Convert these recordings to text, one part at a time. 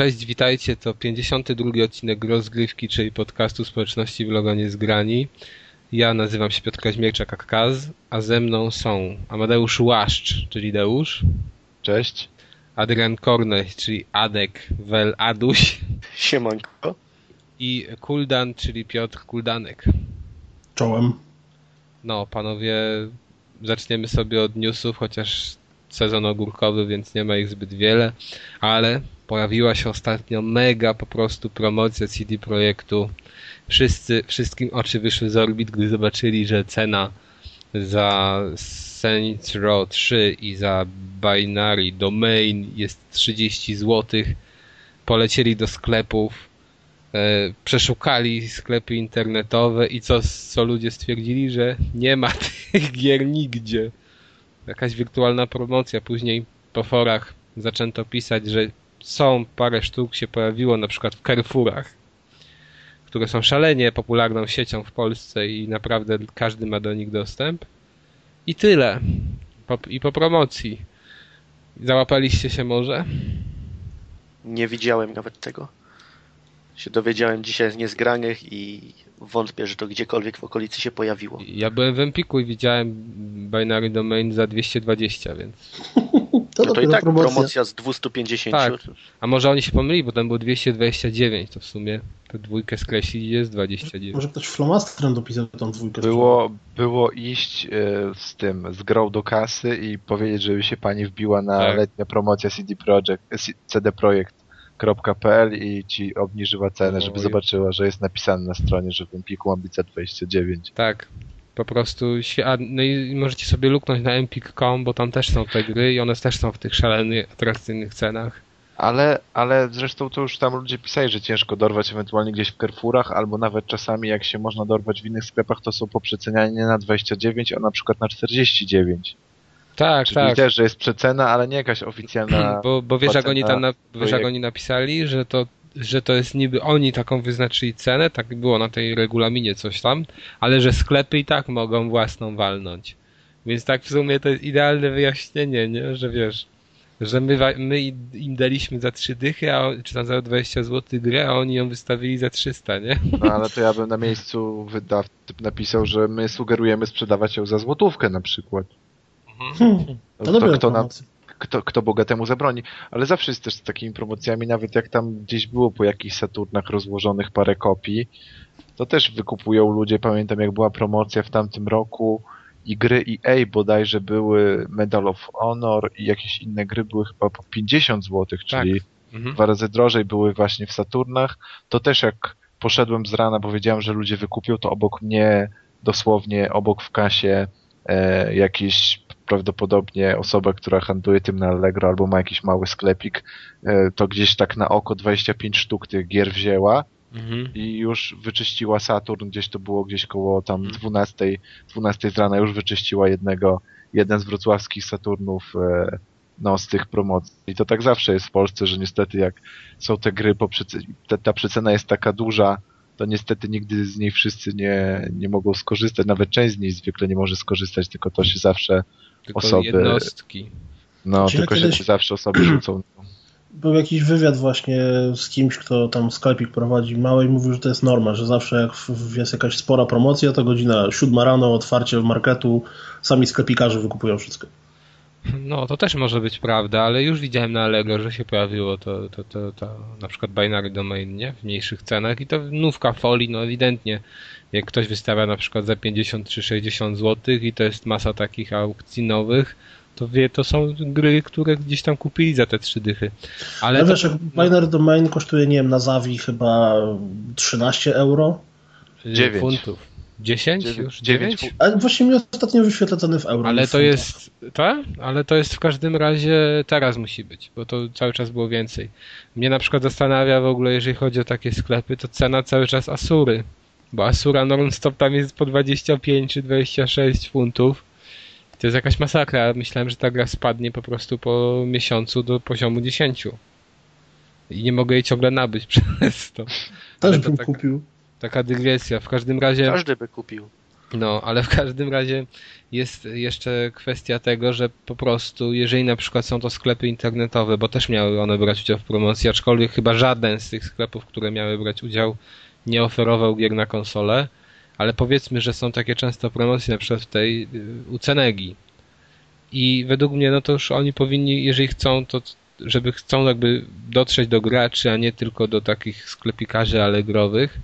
Cześć, witajcie. To 52 odcinek rozgrywki, czyli podcastu społeczności Vloga Niezgrani. Ja nazywam się Piotr Kaźmierczak Akkaz, a ze mną są Amadeusz Łaszcz, czyli Deusz. Cześć. Adrian Korneś, czyli Adek Wel Aduś. Siemanko. I Kuldan, czyli Piotr Kuldanek. Czołem. No, panowie, zaczniemy sobie od newsów, chociaż sezon ogórkowy, więc nie ma ich zbyt wiele, ale pojawiła się ostatnio mega po prostu promocja CD Projektu. Wszyscy, wszystkim oczy wyszły z orbit, gdy zobaczyli, że cena za Saints Row 3 i za Binary Domain jest 30 zł. Polecieli do sklepów, e, przeszukali sklepy internetowe i co, co ludzie stwierdzili, że nie ma tych gier nigdzie. Jakaś wirtualna promocja. Później po forach zaczęto pisać, że są parę sztuk się pojawiło na przykład w Carrefourach, które są szalenie popularną siecią w Polsce i naprawdę każdy ma do nich dostęp. I tyle. Po, I po promocji. Załapaliście się może? Nie widziałem nawet tego. Się dowiedziałem dzisiaj z niezgranych i wątpię, że to gdziekolwiek w okolicy się pojawiło. Ja byłem w Empiku i widziałem Binary Domain za 220, więc... To, no to i tak promocja. promocja z 250. Tak. A może oni się pomyli, bo tam było 229, to w sumie tę dwójkę skreślić jest 29. Może ktoś flomastrem dopisał tą dwójkę. Było, było iść e, z tym, z grą do kasy i powiedzieć, żeby się pani wbiła na tak. letnia promocja CD Projekt, CD Projekt .pl i ci obniżyła cenę, żeby zobaczyła, że jest napisane na stronie, że w Empiku ma być za 29. Tak. Po prostu, no i możecie sobie luknąć na empik.com, bo tam też są te gry i one też są w tych szalonych, atrakcyjnych cenach. Ale, ale zresztą to już tam ludzie pisali, że ciężko dorwać ewentualnie gdzieś w Carrefourach, albo nawet czasami jak się można dorwać w innych sklepach, to są poprzecenianie na 29, a na przykład na 49. Tak, Czyli tak. też, że jest przecena, ale nie jakaś oficjalna. Bo, bo wiesz, jak oni tam na, wiesz, jak oni napisali, że to, że to jest niby oni taką wyznaczyli cenę, tak było na tej regulaminie coś tam, ale że sklepy i tak mogą własną walnąć. Więc tak w sumie to jest idealne wyjaśnienie, nie? Że wiesz, że my, my im daliśmy za trzy dychy, a, czy tam za 20 zł grę, a oni ją wystawili za 300, nie? No ale to ja bym na miejscu wydaw napisał, że my sugerujemy sprzedawać ją za złotówkę na przykład. Hmm. To, to kto, na, kto, kto bogatemu zabroni. Ale zawsze jest też z takimi promocjami, nawet jak tam gdzieś było po jakichś Saturnach rozłożonych parę kopii, to też wykupują ludzie. Pamiętam jak była promocja w tamtym roku i gry EA bodajże były Medal of Honor i jakieś inne gry były chyba po 50 zł, czyli tak. mhm. dwa razy drożej były właśnie w Saturnach. To też jak poszedłem z rana, bo wiedziałem, że ludzie wykupią, to obok mnie dosłownie obok w kasie e, jakieś prawdopodobnie osoba, która handluje tym na Allegro albo ma jakiś mały sklepik, e, to gdzieś tak na oko 25 sztuk tych gier wzięła mhm. i już wyczyściła Saturn, gdzieś to było gdzieś koło tam 12, mhm. 12 z rana już wyczyściła jednego, jeden z wrocławskich Saturnów e, no, z tych promocji. I to tak zawsze jest w Polsce, że niestety jak są te gry, po ta, ta przecena jest taka duża, to niestety nigdy z niej wszyscy nie, nie mogą skorzystać. Nawet część z niej zwykle nie może skorzystać, tylko to się zawsze tylko osoby... jednostki. No, Czyli tylko się zawsze osoby rzucą. Był jakiś wywiad właśnie z kimś, kto tam sklepik prowadzi mały i mówił, że to jest norma, że zawsze jak jest jakaś spora promocja, to godzina siódma rano, otwarcie marketu, sami sklepikarze wykupują wszystko. No, to też może być prawda, ale już widziałem na Allegro, że się pojawiło to, to, to, to na przykład binary domain, nie? W mniejszych cenach i to nówka folii, no ewidentnie jak ktoś wystawia na przykład za 50 czy 60 zł i to jest masa takich aukcji nowych, to wie, to są gry, które gdzieś tam kupili za te trzy dychy. Ale no wiesz, jak Binary Domain kosztuje, nie wiem, na Zawi chyba 13 euro. 9 funtów. 10 9, już? 9? 9? Ale właśnie mi ostatnio wyświetla ceny w euro. Ale to jest, tak? Ale to jest w każdym razie teraz musi być, bo to cały czas było więcej. Mnie na przykład zastanawia w ogóle, jeżeli chodzi o takie sklepy, to cena cały czas Asury. Bo Asura non-stop tam jest po 25 czy 26 funtów. To jest jakaś masakra. Myślałem, że ta gra spadnie po prostu po miesiącu do poziomu 10. I nie mogę jej ciągle nabyć przez to. Też bym taka, kupił. Taka dygresja. W każdym razie... Każdy by kupił. No, ale w każdym razie jest jeszcze kwestia tego, że po prostu, jeżeli na przykład są to sklepy internetowe, bo też miały one brać udział w promocji, aczkolwiek chyba żaden z tych sklepów, które miały brać udział, nie oferował gier na konsolę, ale powiedzmy, że są takie często promocje, na przykład w tej u Cenegi. I według mnie, no to już oni powinni, jeżeli chcą, to żeby chcą jakby dotrzeć do graczy, a nie tylko do takich sklepikarzy alegrowych,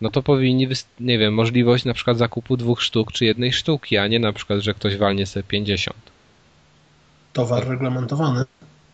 no to powinni, nie wiem, możliwość na przykład zakupu dwóch sztuk czy jednej sztuki, a nie na przykład, że ktoś walnie sobie 50. Towar reglamentowany.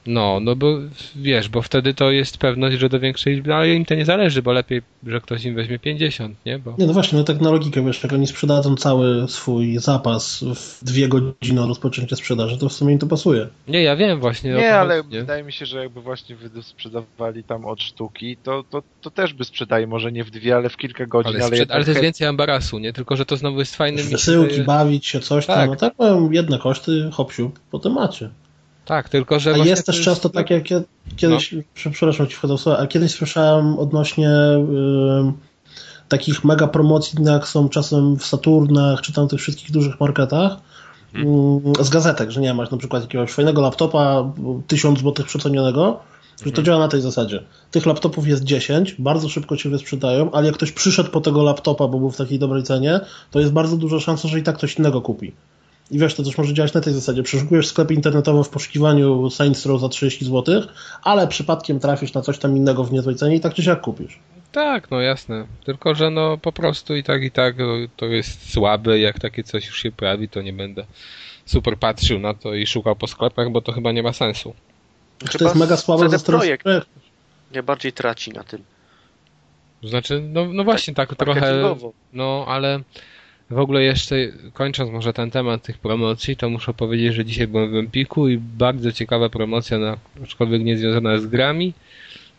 No, no bo wiesz, bo wtedy to jest pewność, że do większej liczby, ale im to nie zależy, bo lepiej, że ktoś im weźmie 50, nie? Bo... Nie, no właśnie, no tak na logikę, wiesz, jak oni sprzedadzą cały swój zapas w dwie godziny od rozpoczęcia sprzedaży, to w sumie im to pasuje. Nie, ja wiem właśnie. Nie, ale nie? wydaje mi się, że jakby właśnie sprzedawali tam od sztuki, to, to, to też by sprzedali, może nie w dwie, ale w kilka godzin. Ale, ale, sprzed... ale to jest więcej ambarasu, nie? Tylko, że to znowu jest fajny... Wysyłki, bawić się, coś tak. tam, no tak powiem, jedne koszty, hopsiu, potem macie. Tak, tylko że. A jest też jest... często tak, jak kiedyś, no. przepraszam ci wchodzę słowa, a kiedyś słyszałem odnośnie y, takich mega promocji, jak są czasem w Saturnach, czy tam tych wszystkich dużych marketach, y, z gazetek, że nie masz na przykład jakiegoś fajnego laptopa, 1000 złotych przecenionego, że to hmm. działa na tej zasadzie. Tych laptopów jest 10, bardzo szybko cię wysprzedają, ale jak ktoś przyszedł po tego laptopa, bo był w takiej dobrej cenie, to jest bardzo duża szansa, że i tak ktoś innego kupi. I wiesz, to też może działać na tej zasadzie. Przeszukujesz sklep internetowy w poszukiwaniu Saints Row za 30 zł, ale przypadkiem trafisz na coś tam innego w niezłej cenie i tak czy siak kupisz. Tak, no jasne. Tylko, że no po prostu i tak, i tak to jest słabe. Jak takie coś już się pojawi, to nie będę super patrzył na to i szukał po sklepach, bo to chyba nie ma sensu. Chyba to jest mega słabe za projekt. Nie bardziej traci na tym. Znaczy, no, no właśnie tak, tak trochę. No, ale w ogóle jeszcze kończąc może ten temat tych promocji, to muszę powiedzieć, że dzisiaj byłem w Empiku i bardzo ciekawa promocja, na, aczkolwiek nie związana z grami,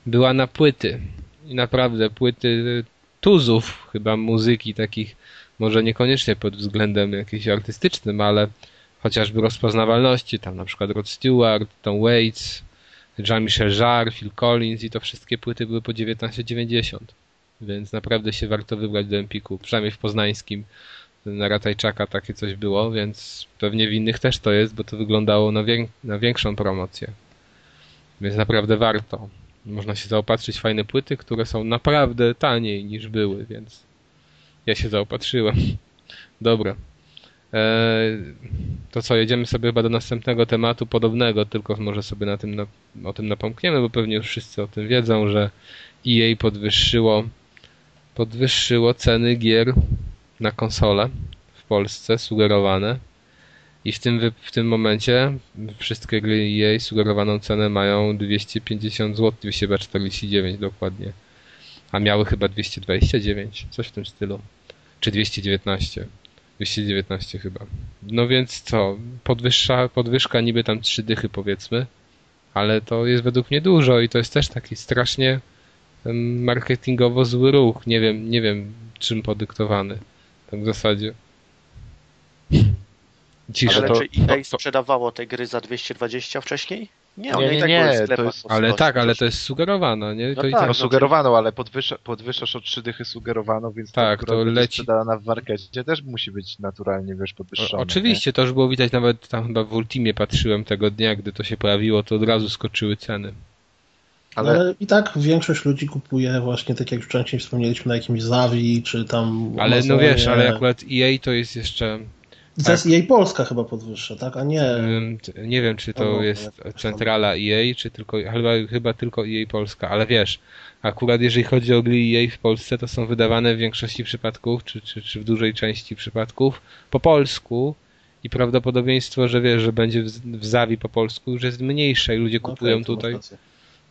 była na płyty. I naprawdę płyty tuzów chyba muzyki takich, może niekoniecznie pod względem jakimś artystycznym, ale chociażby rozpoznawalności, tam na przykład Rod Stewart, Tom Waits, Jean-Michel Jarre, Phil Collins i to wszystkie płyty były po 19,90 więc naprawdę się warto wybrać do Empiku, przynajmniej w poznańskim na Ratajczaka takie coś było, więc pewnie w innych też to jest, bo to wyglądało na, na większą promocję. Więc naprawdę warto. Można się zaopatrzyć w fajne płyty, które są naprawdę taniej niż były, więc ja się zaopatrzyłem. Dobra. Eee, to co, jedziemy sobie chyba do następnego tematu, podobnego, tylko może sobie na tym na, o tym napomkniemy, bo pewnie już wszyscy o tym wiedzą, że EA podwyższyło podwyższyło ceny gier na konsolę w Polsce sugerowane i w tym, w tym momencie wszystkie gry EA sugerowaną cenę mają 250 zł, 249 dokładnie. A miały chyba 229, coś w tym stylu. Czy 219. 219 chyba. No więc co, podwyższa, podwyżka niby tam trzy dychy powiedzmy, ale to jest według mnie dużo i to jest też taki strasznie marketingowo zły ruch. Nie wiem, nie wiem czym podyktowany. Tak w zasadzie. Cisza. Ale to, czy EA to, sprzedawało te gry za 220 wcześniej? Nie, one nie, i tak nie, były to jest, Ale tak, ale to jest sugerowane, nie? No to tak, tak, no sugerowano, ale podwyższa, podwyższasz o trzy dychy sugerowano, więc tak, to leci. sprzedana w markecie też musi być naturalnie, wiesz, podwyższona. Oczywiście, nie? to już było widać, nawet tam chyba w Ultimie patrzyłem tego dnia, gdy to się pojawiło, to od razu skoczyły ceny. Ale... ale... i tak większość ludzi kupuje właśnie, tak jak już wcześniej wspomnieliśmy, na jakimś Zawi, czy tam... Ale Amazonie. no wiesz, ale akurat EA to jest jeszcze... I to tak. jest EA Polska chyba podwyższa, tak? A nie... Nie wiem, czy to no, jest centrala EA, czy tylko... Chyba, chyba tylko EA Polska, ale wiesz, akurat jeżeli chodzi o gry EA w Polsce, to są wydawane w większości przypadków, czy, czy, czy w dużej części przypadków po polsku i prawdopodobieństwo, że wiesz, że będzie w, w Zawi po polsku już jest mniejsze i ludzie no, kupują okay, tutaj...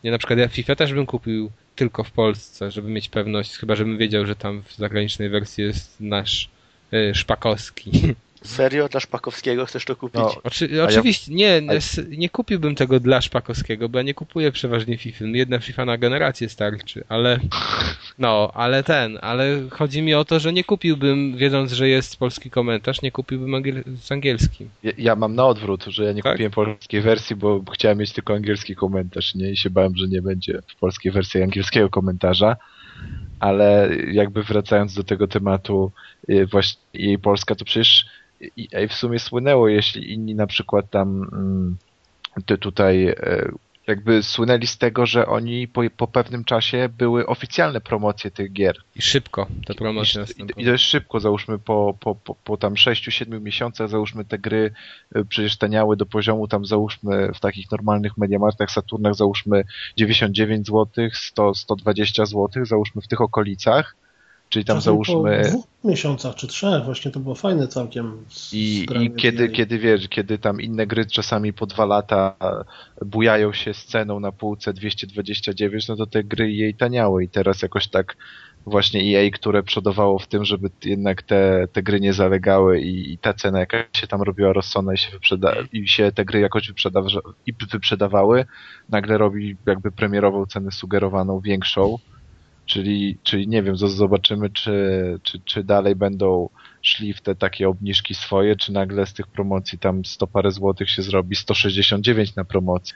Nie, na przykład ja FIFA też bym kupił tylko w Polsce, żeby mieć pewność, chyba żebym wiedział, że tam w zagranicznej wersji jest nasz y, Szpakowski. Serio? Dla Szpakowskiego chcesz to kupić? No, oczy, oczywiście, ja... nie, nie kupiłbym tego dla Szpakowskiego, bo ja nie kupuję przeważnie FIFA. Jedna FIFA na generację starczy, ale no, ale ten, ale chodzi mi o to, że nie kupiłbym, wiedząc, że jest polski komentarz, nie kupiłbym angiel z angielskim. Ja, ja, mam na odwrót, że ja nie tak? kupiłem polskiej wersji, bo chciałem mieć tylko angielski komentarz, nie? I się bałem, że nie będzie w polskiej wersji angielskiego komentarza. ale jakby wracając do tego tematu y, właśnie jej Polska, to przecież EA w sumie słynęło, jeśli inni na przykład tam mm, ty tutaj e, jakby słynęli z tego, że oni po, po pewnym czasie były oficjalne promocje tych gier. I szybko te promocje I, następowały. I dość szybko, załóżmy po, po, po, po tam 6-7 miesiącach, załóżmy te gry y, przecież taniały do poziomu tam załóżmy w takich normalnych Mediamarktach, Saturnach załóżmy 99 zł, 100, 120 zł, załóżmy w tych okolicach. Czyli tam załóżmy... Po dwóch miesiącach czy trzech, właśnie to było fajne całkiem. I, i kiedy, EA. kiedy wiesz, kiedy tam inne gry czasami po dwa lata bujają się z ceną na półce 229, no to te gry jej taniały i teraz jakoś tak właśnie EA, które przodowało w tym, żeby jednak te, te gry nie zalegały i, i ta cena jakaś się tam robiła rozsądna i się, wyprzeda i się te gry jakoś wyprzedawa i wyprzedawały, nagle robi jakby premierową cenę sugerowaną większą, czyli, czyli nie wiem, zobaczymy czy, czy, czy dalej będą szli w te takie obniżki swoje, czy nagle z tych promocji tam 100 parę złotych się zrobi 169 na promocji,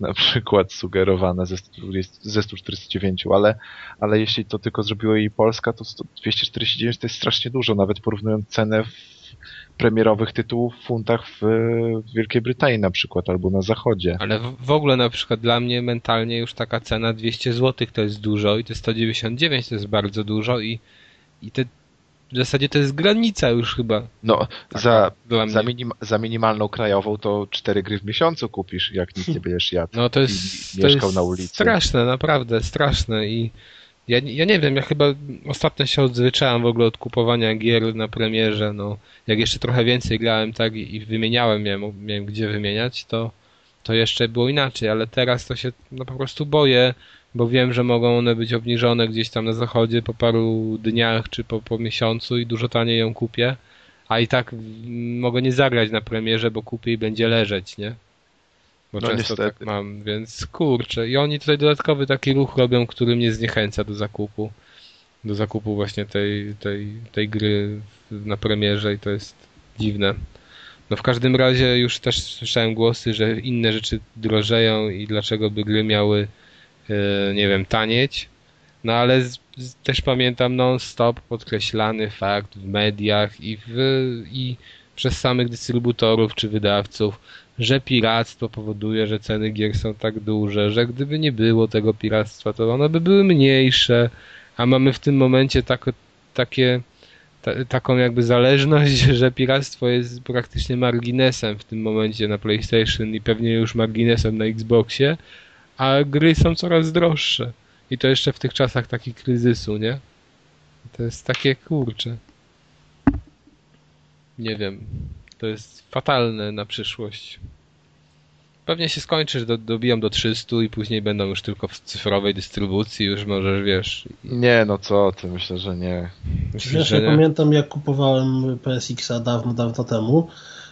na przykład sugerowane ze, 120 ze 149, ale, ale jeśli to tylko zrobiło jej Polska, to 100 249 to jest strasznie dużo, nawet porównując cenę w premierowych tytułów w funtach w, w Wielkiej Brytanii na przykład, albo na zachodzie. Ale w, w ogóle na przykład dla mnie mentalnie już taka cena 200 zł to jest dużo i te 199 to jest bardzo dużo i, i te, w zasadzie to jest granica już chyba. No, Taka za, mnie. za, minim, za minimalną krajową to cztery gry w miesiącu kupisz, jak nic nie będziesz jadł. No to i jest, to mieszkał jest na ulicy. straszne, naprawdę straszne i ja, ja nie wiem, ja chyba ostatnio się odzwyczaiłem w ogóle od kupowania gier na premierze, no jak jeszcze trochę więcej grałem tak i, i wymieniałem, miałem, miałem gdzie wymieniać, to, to jeszcze było inaczej, ale teraz to się no, po prostu boję, bo wiem, że mogą one być obniżone gdzieś tam na zachodzie po paru dniach czy po, po miesiącu i dużo taniej ją kupię, a i tak mm, mogę nie zagrać na premierze, bo kupię i będzie leżeć, nie? Bo No często niestety. tak mam, więc kurczę. I oni tutaj dodatkowy taki ruch robią, który mnie zniechęca do zakupu. Do zakupu właśnie tej, tej, tej gry na premierze i to jest dziwne. No w każdym razie już też słyszałem głosy, że inne rzeczy drożeją i dlaczego by gry miały, e, nie wiem, tanieć. No ale z, z, też pamiętam non-stop podkreślany fakt w mediach i, w, i przez samych dystrybutorów czy wydawców, że piractwo powoduje, że ceny gier są tak duże, że gdyby nie było tego piractwa, to one by były mniejsze, a mamy w tym momencie tak, takie, ta, taką jakby zależność, że piractwo jest praktycznie marginesem w tym momencie na PlayStation i pewnie już marginesem na Xboxie, a gry są coraz droższe. I to jeszcze w tych czasach takich kryzysu, nie? To jest takie kurcze. Nie wiem. To jest fatalne na przyszłość. Pewnie się skończy, że do, dobiją do 300 i później będą już tylko w cyfrowej dystrybucji, już możesz, wiesz. Nie, no co ty, myślę, że nie. Myślisz, Wiesz, że ja nie? pamiętam jak kupowałem PSX-a dawno, dawno temu,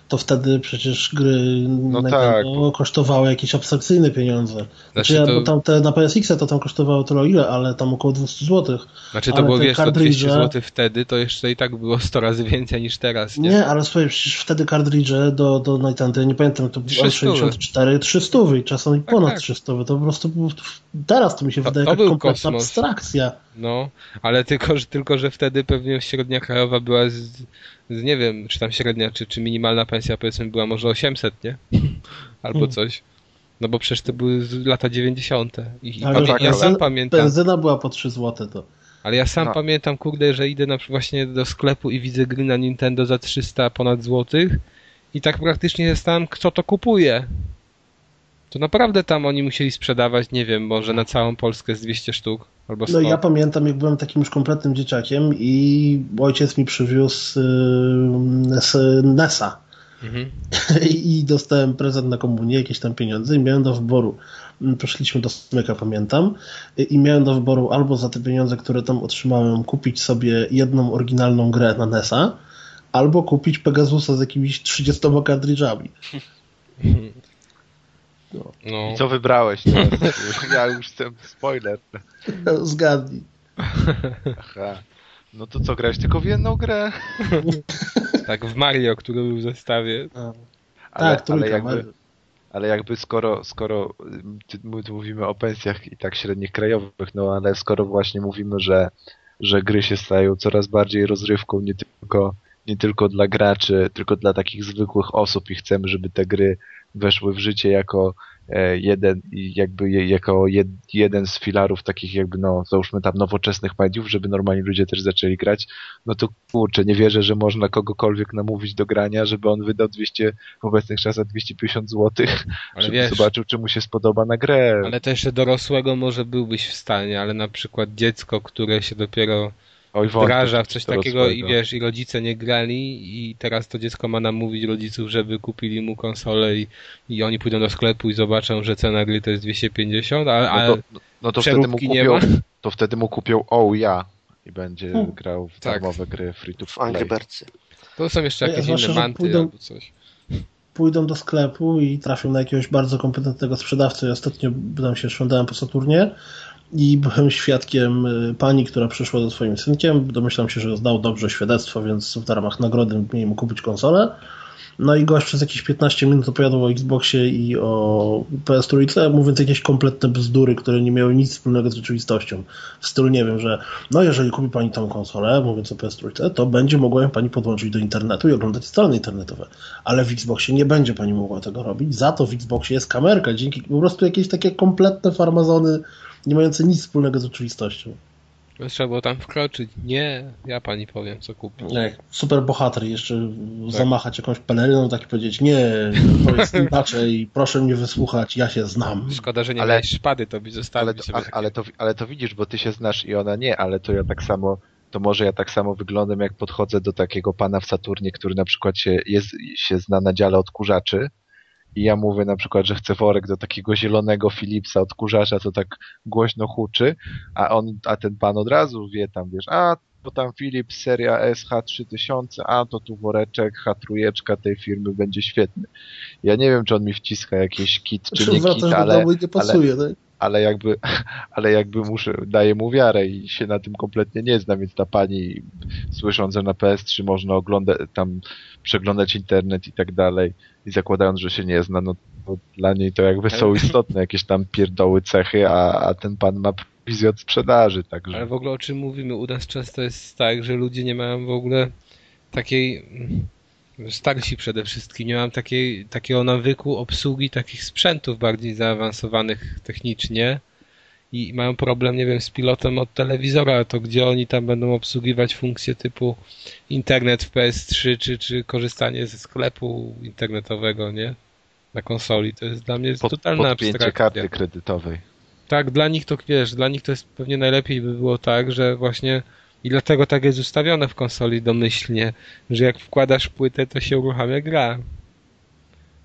to wtedy przecież gry No tak. kosztowały jakieś abstrakcyjne pieniądze. Znaczy, Znaczy ja, to- bo tam te, na PSX-a to tam kosztowało tyle ile, ale tam około 200 zł. Znaczy to ale było, wiesz, to 200 kartridże- zł wtedy, to jeszcze i tak było 100 razy więcej niż teraz, nie? Nie, ale słuchaj, przecież wtedy kartridże do, do Nintendo, ja nie pamiętam, to było 300. 64, 300 i czasami Tak, ponad tak. 300. To po prostu było- teraz to mi się To- wydaje to jakaś kompletna kosmos. abstrakcja. No, ale tylko że, tylko, że wtedy pewnie średnia krajowa była z nie wiem, czy tam średnia, czy, czy minimalna pensja powiedzmy była może 800, nie? Albo coś. No bo przecież to były lata 90. I, i Ale tak, ja ale sam pamiętam, Benzyna była po 3 zł to. ale ja sam No. pamiętam, kurde, że idę na, przykład właśnie do sklepu i widzę gry na Nintendo za 300 ponad złotych i tak praktycznie zastanawiam, kto to kupuje. To naprawdę tam oni musieli sprzedawać, nie wiem, może na całą Polskę z 200 sztuk albo 100. No ja pamiętam, jak byłem takim już kompletnym dzieciakiem i ojciec mi przywiózł yy, z NES-a Mhm. i dostałem prezent na komunię, jakieś tam pieniądze i miałem do wyboru. Poszliśmy do smyka, pamiętam, i miałem do wyboru albo za te pieniądze, które tam otrzymałem, kupić sobie jedną oryginalną grę na NES-a, albo kupić Pegasusa z jakimiś 30 kartridżami. No. I co wybrałeś teraz? ja już chcę spoiler. Zgadnij. Aha. No to co, grałeś tylko w jedną grę? Tak, w Mario, który był w zestawie. A, Ale, tak, trójka. ale jakby, ale jakby skoro, skoro my tu mówimy o pensjach i tak średnich krajowych, no ale skoro właśnie mówimy, że, że gry się stają coraz bardziej rozrywką, nie tylko, nie tylko dla graczy, tylko dla takich zwykłych osób i chcemy, żeby te gry weszły w życie jako E, jeden, jakby jako jed, jeden z filarów takich jakby, no, załóżmy tam nowoczesnych mediów, żeby normalni ludzie też zaczęli grać, no to kurczę, nie wierzę, że można kogokolwiek namówić do grania, żeby on wydał 200, w obecnych czasach 250 zł, ale żeby wiesz, zobaczył, czy mu się spodoba na grę. Ale też dorosłego może byłbyś w stanie, ale na przykład dziecko, które się dopiero Oj, wdraża w coś takiego i wiesz, i rodzice nie grali i teraz to dziecko ma namówić rodziców, żeby kupili mu konsolę i, i oni pójdą do sklepu i zobaczą, że cena gry to jest 250, a, a no to, no to wtedy mu kupią, to wtedy mu kupią Oh ja i będzie hmm. grał w tak. darmowe gry free to play. Angry To są jeszcze jakieś ja, inne manty pójdą, albo coś. Pójdą do sklepu i trafią na jakiegoś bardzo kompetentnego sprzedawcę. Ja ostatnio tam się szwendałem po Saturnie i byłem świadkiem y, pani, która przyszła ze swoim synkiem. Domyślam się, że zdał dobrze świadectwo, więc w ramach nagrody mieli mu kupić konsolę. No i gość przez jakieś 15 minut opowiadał o Xboxie i o PS3, mówiąc jakieś kompletne bzdury, które nie miały nic wspólnego z rzeczywistością. W stylu, nie wiem, że no jeżeli kupi pani tą konsolę, mówiąc o PS3, to będzie mogła ją pani podłączyć do internetu i oglądać strony internetowe. Ale w Xboxie nie będzie pani mogła tego robić. Za to w Xboxie jest kamerka, dzięki po prostu jakieś takie kompletne farmazony nie mające nic wspólnego z rzeczywistością. Trzeba było tam wkroczyć. Nie, ja pani powiem, co kupić. Jak super bohater jeszcze tak. zamachać jakąś peleryną, tak i powiedzieć, nie, to jest inaczej, proszę mnie wysłuchać, ja się znam. Szkoda, że nie ale, szpady, to by zostawił ale, sobie. Ale, to, ale to widzisz, bo ty się znasz i ona nie, ale to ja tak samo, to może ja tak samo wyglądam, jak podchodzę do takiego pana w Saturnie, który na przykład się, jest, się zna na dziale odkurzaczy, i ja mówię na przykład, że chcę worek do takiego zielonego Philipsa odkurzacza, to tak głośno huczy, a on, a ten pan od razu wie tam, wiesz, a bo tam Philips seria SH3000, a to tu woreczek, H3 tej firmy będzie świetny. Ja nie wiem, czy on mi wciska jakiś kit, czy nie kit, ale, nie pasuje, ale, tak? Ale jakby, ale jakby muszę, daję mu wiarę i się na tym kompletnie nie znam, więc ta pani słysząc, że na PS3 można oglądać, tam przeglądać internet i tak dalej i zakładając, że się nie zna, no to dla niej to jakby są istotne jakieś tam pierdoły cechy, a, a ten pan ma wizję od sprzedaży, także. Ale w ogóle o czym mówimy? U nas często jest tak, że ludzie nie mają w ogóle takiej starsi przede wszystkim, nie mam takiej, takiego nawyku obsługi takich sprzętów bardziej zaawansowanych technicznie i mają problem, nie wiem, z pilotem od telewizora, to gdzie oni tam będą obsługiwać funkcje typu internet w PS3, czy, czy korzystanie ze sklepu internetowego, nie? Na konsoli. To jest dla mnie Pod, totalna abstrakcja. karty kredytowej. Tak, dla nich to, wiesz, dla nich to jest pewnie najlepiej by było tak, że właśnie i dlatego tak jest ustawione w konsoli domyślnie, że jak wkładasz płytę, to się uruchamia gra.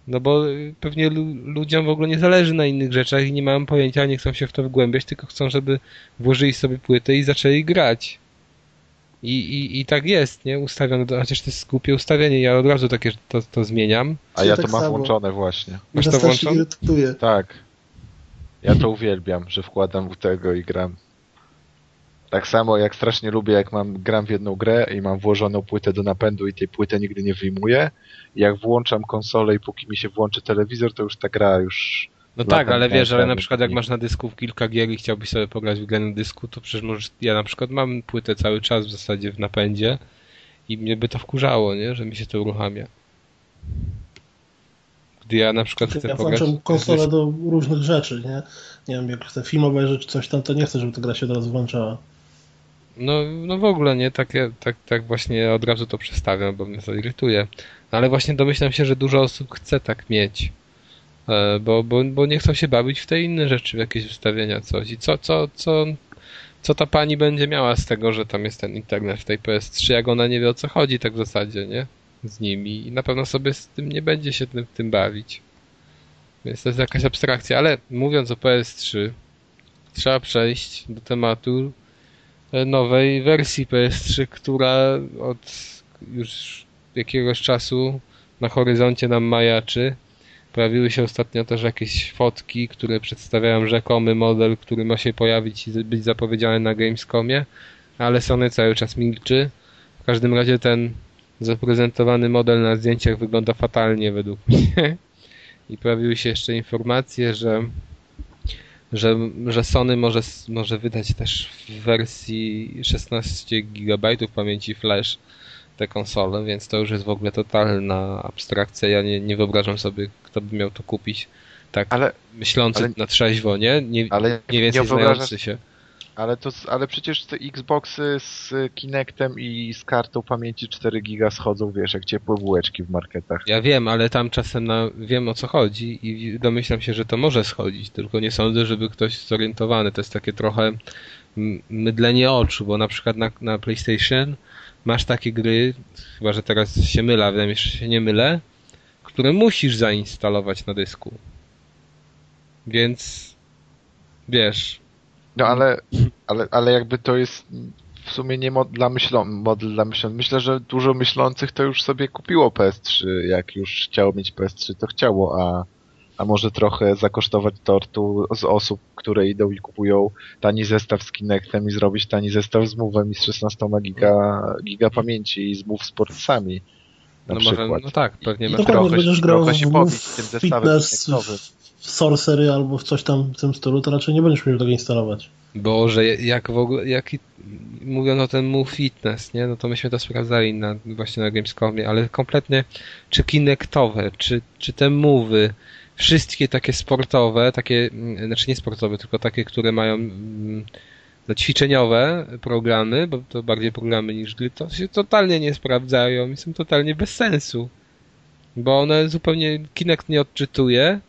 No bo pewnie ludziom w ogóle nie zależy na innych rzeczach i nie mają pojęcia, nie chcą się w to wgłębiać, tylko chcą, żeby włożyli sobie płytę i zaczęli grać. I, i, i tak jest, nie? Ustawione, chociaż to jest głupie ustawienie, ja od razu takie to, to zmieniam. A ja to tak mam samo. włączone właśnie. Masz to włączone? Tak. Ja to uwielbiam, że wkładam w tego i gram. Tak samo jak strasznie lubię, jak mam gram w jedną grę i mam włożoną płytę do napędu i tej płytę nigdy nie wyjmuję. Jak włączam konsolę i póki mi się włączy telewizor, to już ta gra już... No tak, ale wiesz, ale na przykład jak masz na dysku kilka gier i chciałbyś sobie pograć w grę na dysku, to przecież możesz... Ja na przykład mam płytę cały czas w zasadzie w napędzie i mnie by to wkurzało, nie? Że mi się to uruchamia. Gdy ja na przykład chcę ja pograć... Ja konsolę do różnych rzeczy, nie? Nie wiem, jak chcę film obejrzeć czy coś tam, to nie chcę, żeby ta gra się teraz włączała. No, no w ogóle nie, tak, tak, tak właśnie od razu to przestawiam, bo mnie to irytuje. No, ale właśnie domyślam się, że dużo osób chce tak mieć, e, bo, bo, bo nie chcą się bawić w te inne rzeczy, w jakieś ustawienia, coś. I co, co, co, co ta pani będzie miała z tego, że tam jest ten internet w tej PS3, jak ona nie wie o co chodzi tak w zasadzie, nie? Z nimi i na pewno sobie z tym nie będzie się tym, tym bawić. Więc to jest jakaś abstrakcja, ale mówiąc o PS3, trzeba przejść do tematu nowej wersji PS3, która od już jakiegoś czasu na horyzoncie nam majaczy. Pojawiły się ostatnio też jakieś fotki, które przedstawiają rzekomy model, który ma się pojawić i być zapowiedziany na Gamescomie, ale Sony cały czas milczy. W każdym razie ten zaprezentowany model na zdjęciach wygląda fatalnie według mnie. i pojawiły się jeszcze informacje, że że, że Sony może, może wydać też w wersji 16 GB pamięci flash te konsole, więc to już jest w ogóle totalna abstrakcja. Ja nie, nie wyobrażam sobie, kto by miał to kupić tak ale, myślący ale, na trzeźwo, nie? Nie, ale nie więcej nie znający się. Ale, to, ale przecież te Xboxy z Kinectem i z kartą pamięci 4 giga schodzą, wiesz, jak ciepłe bułeczki w marketach. Ja wiem, ale tam czasem na, wiem o co chodzi i domyślam się, że to może schodzić, tylko nie sądzę, żeby ktoś zorientowany. To jest takie trochę mydlenie oczu, bo na przykład na, na PlayStation masz takie gry, chyba że teraz się mylę, wydaje mi się, że się nie mylę, które musisz zainstalować na dysku. Więc wiesz, no ale, ale, ale jakby to jest w sumie nie mod dla, myślą, model dla myślących. Myślę, że dużo myślących to już sobie kupiło PS3. Jak już chciało mieć PS3, to chciało, a, a może trochę zakosztować tortu z osób, które idą i kupują tani zestaw z Kinectem i zrobić tani zestaw z Move'em i z 16 giga, giga pamięci i z Move Sportsami. Na no przykład. Może, no tak, pewnie. No trochę, będziesz grał trochę się pobić tym zestawem w Sorcery albo w coś tam w tym stylu, to raczej nie będziesz miał tego instalować. Boże, jak w ogóle, jak mówiąc o ten Move Fitness, nie, no to myśmy to sprawdzali na, właśnie na Gamescomie, ale kompletnie czy Kinectowe, czy, czy te Move'y, wszystkie takie sportowe, takie, mm, znaczy nie sportowe, tylko takie, które mają no, ćwiczeniowe programy, bo to bardziej programy niż gry, to się totalnie nie sprawdzają i są totalnie bez sensu. Bo one zupełnie Kinect nie odczytuje,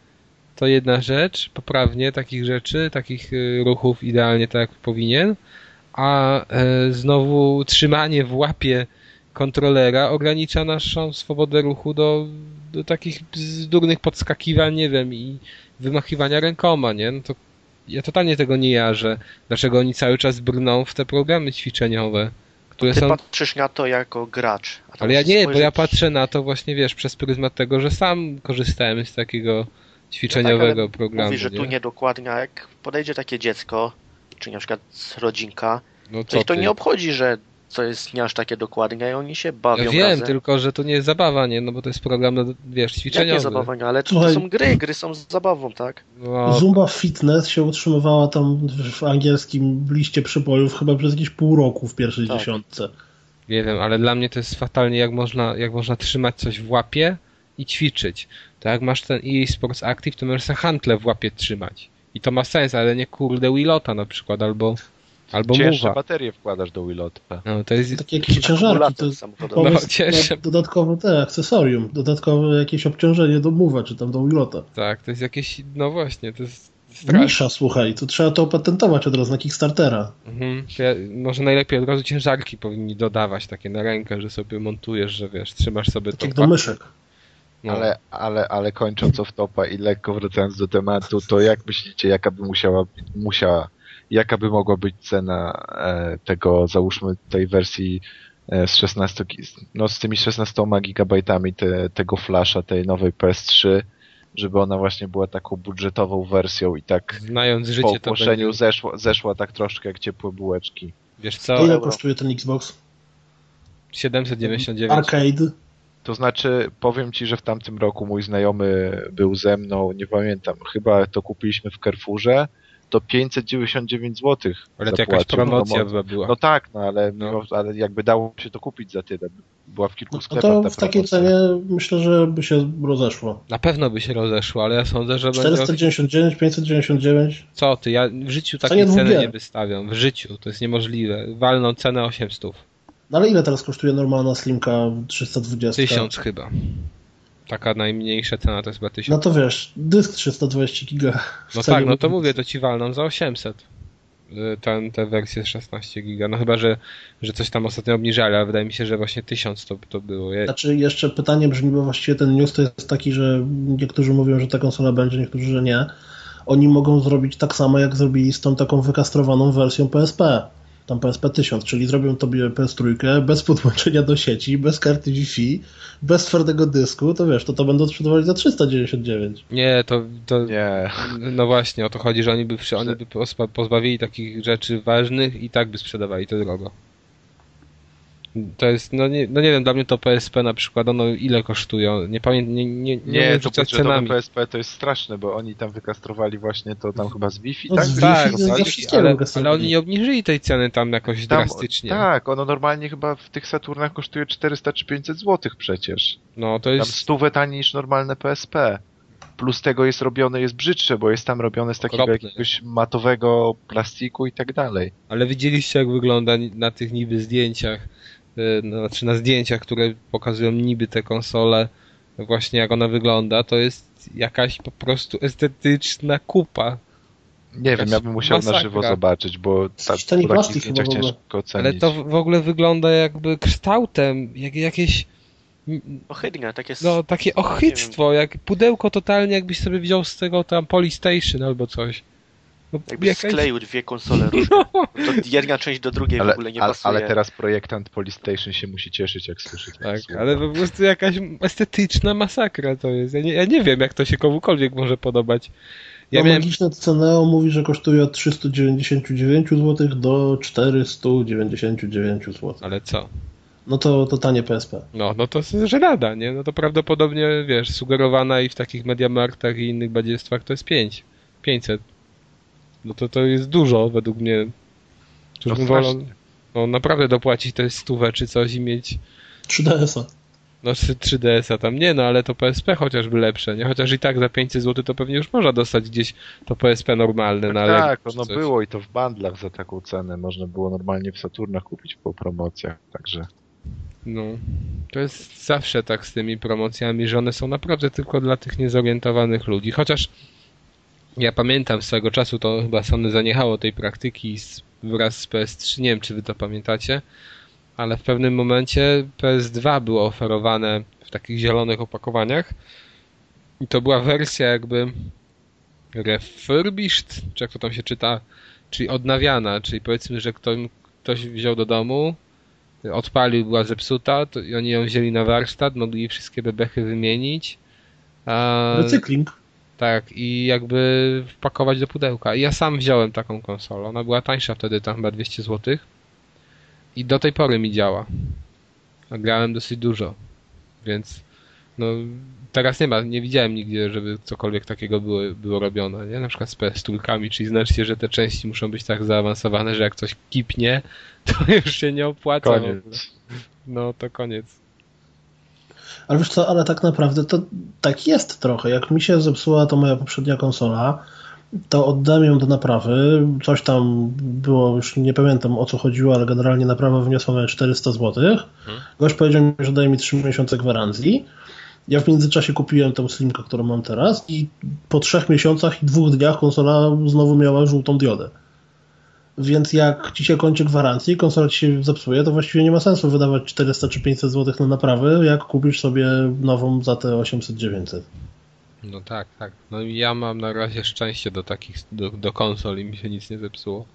to jedna rzecz, poprawnie takich rzeczy, takich y, ruchów idealnie tak jak powinien, a e, znowu trzymanie w łapie kontrolera ogranicza naszą swobodę ruchu do, do takich durnych podskakiwań, nie wiem, i wymachiwania rękoma, nie? No to ja totalnie tego nie jarzę. Dlaczego oni cały czas brną w te programy ćwiczeniowe? Które Ty są... patrzysz na to jako gracz. Ale ja nie, bo ja patrzę na to właśnie, wiesz, przez pryzmat tego, że sam korzystałem z takiego ćwiczeniowego tak, programu. Mówi, że nie? tu niedokładnie, jak podejdzie takie dziecko, czy na przykład rodzinka, no to ich to nie obchodzi, że co jest nie aż takie dokładnie i oni się bawią Ja wiem, razem. tylko że to nie jest zabawa, nie? No bo to jest program, no, wiesz, ćwiczeniowy. Nie zabawa, nie? ale to, to są gry, gry są z zabawą, tak? No. Zumba Fitness się utrzymywała tam w angielskim liście przybojów chyba przez jakieś pół roku w pierwszej tak. dziesiątce. Nie wiem, ale dla mnie to jest fatalnie, jak można, jak można trzymać coś w łapie i ćwiczyć. To jak masz ten EA Sports Active, to możesz handle w łapie trzymać. I to ma sens, ale nie kurde Willota na przykład, albo albo Cięższe Mowa. baterie wkładasz do Willota. No, to jest... Takie jakieś ciężarki, to jest no, cięższe. dodatkowe te akcesorium, dodatkowe jakieś obciążenie do Mowa, czy tam do Willota. Tak, to jest jakieś, no właśnie, to jest Strasznie. Nisza, słuchaj, to trzeba to opatentować od razu na Kickstartera. Mhm. Ja, może najlepiej od razu ciężarki powinni dodawać takie na rękę, że sobie montujesz, że wiesz, trzymasz sobie tak to. Jak do myszek. No. Ale, ale, ale kończąc w topa i lekko wracając do tematu, to jak myślicie, jaka by musiała, musiała, jaka by mogła być cena e, tego, załóżmy, tej wersji e, z 16, no z tymi 16 gigabajtami te, tego flasha, tej nowej PS3, żeby ona właśnie była taką budżetową wersją i tak Znając życie, po ogłoszeniu będzie... zeszła, zeszła tak troszkę jak ciepłe bułeczki. Wiesz co? Ile kosztuje ten Xbox? 799. Arcade? To znaczy, powiem ci, że w tamtym roku mój znajomy był ze mną, nie pamiętam, chyba to kupiliśmy w Carrefourze, to 599 zł. Ale to jakaś promocja no, była. No tak, no ale, no. ale jakby dało się to kupić za tyle. Była w kilku no, sklepach. No to w takiej cenie myślę, że by się rozeszło. Na pewno by się rozeszło, ale ja sądzę, że 499, będzie... 599. Co ty, ja w życiu takiej ceny nie wystawiam. W życiu, to jest niemożliwe. Walną cenę 800. No ale ile teraz kosztuje normalna Slimka 320? Tysiąc chyba. Taka najmniejsza cena to jest chyba 1000. No to wiesz, dysk 320 giga. No tak, no to mówię, to ci walną za 800. Y, ten, te wersje 16 giga. No chyba, że, że coś tam ostatnio obniżali, ale wydaje mi się, że właśnie 1000 to, to było. Znaczy jeszcze pytanie brzmi, bo właściwie ten news to jest taki, że niektórzy mówią, że ta konsola będzie, niektórzy, że nie. Oni mogą zrobić tak samo, jak zrobili z tą taką wykastrowaną wersją PSP tam PSP 1000, czyli zrobią tobie PS3 bez podłączenia do sieci, bez karty Wi-Fi, bez twardego dysku, to wiesz, to to będą sprzedawali za 399. Nie, to, to nie. no właśnie, o to chodzi, że oni by, oni by pozbawili takich rzeczy ważnych i tak by sprzedawali to drogo. To jest, no nie, no nie wiem, dla mnie to PSP na przykład, ono ile kosztują? Nie pamiętam, nie, nie, nie, Nie, to budżetowe cenami. PSP to jest straszne, bo oni tam wykastrowali właśnie to tam chyba z Wi-Fi, No tak? z Wi-Fi Tak, ale, ale, oni nie obniżyli tej ceny tam jakoś Tam- drastycznie. Tak, ono normalnie chyba w tych Saturnach kosztuje 400 czy 500 zł przecież. No to Tam jest, stówę taniej niż normalne PSP. Plus tego jest robione, jest brzydsze, bo jest tam robione z takiego Okropne. jakiegoś matowego plastiku i tak dalej. ale widzieliście jak wygląda na tych niby zdjęciach, znaczy na zdjęciach, które pokazują niby te konsole, właśnie jak ona wygląda, to jest jakaś po prostu estetyczna kupa. Nie wiem, ja bym musiał masakra. na żywo zobaczyć, bo ta, Jakiś tani po takich plastik chyba zdjęciach w ogóle. ciężko ocenić. Ale to w ogóle wygląda jakby kształtem, jak jakieś Ohydnie, tak jest. No, takie ochyctwo, jak pudełko totalnie, jakbyś sobie wziął z tego tam Polystation albo coś. No, Jakbyś jakaś- skleił dwie konsole różne. To jedna część do drugiej w ale, ogóle nie ale, pasuje. ale teraz projektant Polystation się musi cieszyć, jak słyszy Tak, słowa. ale po prostu jakaś estetyczna masakra to jest. Ja nie, ja nie wiem, jak to się komukolwiek może podobać. Ja no, miałem... Magiczne Ceneo mówi, że kosztuje od 399 zł do 499 zł. Ale co? No to, to tanie PSP. No, no to jest żenada, nie? No to prawdopodobnie, wiesz, sugerowana i w takich Mediamarktach i innych badziestwach to jest 5. 500. No to to jest dużo według mnie. Cóż No bym wolał, no naprawdę dopłacić jest stówę czy coś i mieć 3DS-a. no 3, 3DS-a tam. Nie no, ale to PSP chociażby lepsze, nie? Chociaż i tak za 500 zł to pewnie już można dostać gdzieś to PSP normalne Tak, na tak, ono coś. było i to w bandlach za taką cenę. Można było normalnie w Saturnach kupić po promocjach, także... No, to jest zawsze tak z tymi promocjami, że one są naprawdę tylko dla tych niezorientowanych ludzi. Chociaż ja pamiętam swego czasu, to chyba Sony zaniechało tej praktyki wraz z PS3, nie wiem czy wy to pamiętacie, ale w pewnym momencie PS2 było oferowane w takich zielonych opakowaniach i to była wersja jakby refurbished, czy jak to tam się czyta, czyli odnawiana, czyli powiedzmy, że ktoś, ktoś wziął do domu, odpalił, była zepsuta, to, i oni ją wzięli na warsztat, mogli wszystkie bebechy wymienić. A, Recykling. Tak, i jakby wpakować do pudełka. I ja sam wziąłem taką konsolę. Ona była tańsza wtedy, tam chyba 200 zł. I do tej pory mi działa. A grałem dosyć dużo. Więc no teraz nie ma, nie widziałem nigdzie, żeby cokolwiek takiego było, było robione, nie? Na przykład z PS-tulkami, czyli znacznie, że te części muszą być tak zaawansowane, że jak coś kipnie, to już się nie opłaca. Koniec. No to koniec. Ale wiesz co, ale tak naprawdę to tak jest trochę. Jak mi się zepsuła to moja poprzednia konsola, to oddałem ją do naprawy. Coś tam było, już nie pamiętam o co chodziło, ale generalnie naprawa wyniosła mnie 400 zł. Gość powiedział mi, że daje mi 3 miesiące gwarancji. Ja w międzyczasie kupiłem tą slimkę, którą mam teraz i po trzech miesiącach i dwóch dniach konsola znowu miała żółtą diodę. Więc jak ci się kończy gwarancji, konsola ci się zepsuje, to właściwie nie ma sensu wydawać 400 czy 500 zł na naprawy, jak kupisz sobie nową za te 800-900. No tak, tak. No ja mam na razie szczęście do takich, do, do konsol i mi się nic nie zepsuło.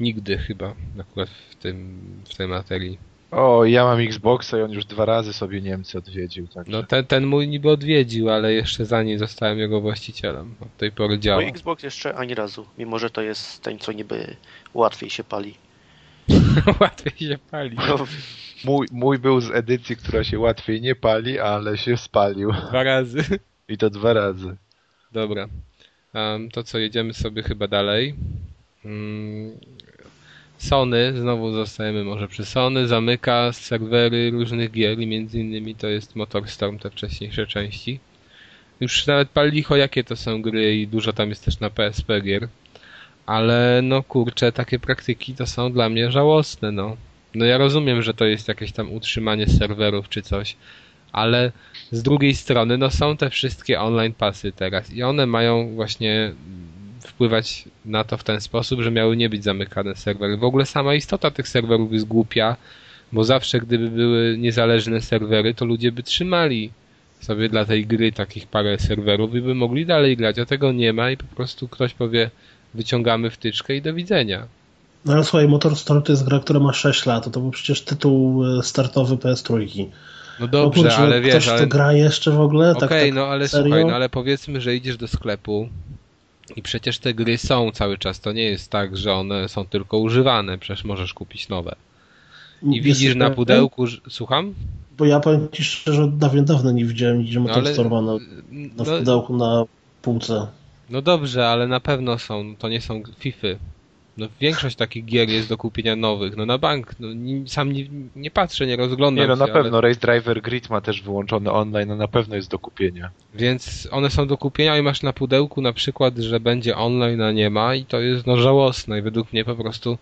Nigdy chyba, akurat w tym, w tej materii. O, ja mam Xboxa i on już dwa razy sobie Niemcy odwiedził, także... No ten, ten mój niby odwiedził, ale jeszcze zanim zostałem jego właścicielem. Od tej pory działa. Mój Xbox jeszcze ani razu, mimo że to jest ten, co niby łatwiej się pali. Łatwiej się pali. No, Mój, mój był z edycji, która się łatwiej nie pali, ale się spalił. Dwa razy. I to dwa razy. Dobra. Um, to co, jedziemy sobie chyba dalej. Mm, Sony, znowu zostajemy może przy Sony, zamyka serwery różnych gier i między innymi to jest Motorstorm, te wcześniejsze części. Już nawet pal licho jakie to są gry i dużo tam jest też na PSP gier. Ale no kurczę, takie praktyki to są dla mnie żałosne, no. No ja rozumiem, że to jest jakieś tam utrzymanie serwerów czy coś, ale z drugiej strony, no są te wszystkie online pasy teraz i one mają właśnie wpływać na to w ten sposób, że miały nie być zamykane serwery. W ogóle sama istota tych serwerów jest głupia, bo zawsze gdyby były niezależne serwery, to ludzie by trzymali sobie dla tej gry takich parę serwerów i by mogli dalej grać, a tego nie ma i po prostu ktoś powie wyciągamy wtyczkę i do widzenia. No ale słuchaj, Motorstorm to jest gra, która ma 6 lat, to był przecież tytuł e, startowy PS3. No O dobrze, kurczę, ale ktoś wiesz, to ale... gra jeszcze w ogóle? Okej, tak, tak, no ale serio? słuchaj, no ale powiedzmy, że idziesz do sklepu i przecież te gry są cały czas. To nie jest tak, że one są tylko używane, przecież możesz kupić nowe. i widzisz na pudełku, że... słucham? Bo ja powiem ci szczerze, od dawien dawno nie widziałem nigdzie No, Motorstorma na, na No, pudełku na półce. no dobrze, ale na pewno są, to nie są Fify. No większość takich gier jest do kupienia nowych. No na bank, no, sam nie, nie patrzę, nie rozglądam Nie no, na się, ale- pewno Race Driver Grid ma też wyłączony online, no na pewno jest do kupienia. Więc one są do kupienia i masz na pudełku na przykład, że będzie online, a nie ma i to jest no żałosne i według mnie po prostu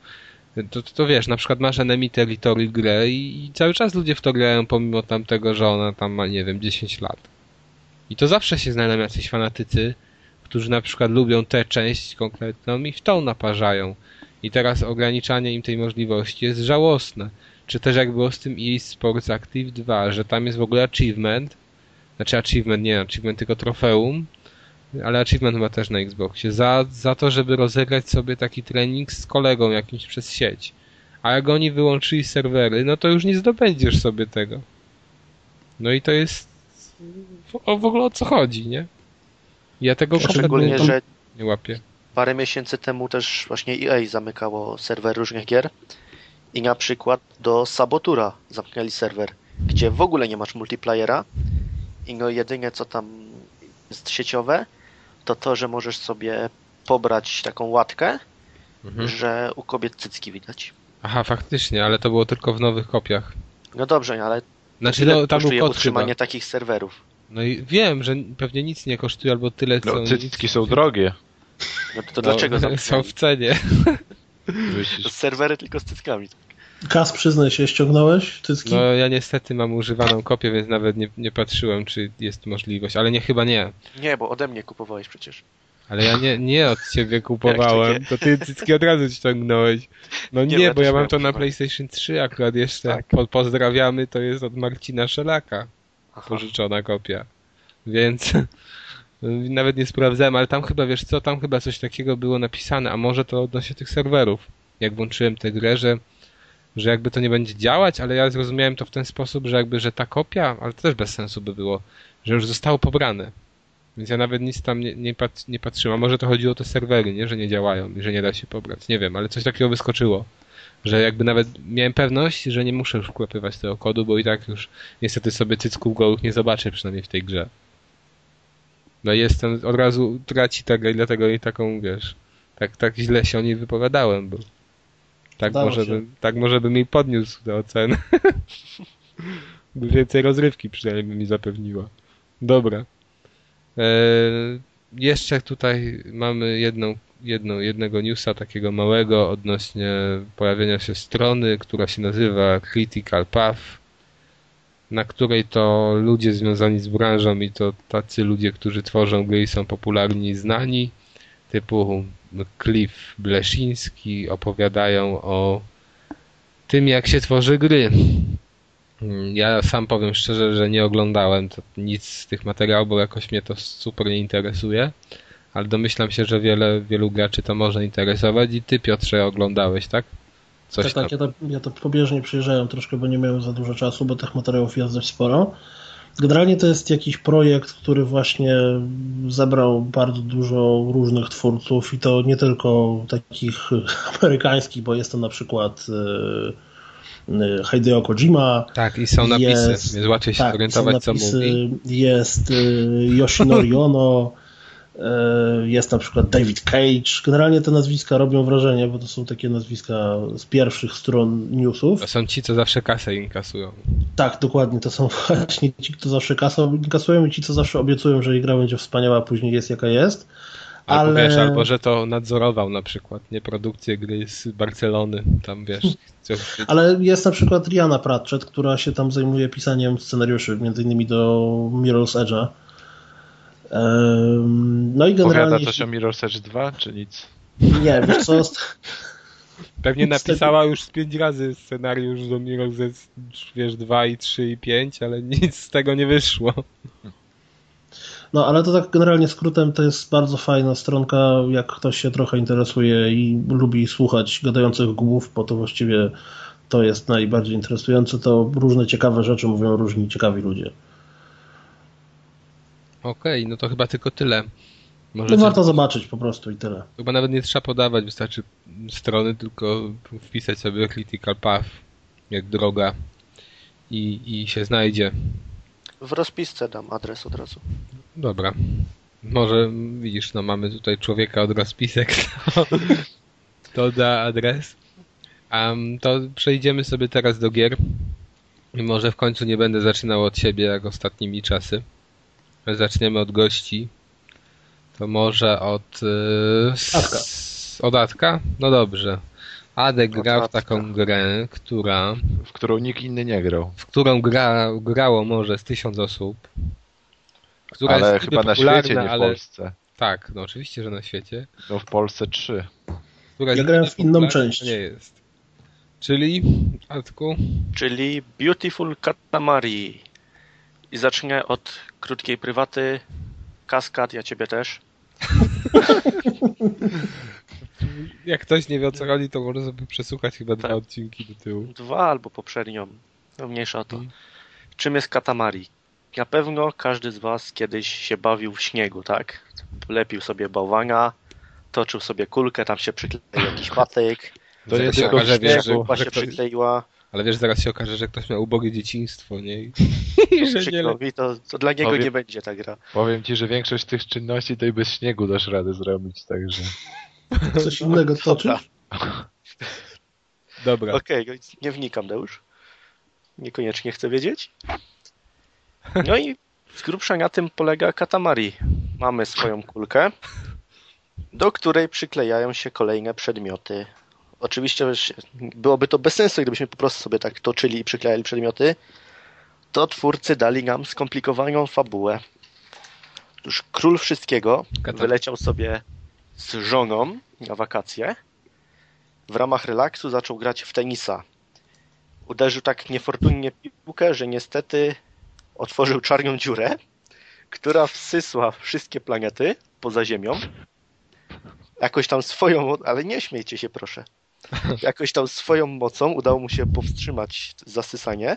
to, to, to wiesz, na przykład masz Enemy Territory grę i, i cały czas ludzie w to grają pomimo tamtego, że ona tam ma, nie wiem, 10 lat. I to zawsze się znajdą jacyś fanatycy, którzy na przykład lubią tę część konkretną i w tą naparzają. I teraz ograniczanie im tej możliwości jest żałosne. Czy też jak było z tym EA Sports Active 2, że tam jest w ogóle achievement, znaczy achievement, nie achievement, tylko trofeum, ale achievement chyba też na Xboxie, za, za to, żeby rozegrać sobie taki trening z kolegą jakimś przez sieć. A jak oni wyłączyli serwery, no to już nie zdobędziesz sobie tego. No i to jest w, w ogóle o co chodzi, nie? Ja tego Szczególnie, kompletnie że nie łapię. parę miesięcy temu też właśnie EA zamykało serwer różnych gier i na przykład do Sabotura zamknęli serwer, gdzie w ogóle nie masz multiplayera i no jedynie co tam jest sieciowe, to to, że możesz sobie pobrać taką łatkę, Mhm. że u kobiet cycki widać. Aha, faktycznie, ale to było tylko w nowych kopiach. No dobrze, ale Znaczy, no, tam był kod utrzymanie chyba. takich serwerów? No i wiem, że pewnie nic nie kosztuje, albo tyle, co... No, cycki są drogie. No to, to No, dlaczego Są zamknęli? w cenie. To serwery tylko z cyckami. Kas, przyznaj się, ściągnąłeś cycki? No ja niestety mam używaną kopię, więc nawet nie, nie patrzyłem, czy jest możliwość, ale nie, chyba nie. Nie, bo ode mnie kupowałeś przecież. Ale ja nie, nie od ciebie kupowałem, to ty cycki od razu ściągnąłeś. No Nie, nie, bo ja mam to na. PlayStation 3 akurat jeszcze. Tak. Po, pozdrawiamy, to jest od Marcina Szelaka Aha. pożyczona kopia. Więc nawet nie sprawdzałem, ale tam chyba, wiesz co, tam chyba coś takiego było napisane, a może to odnośnie tych serwerów. Jak włączyłem tę grę, że, że jakby to nie będzie działać, ale ja zrozumiałem to w ten sposób, że jakby, że ta kopia, ale to też bez sensu by było, że już zostało pobrane. Więc ja nawet nic tam nie, nie, pat, nie patrzyłem. A może to chodziło o te serwery, nie? Że nie działają i że nie da się pobrać. Nie wiem, ale coś takiego wyskoczyło. Że jakby nawet miałem pewność, że nie muszę już wklepywać tego kodu, bo i tak już niestety sobie cycków gołych nie zobaczę przynajmniej w tej grze. No i jestem, od razu traci ta gra i dlatego jej taką, wiesz, tak, tak źle się o niej wypowiadałem, bo tak Udało może, bym, tak może bym jej podniósł tę ocenę. by więcej rozrywki przynajmniej by mi zapewniła. Dobra. E, jeszcze tutaj mamy jedną, jednego newsa takiego małego odnośnie pojawienia się strony, która się nazywa Critical Path, na której to ludzie związani z branżą i to tacy ludzie, którzy tworzą gry i są popularni i znani, typu Cliff Bleszyński opowiadają o tym, jak się tworzy gry. Ja sam powiem szczerze, że nie oglądałem nic z tych materiałów, bo jakoś mnie to super nie interesuje, ale domyślam się, że wiele, wielu graczy to może interesować i ty Piotrze oglądałeś, tak? Coś tak, tam. tak, ja to, ja to pobieżnie przyjrzałem troszkę, bo nie miałem za dużo czasu, bo tych materiałów jest dość sporo. Generalnie to jest jakiś projekt, który właśnie zebrał bardzo dużo różnych twórców i to nie tylko takich amerykańskich, bo jest to na przykład e, e, Hideo Kojima. Tak, i są napisy, jest, więc łatwiej się tak, orientować, są co napisy, mówi. Jest e, Yoshinori Ono, jest na przykład David Cage. Generalnie te nazwiska robią wrażenie, bo to są takie nazwiska z pierwszych stron newsów. To są ci, co zawsze kasę inkasują. Tak, dokładnie. To są właśnie ci, kto zawsze kasą kasują i ci, co zawsze obiecują, że gra będzie wspaniała, a później jest jaka jest. Albo Ale- wiesz, albo że to nadzorował na przykład, nie produkcję gry z Barcelony, tam wiesz, coś, Ale jest na przykład Rihanna Pratchett, która się tam zajmuje pisaniem scenariuszy, między innymi do Mirror's Edge'a. No i Powiada generalnie... coś o Mirror's Edge 2, czy nic? Nie, wiesz co, Pewnie napisała już z pięć razy scenariusz do Mirror ze wiesz, 2 i 3 i 5, ale nic z tego nie wyszło. No, ale to tak generalnie skrótem to jest bardzo fajna stronka, jak ktoś się trochę interesuje i lubi słuchać gadających głów, bo to właściwie to jest najbardziej interesujące, to różne ciekawe rzeczy mówią różni ciekawi ludzie. Okej, no to chyba tylko tyle. No Możecie, warto zobaczyć po prostu i tyle. Chyba nawet nie trzeba podawać, wystarczy strony, tylko wpisać sobie Critical Path jak droga i, i się znajdzie. W rozpisce dam adres od razu. Dobra. Może widzisz, no mamy tutaj człowieka od rozpisek, to, to da adres. Um, to przejdziemy sobie teraz do gier. I może w końcu nie będę zaczynał od siebie jak ostatnimi czasy. Zaczniemy od gości. To może od... Yy, Adka. Od Adka? No dobrze. Adek Od grał w taką grę, która, w którą nikt inny nie grał. w którą gra, grało może z tysiąc osób. Która Ale jest chyba na popularna, świecie, nie w ale... Polsce. Tak, no oczywiście, że na świecie. No w Polsce trzy. Która Ja grałem w inną część. to Nie jest. Czyli, Adku, Czyli Beautiful Katamari. I zacznę od krótkiej prywaty. Kaskad, ja ciebie też. jak ktoś nie wie o co chodzi, to może sobie przesłuchać chyba dwa Tak. odcinki do tyłu. Dwa albo poprzednią. No mniejsza o to. Mhm. Czym jest katamari? Na pewno każdy z was kiedyś się bawił w śniegu, tak? Lepił sobie bałwana, toczył sobie kulkę, tam się przykleił jakiś patyk, To się tylko wiesz, że- się ktoś- przykleiła. Ale wiesz, zaraz się okaże, że ktoś miał ubogie dzieciństwo, nie? I, i że nie Przykro mi, to, to dla niego Powiem- nie będzie ta gra. Powiem ci, że większość tych czynności to i bez śniegu dasz radę zrobić, także... Coś innego toczysz? Dobra. Okej, no nie wnikam, Deusz. Niekoniecznie chcę wiedzieć. No i z grubsza na tym polega katamari. Mamy swoją kulkę, do której przyklejają się kolejne przedmioty. Oczywiście byłoby to bez sensu, gdybyśmy po prostu sobie tak toczyli i przyklejali przedmioty. To twórcy dali nam skomplikowaną fabułę. Otóż król wszystkiego wyleciał sobie z żoną na wakacje. W ramach relaksu zaczął grać w tenisa. Uderzył tak niefortunnie piłkę, że niestety otworzył czarną dziurę, która wsysła wszystkie planety poza Ziemią. Jakoś tam swoją, ale nie śmiejcie się proszę. Jakoś tam swoją mocą udało mu się powstrzymać zasysanie.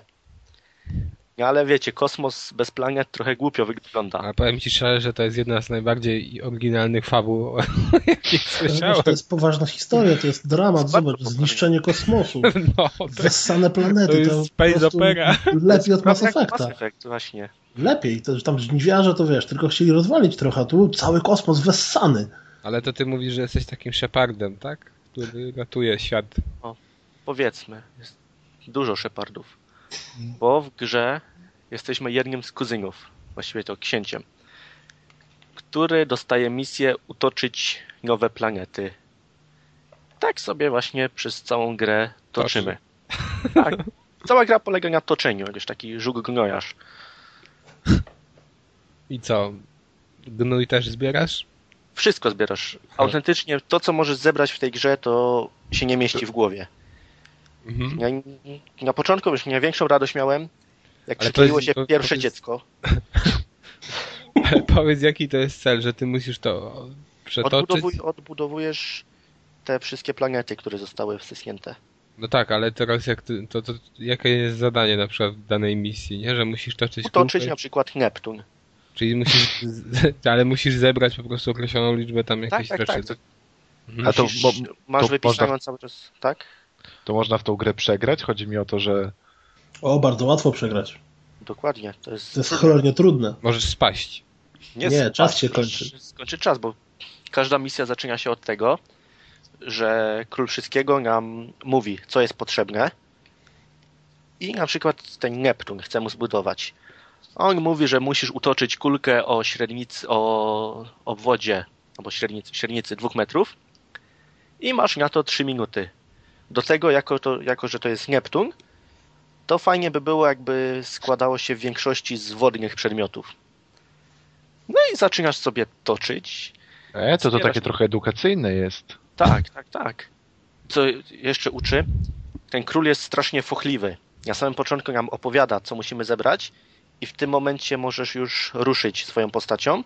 No ale wiecie, kosmos bez planet trochę głupio wygląda. Ale powiem ci szczerze, że to jest jedna z najbardziej oryginalnych fabuł, jakich słyszałem. To jest poważna historia, to jest dramat, zobacz, zniszczenie kosmosu, No, to planety, to jest to, space opera. lepiej od Mass Effecta. Mass Effect, właśnie. Lepiej, to, że tam żniwiarze to wiesz, tylko chcieli rozwalić trochę, a tu cały kosmos wessany. Ale to ty mówisz, że jesteś takim Shepardem, tak? Który ratuje świat. Powiedzmy, jest dużo Shepardów. Bo w grze jesteśmy jednym z kuzynów, właściwie to księciem, który dostaje misję utoczyć nowe planety. Tak sobie właśnie przez całą grę toczymy. Tak. Cała gra polega na toczeniu, jakiś taki żuk gnojarz. I co? Gnój też zbierasz? Wszystko zbierasz. Autentycznie to, co możesz zebrać w tej grze, to się nie mieści w głowie. Mhm. Ja, na początku już największą radość miałem, jak jest- się to- to pierwsze jest- dziecko. Ale powiedz, jaki to jest cel, że ty musisz to przetoczyć? Odbudowuj, odbudowujesz te wszystkie planety, które zostały wsyśnięte. No tak, ale teraz jak ty, to, to jakie jest zadanie na przykład w danej misji, nie? Że musisz toczyć Utoczyć na przykład Neptun. Czyli musisz, ale musisz zebrać po prostu określoną liczbę tam Tak, jakichś tak, rzeczy. tak. To, Mhm. A to mo- masz to wypisaną można- cały czas, tak? To można w tą grę przegrać? Chodzi mi o to, że... O, bardzo łatwo przegrać. Dokładnie. To jest, To jest cholernie trudne. Możesz spaść. Nie, spaść, czas się kończy. Skończy czas, bo każda misja zaczyna się od tego, że król wszystkiego nam mówi, co jest potrzebne i na przykład ten Neptun chce mu zbudować. On mówi, że musisz utoczyć kulkę o średnicy, o obwodzie, albo średnicy, średnicy dwóch metrów i masz na to trzy minuty. Do tego, jako, to, jako że to jest Neptun, to fajnie by było, jakby składało się w większości z wodnych przedmiotów. No i zaczynasz sobie toczyć. E, to to takie trochę edukacyjne jest. Tak, tak, tak. Co jeszcze uczy? Ten król jest strasznie fochliwy. Na samym początku nam opowiada, co musimy zebrać i w tym momencie możesz już ruszyć swoją postacią.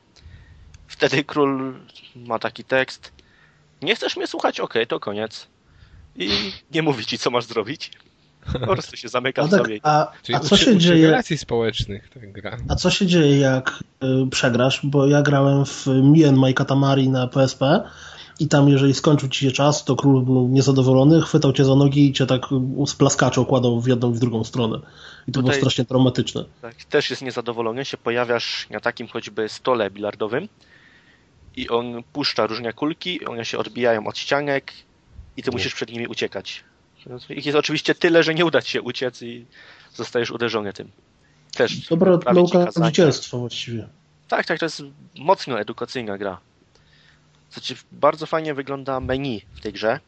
Wtedy król ma taki tekst. Nie chcesz mnie słuchać? Okej, to koniec. I nie mówi ci, co masz zrobić. Po prostu się zamyka A, w tak, sobie. a, a co się uczy dzieje? relacji społecznych gra. A co się dzieje, jak y, przegrasz? Bo ja grałem w and My Katamari na PSP i tam jeżeli skończył ci się czas, to król był niezadowolony, chwytał cię za nogi i cię tak z plaskacza układał w jedną i w drugą stronę. I to Tutaj- było strasznie traumatyczne. Tak, też jest niezadowolony, się pojawiasz na takim choćby stole bilardowym i on puszcza różne kulki, one się odbijają od ścianek i ty musisz przed nimi uciekać. Ich jest oczywiście tyle, że nie uda ci się uciec i zostajesz uderzony tym. Też Dobra nauka kazania. zwycięstwa właściwie. Tak, tak, to jest mocno edukacyjna gra. Znaczy, bardzo fajnie wygląda menu w tej grze,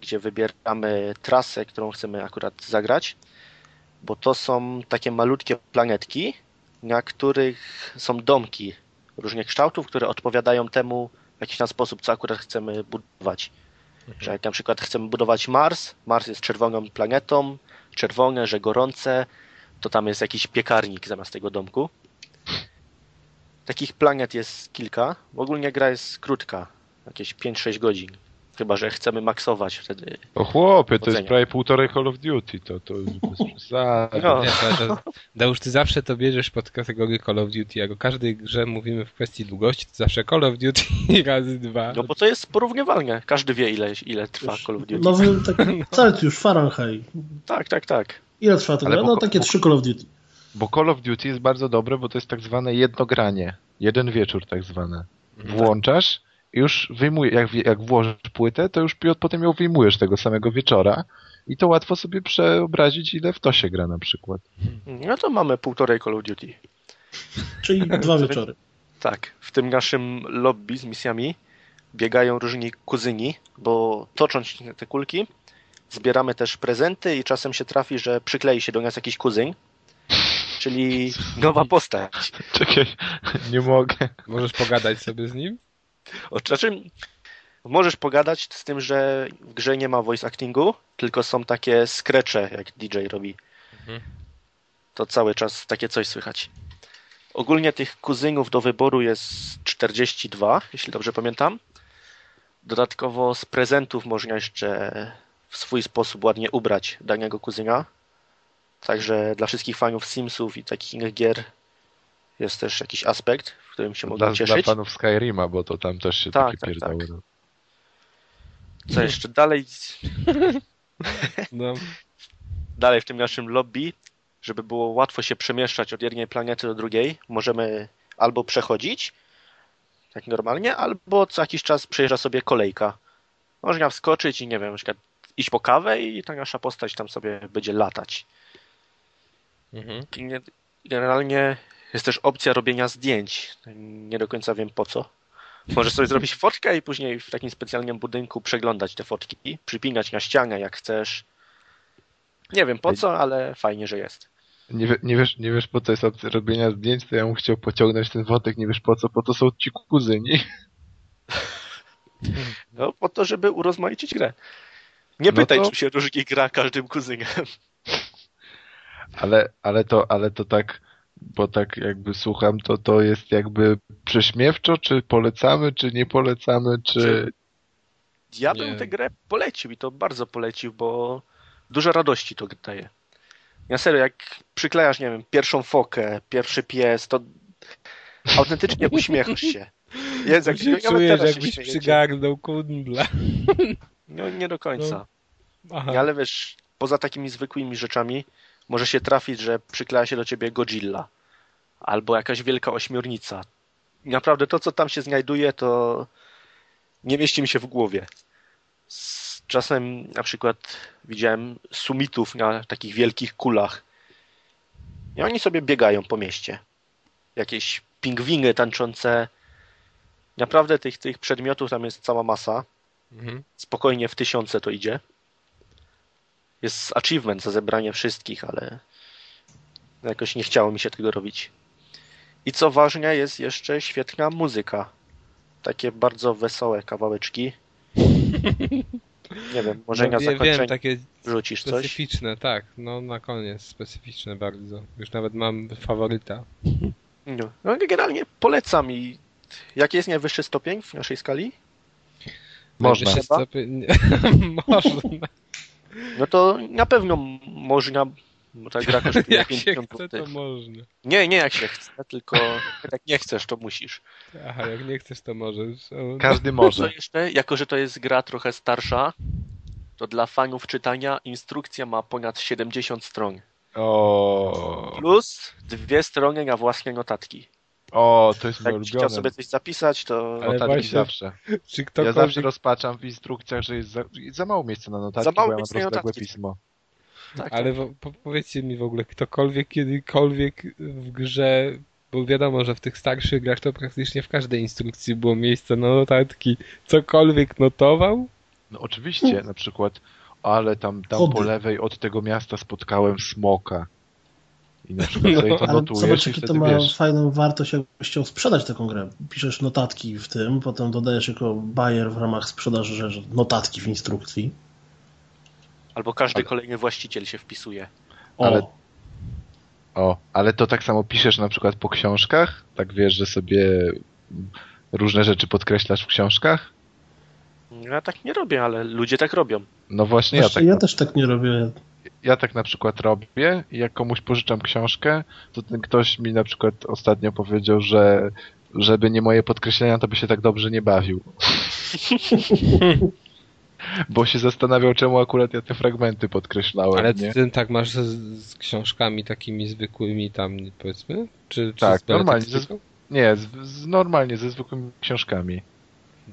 gdzie wybieramy trasę, którą chcemy akurat zagrać, bo to są takie malutkie planetki, na których są domki różnych kształtów, które odpowiadają temu w jakiś tam sposób, co akurat chcemy budować. Że jak na przykład chcemy budować Mars, Mars jest czerwoną planetą, czerwone, że gorące, to tam jest jakiś piekarnik zamiast tego domku. Takich planet jest kilka. Ogólnie gra jest krótka, jakieś 5-6 godzin. Chyba, że chcemy maksować wtedy. O chłopie, to jest prawie półtorej Call of Duty, to, to bez przesady. No. Deusz, ty zawsze to bierzesz pod kategorię Call of Duty. Jak o każdej grze mówimy w kwestii długości, to zawsze Call of Duty razy dwa. No bo to jest porównywalne. Każdy wie, ile, ile trwa Call of Duty. Nowy taki Celsius, Fahrenheit. Tak, tak, tak. Ile trwa to bo- No takie bo- trzy Call of Duty. Bo Call of Duty jest bardzo dobre, bo to jest tak zwane jednogranie. Jeden wieczór tak zwane. Włączasz i już wyjmujesz, jak, jak włożysz płytę, to już potem ją wyjmujesz tego samego wieczora i to łatwo sobie przeobrazić, ile w to się gra na przykład. No to mamy półtorej Call of Duty. Czyli dwa wieczory. Tak, w tym naszym lobby z misjami biegają różni kuzyni, bo tocząc te kulki, zbieramy też prezenty i czasem się trafi, że przyklei się do nas jakiś kuzyn, czyli nowa postać. Czekaj, nie mogę. Możesz pogadać sobie z nim? Znaczy, możesz pogadać z tym, że w grze nie ma voice actingu, tylko są takie skrecze, jak DJ robi. Mhm. To cały czas takie coś słychać. Ogólnie tych kuzynów do wyboru jest 42, jeśli dobrze pamiętam. Dodatkowo z prezentów można jeszcze w swój sposób ładnie ubrać danego kuzyna. Także dla wszystkich fanów Simsów i takich innych gier jest też jakiś aspekt, w którym się mogą Dla, dla cieszyć. fanów Skyrima, bo to tam też się Tak, takie tak, pierdały. tak. Co jeszcze dalej, No. dalej w tym naszym lobby, żeby było łatwo się przemieszczać od jednej planety do drugiej, możemy albo przechodzić, tak normalnie, albo co jakiś czas przejeżdża sobie kolejka. Można wskoczyć i nie wiem, na przykład iść po kawę i ta nasza postać tam sobie będzie latać. Mhm. Generalnie jest też opcja robienia zdjęć. Nie do końca wiem po co. Możesz sobie zrobić fotkę i później w takim specjalnym budynku przeglądać te fotki, przypinać na ścianę jak chcesz. Nie wiem po co, ale fajnie, że jest. Nie, wie- nie, wiesz, nie wiesz po co jest opcja robienia zdjęć, to ja bym chciał pociągnąć ten wątek, nie wiesz po co, po to są ci kuzyni. No po to, żeby urozmaicić grę. Nie No pytaj, to- czy się różni gra każdym kuzynem. Ale, ale to, ale to tak, bo tak jakby słucham, to to jest jakby prześmiewczo, czy polecamy, czy nie polecamy, czy... Ja Nie. bym tę grę polecił i to bardzo polecił, bo dużo radości to daje. Ja serio, jak przyklejasz, nie wiem, pierwszą fokę, pierwszy pies, to autentycznie uśmiechasz się. Jest, jak się czujesz, się jakbyś śmiejecie. przygarnął kundla. No nie do końca. Aha. Nie, ale wiesz, poza takimi zwykłymi rzeczami może się trafić, że przykleja się do ciebie Godzilla albo jakaś wielka ośmiornica. I Naprawdę to, co tam się znajduje, to nie mieści mi się w głowie. Z czasem na przykład widziałem sumitów na takich wielkich kulach. I oni sobie biegają po mieście. Jakieś pingwiny tańczące. Naprawdę tych, tych przedmiotów tam jest cała masa Mhm. spokojnie w tysiące to idzie. Jest achievement za zebranie wszystkich, ale jakoś nie chciało mi się tego robić. I co ważne, jest jeszcze świetna muzyka. Takie bardzo wesołe kawałeczki. Nie wiem, może no, na wie- zakończenie wiem, takie rzucisz coś? specyficzne, tak. No na koniec specyficzne bardzo. Już nawet mam faworyta. No, no generalnie polecam i jaki jest najwyższy stopień w naszej skali? Można. Stopień- Można. No to na pewno można Bo ta gra kosztuje Jak się 50 chce, to można. Nie, nie jak się chce, tylko jak nie chcesz, to musisz. Aha, jak nie chcesz, to możesz. O, Każdy Co może. jeszcze, jako że to jest gra trochę starsza, to dla fanów czytania instrukcja ma ponad 70 stron. O, Plus dwie strony na własne notatki. O to jest moje Jak chciał ulubione. sobie coś zapisać, to Ale Notatki właśnie- zawsze. Czy Ja ktokolwiek... zawsze rozpaczam w instrukcjach, że jest za, za mało miejsca na notatki, Za mało bo ja mam miejsca na rozległe notatki. pismo. tak, Ale po, powiedzcie mi w ogóle, ktokolwiek kiedykolwiek w grze, bo wiadomo, że w tych starszych grach to praktycznie w każdej instrukcji było miejsce na notatki, cokolwiek notował? No oczywiście, na przykład, ale tam, tam po lewej od tego miasta spotkałem smoka. I na przykład No. sobie to Ale notujesz zobacz, i jakie to ma wiesz. fajną wartość, jakbyś chciał sprzedać taką grę. Piszesz notatki w tym, potem dodajesz jako buyer w ramach sprzedaży rzeczy notatki w instrukcji. Albo każdy Ale- kolejny właściciel się wpisuje. O, Ale- O, ale to tak samo piszesz na przykład po książkach? Tak wiesz, że sobie różne rzeczy podkreślasz w książkach? Ja tak nie robię, ale ludzie tak robią. No właśnie, ja Właśnie tak, ja też tak nie robię. Ja tak na przykład robię i jak komuś pożyczam książkę, to ten ktoś mi na przykład ostatnio powiedział, że żeby nie moje podkreślenia, to by się tak dobrze nie bawił. Bo się zastanawiał, czemu akurat ja te fragmenty podkreślałem, Ale ty tak masz z, z książkami takimi zwykłymi tam, powiedzmy? Czy, czy Tak, normalnie? Nie, z, z, normalnie, ze zwykłymi książkami.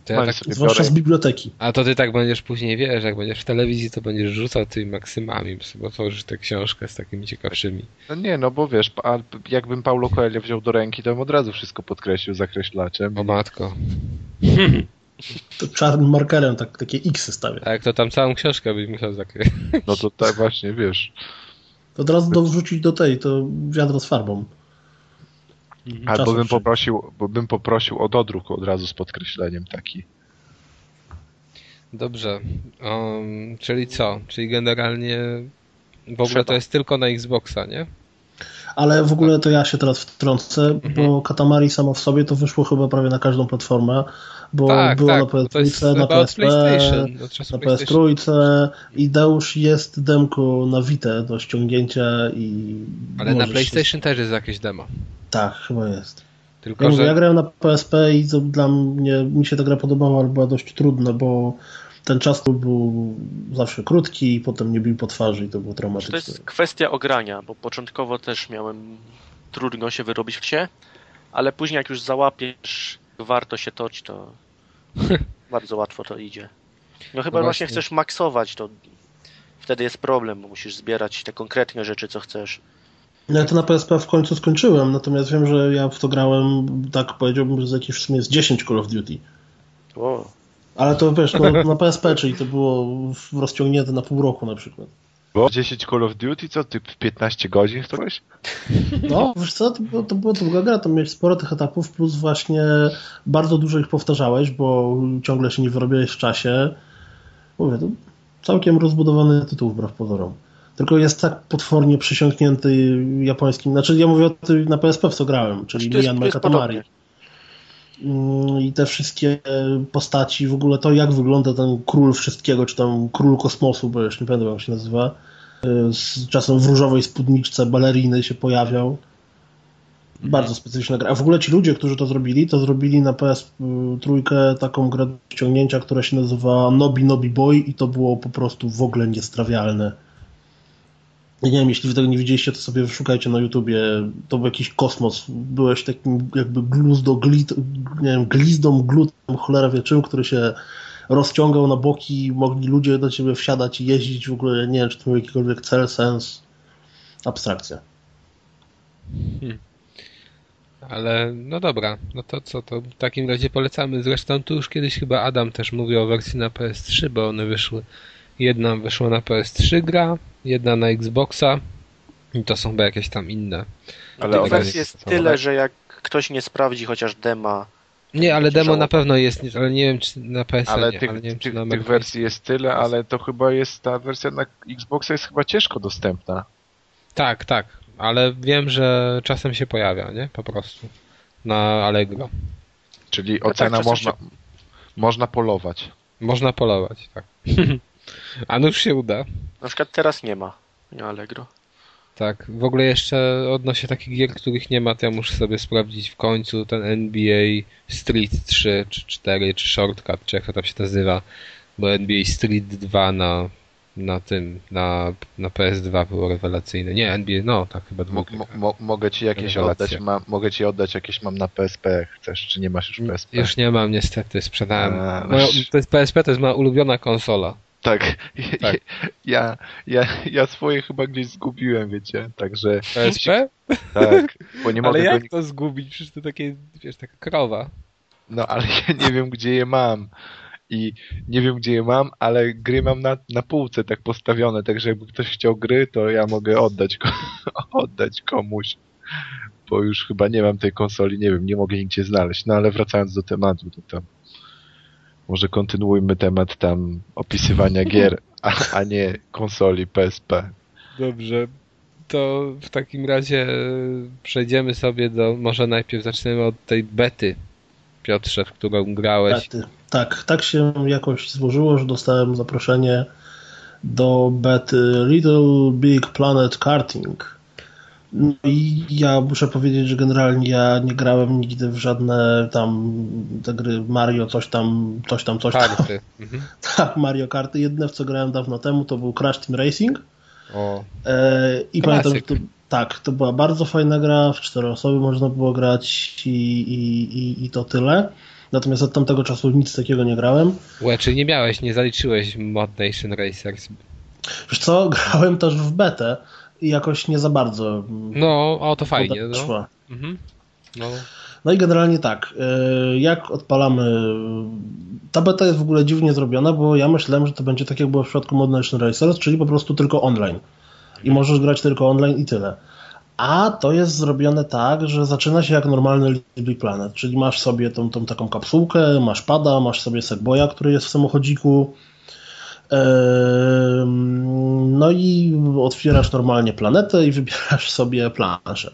To ja tak, Zwłaszcza biorę- z biblioteki. a to ty tak będziesz później, wiesz, jak będziesz w telewizji, to będziesz rzucał tymi maksymami, bo tworzysz tę książkę z takimi ciekawszymi. No nie, no bo wiesz, a jakbym Paulo Coelho wziął do ręki, to bym od razu wszystko podkreślił zakreślaczem. O matko. To czarnym markerem tak, takie X stawia. A jak to tam całą książkę byś musiał zakryć. No to tak właśnie, wiesz. To od razu dorzucić do tej, to wiadro z farbą. Albo Czasem bym poprosił, bo bym poprosił o dodruk od razu z podkreśleniem taki. Dobrze. Um, czyli co? Czyli generalnie w ogóle Trzeba. to jest tylko na Xboxa, nie? Ale w ogóle to ja się teraz wtrącę, Mhm. bo Katamari samo w sobie to wyszło chyba prawie na każdą platformę, bo tak, było tak. na bo to jest PS3, na PSP, czasu na PlayStation. PS3 i Deusz jest demko na Vita do ściągnięcia i Ale na PlayStation też jest jakieś demo. Się... Tak, chyba jest. Tylko, Ja, mówię, że... ja grałem na PSP i to dla mnie, mi się ta gra podobała, ale była dość trudna, bo ten czas był zawsze krótki i potem nie bił po twarzy i to było To traumatyczne. jest kwestia ogrania, bo początkowo też miałem trudno się wyrobić w cie, ale później jak już załapiesz, warto się toć, to bardzo łatwo to idzie. No chyba No właśnie właśnie. chcesz maksować, to wtedy jest problem, bo musisz zbierać te konkretne rzeczy, co chcesz. No ja to na PSP w końcu skończyłem, natomiast wiem, że ja w to grałem, tak powiedziałbym, że z jakieś w sumie z 10 Call of Duty. O, Ale to wiesz, no, na PSP, czyli to było rozciągnięte na pół roku na przykład. Bo 10 Call of Duty, co ty w 15 godzin ktoś? No, wiesz co, to, było, to była długa gra, to miałeś sporo tych etapów, plus właśnie bardzo dużo ich powtarzałeś, bo ciągle się nie wyrobiłeś w czasie. Mówię, to całkiem rozbudowany tytuł wbrew pozorom. Tylko jest tak potwornie przysiągnięty japońskim, znaczy ja mówię o tym na PSP w co grałem, czyli Myanmar jest Katamari. podobnie. Mm, I te wszystkie postaci, w ogóle to jak wygląda ten król wszystkiego, czy tam król kosmosu, bo już nie pamiętam jak się nazywa, y, z czasem w różowej spódniczce baleriny się pojawiał. Bardzo specyficzna gra. A w ogóle ci ludzie, którzy to zrobili, to zrobili na PS3 taką grę do ściągnięcia, która się nazywa Nobi Nobi Boy i to było po prostu w ogóle niestrawialne. Nie wiem, jeśli wy tego nie widzieliście, to sobie szukajcie na YouTubie. To był jakiś kosmos. Byłeś takim jakby gluzdo, glit, nie wiem, glizdą, glutem, cholera wie czym, który się rozciągał na boki, mogli ludzie do ciebie wsiadać i jeździć. W ogóle nie wiem, czy to miał jakikolwiek cel, sens. Abstrakcja. Ale no dobra, no to co, to w takim razie polecamy. Zresztą tu już kiedyś chyba Adam też mówił o wersji na PS3, bo one wyszły. Jedna wyszła na PS3 gra, jedna na Xboxa i to są chyba jakieś tam inne. Ale wersji jest tyle, że jak ktoś nie sprawdzi chociaż dema, Nie, ale demo na pewno jest, ale nie wiem czy na PS Ale nie, tych, ale nie wiem czy tych, na tych wersji jest tyle, ale to chyba jest ta wersja na Xboxa jest chyba ciężko dostępna. Tak, tak, ale wiem, że czasem się pojawia, nie? Po prostu. Na Allegro. Czyli tak, ocena czasem można, można polować. Można polować, tak. A no już się uda. na przykład teraz nie ma na Allegro. Tak, w ogóle jeszcze odnośnie takich gier, których nie ma, to ja muszę sobie sprawdzić w końcu ten NBA Street 3, czy 4, czy Shortcut, czy jak to tam się nazywa, bo NBA Street 2 na, na tym, na, na PS2 było rewelacyjne. Nie, NBA, no tak chyba mo, mogę ci jakieś Rewelacja. oddać, ma, mogę ci oddać jakieś mam na PSP, chcesz, czy nie masz już PSP? Już nie mam niestety, sprzedałem. A, no. Moja, to jest PSP, to jest moja ulubiona konsola. Tak. Tak. Ja, ja, ja swoje chyba gdzieś zgubiłem, wiecie, także PSP? tak, bo nie mogę Ale go jak ni- to zgubić? Przecież to takie, wiesz, taka krowa. No ale ja nie wiem, gdzie je mam. I nie wiem, gdzie je mam, ale gry mam na, na półce tak postawione, także jakby ktoś chciał gry, to ja mogę oddać, oddać komuś. Bo już chyba nie mam tej konsoli, nie wiem, nie mogę nigdzie znaleźć. No ale wracając do tematu, to tam może kontynuujmy temat tam opisywania gier, a, a nie konsoli PSP. Dobrze. To w takim razie przejdziemy sobie do, może najpierw zaczniemy od tej bety, Piotrze, w którą grałeś. Bety. Tak, tak się jakoś złożyło, że dostałem zaproszenie do bety Little Big Planet Karting. No i ja muszę powiedzieć, że generalnie ja nie grałem nigdy w żadne tam te gry Mario, coś tam, coś tam, coś tam. Karty. Mhm. Tak, Mario Karty. Jedyne w co grałem dawno temu to był Crash Team Racing. O, E, I Klasyk. pamiętam, że to, tak, to była bardzo fajna gra, w cztery osoby można było grać i, i, i, i to tyle. Natomiast od tamtego czasu nic takiego nie grałem. Łe, czyli nie miałeś, nie zaliczyłeś Mod Nation Racers. Wiesz co, grałem też w betę i jakoś nie za bardzo mm, No, o to fajnie, no. Mhm. No, No i generalnie tak, e, jak odpalamy. Ta beta jest w ogóle dziwnie zrobiona, bo ja myślałem, że to będzie tak jak było w przypadku Mod Nation Racers, czyli po prostu tylko online. I możesz grać tylko online i tyle. A to jest zrobione tak, że zaczyna się jak normalny Little Big Planet, czyli masz sobie tą, tą taką kapsułkę, masz pada, masz sobie Segboya, który jest w samochodziku. No i otwierasz normalnie planetę i wybierasz sobie planszę.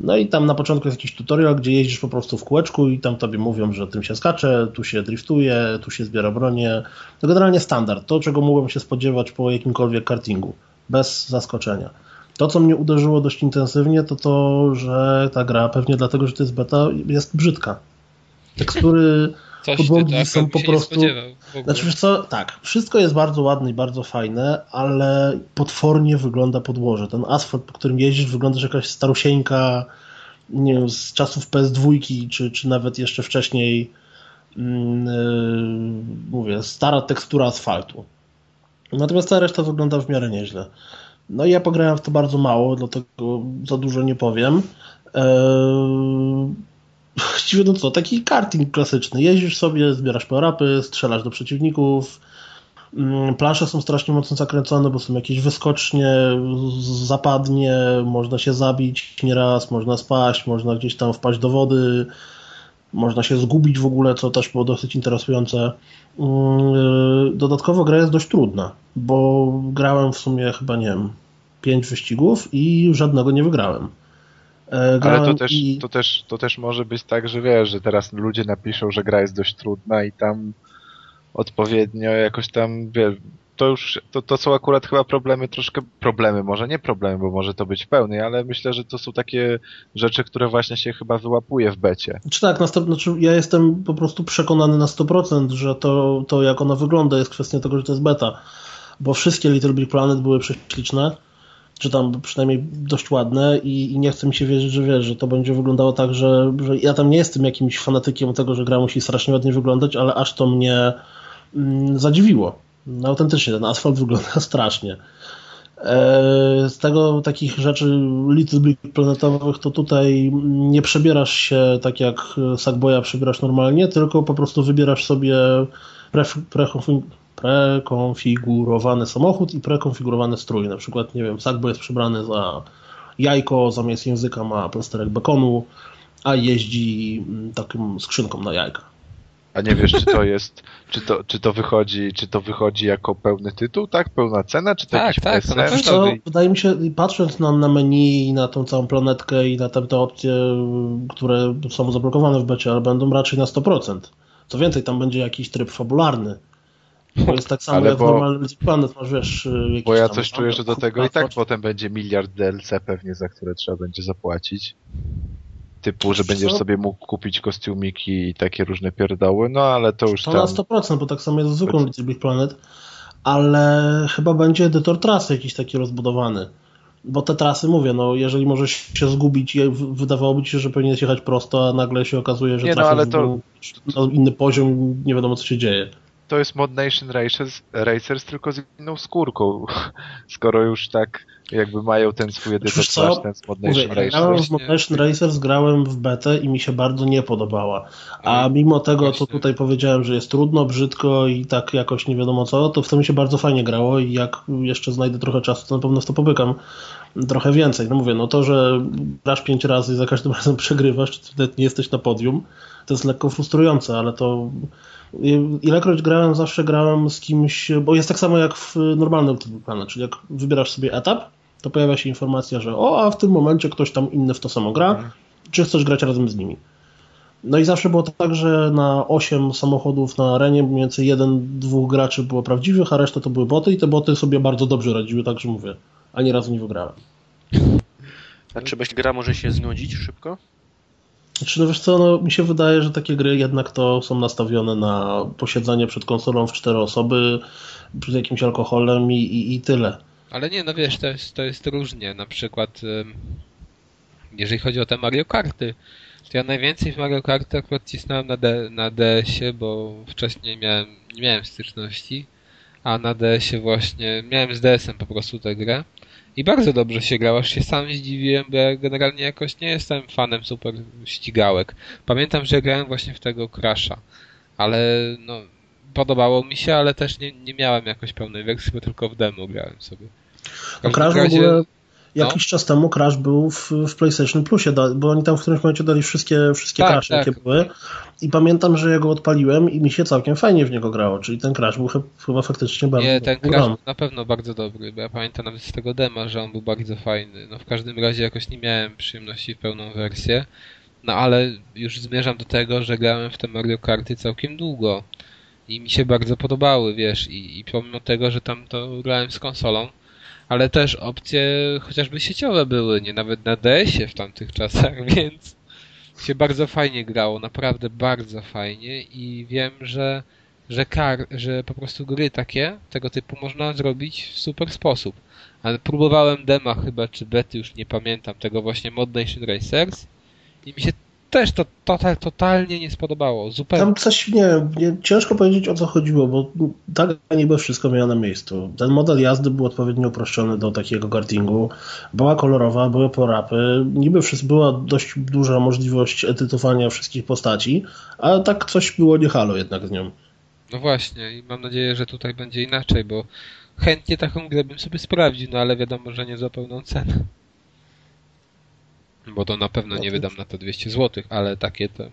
No i tam na początku jest jakiś tutorial, gdzie jeździsz po prostu w kółeczku i tam tobie mówią, że tym się skacze, tu się driftuje, tu się zbiera bronię. To generalnie standard, to czego mogłem się spodziewać po jakimkolwiek kartingu, bez zaskoczenia. To, co mnie uderzyło dość intensywnie, to to, że ta gra, pewnie dlatego, że to jest beta, jest brzydka. Tekstury, coś Podłogi są po prostu- znaczy co, tak, wszystko jest bardzo ładne i bardzo fajne, ale potwornie wygląda podłoże. Ten asfalt, po którym jeździsz, wygląda jak jakaś starusieńka, nie wiem, z czasów PS2, czy, czy nawet jeszcze wcześniej, yy, mówię, stara tekstura asfaltu. Natomiast ta reszta wygląda w miarę nieźle. No i ja pograłem w to bardzo mało, dlatego za dużo nie powiem. Eee, Właściwie no co, taki karting klasyczny. Jeździsz sobie, zbierasz power-upy, strzelasz do przeciwników. Mm, Plansze są strasznie mocno zakręcone, bo są jakieś wyskocznie, zapadnie, można się zabić nieraz, można spaść, można gdzieś tam wpaść do wody, można się zgubić w ogóle, co też było dosyć interesujące. Mm, Dodatkowo gra jest dość trudna, bo grałem w sumie chyba, nie wiem, pięć wyścigów i żadnego nie wygrałem. E, Ale to też, i- to, też, to też może być tak, że wiesz, że teraz ludzie napiszą, że gra jest dość trudna i tam odpowiednio jakoś tam, wiesz, to już, to, to są akurat chyba problemy, troszkę problemy, może nie problemy, bo może to być pełny, ale myślę, że to są takie rzeczy, które właśnie się chyba wyłapuje w becie. Czy tak, następ, znaczy ja jestem po prostu przekonany na 100%, że to, to jak ona wygląda jest kwestia tego, że to jest beta, bo wszystkie Little Big Planet były prześliczne, czy tam przynajmniej dość ładne i, i nie chce mi się wierzyć, że wiesz, że to będzie wyglądało tak, że, że ja tam nie jestem jakimś fanatykiem tego, że gra musi strasznie ładnie wyglądać, ale aż to mnie mm, zadziwiło. No autentycznie, ten asfalt wygląda strasznie. E, Z tego takich rzeczy Little Big Planetowych to tutaj nie przebierasz się tak jak Sackboya przebierasz normalnie, tylko po prostu wybierasz sobie prekonfig- prekonfigurowany samochód i prekonfigurowany strój. Na przykład, nie wiem, Sackboy jest przebrany za jajko, zamiast języka ma plasterek bekonu, a jeździ mm, taką skrzynką na jajka. A nie wiesz, czy to jest, czy to, czy to wychodzi, czy to wychodzi jako pełny tytuł, tak? Pełna cena, czy to Tak, jakiś tak. Co, wydaje mi się, patrząc na, na menu i na tą całą planetkę i na te, te opcje, które są zablokowane w becie, ale będą raczej na 100%. Co więcej, tam będzie jakiś tryb fabularny. Bo jest tak samo Ale jak bo- Little Planet, masz wiesz... y, Bo ja tam coś czuję, że do tego i tak potem będzie miliard DLC pewnie, za które trzeba będzie zapłacić. Typu, że będziesz co? sobie mógł kupić kostiumiki i takie różne pierdoły, no ale to już To tam... na 100%, bo tak samo jest z zwykłą Little Big Planet, ale chyba będzie edytor trasy jakiś taki rozbudowany. Bo te trasy, mówię, no jeżeli możesz się zgubić i wydawałoby ci się, że powinieneś jechać prosto, a nagle się okazuje, że Nie, no, ale to- na inny poziom nie wiadomo co się dzieje. To jest Mod Nation Racers, Racers tylko z inną skórką. Skoro już tak jakby mają ten swój edytor co? ten z Mod Mówię, Nation grałem Racers. w Motion Racers, grałem w betę i mi się bardzo nie podobała. A Ale mimo tego, co właśnie- tutaj powiedziałem, że jest trudno, brzydko i tak jakoś nie wiadomo co, to w to mi się bardzo fajnie grało i jak jeszcze znajdę trochę czasu, to na pewno w to popykam trochę więcej. No mówię, no to, że grasz pięć razy i za każdym razem przegrywasz, czy nie jesteś na podium, to jest lekko frustrujące, ale to ilekroć grałem, zawsze grałem z kimś, bo jest tak samo jak w normalnym typu planie, czyli jak wybierasz sobie etap, to pojawia się informacja, że o, a w tym momencie ktoś tam inny w to samo gra, czy chcesz grać razem z nimi. No i zawsze było tak, że na 8 samochodów na arenie mniej więcej jeden, dwóch graczy było prawdziwych, a reszta to były boty i te boty sobie bardzo dobrze radziły, także mówię, ani razu nie wygrałem. A czy gra może się znudzić szybko? Znaczy, no wiesz co, no, mi się wydaje, że takie gry jednak to są nastawione na posiedzenie przed konsolą w cztery osoby, przed jakimś alkoholem i, i, i tyle. Ale nie, no wiesz, to jest, to jest różnie. Na przykład, jeżeli chodzi o te Mario Karty, to ja najwięcej w Mario Karty akurat cisnąłem na, D, na DS-ie, bo wcześniej miałem, nie miałem styczności, a na DS-ie właśnie, miałem z DS-em po prostu tę grę. I bardzo dobrze się grało, aż się sam zdziwiłem, bo ja generalnie jakoś nie jestem fanem super ścigałek. Pamiętam, że grałem właśnie w tego Crasha, ale no, podobało mi się, ale też nie, nie miałem jakoś pełnej wersji, bo tylko w demo grałem sobie. W No Crash w ogóle jakiś czas temu Crash był w, w PlayStation Plusie, bo oni tam w którymś momencie dali wszystkie, wszystkie Tak, Crashy, tak. jakie były i pamiętam, że ja go odpaliłem i mi się całkiem fajnie w niego grało, czyli ten Crash był chy- chyba faktycznie bardzo Nie, ten. Crash był na pewno bardzo dobry, bo ja pamiętam nawet z tego dema, że on był bardzo fajny. No w każdym razie jakoś nie miałem przyjemności w pełną wersję. No ale już zmierzam do tego, że grałem w te Mario Karty całkiem długo. I mi się bardzo podobały, wiesz, i, i pomimo tego, że tam to grałem z konsolą, ale też opcje chociażby sieciowe były, nie nawet na DS-ie w tamtych czasach, więc się bardzo fajnie grało, naprawdę bardzo fajnie i wiem, że że kar, że po prostu gry takie, tego typu można zrobić w super sposób. Ale próbowałem dema chyba, czy bety, już nie pamiętam, tego właśnie Mod Nation Racers i mi się też to total, totalnie nie spodobało. Zupełnie. Tam coś, nie, ciężko powiedzieć o co chodziło, bo tak niby wszystko miało na miejscu. Ten model jazdy był odpowiednio uproszczony do takiego kartingu, była kolorowa, były porapy, niby wszystko, była dość duża możliwość edytowania wszystkich postaci, ale tak coś było nie halo jednak z nią. No właśnie i mam nadzieję, że tutaj będzie inaczej, bo chętnie taką grę bym sobie sprawdził, no ale wiadomo, że nie za pełną cenę. Bo to na pewno No nie to- wydam na to 200 zł, ale takie to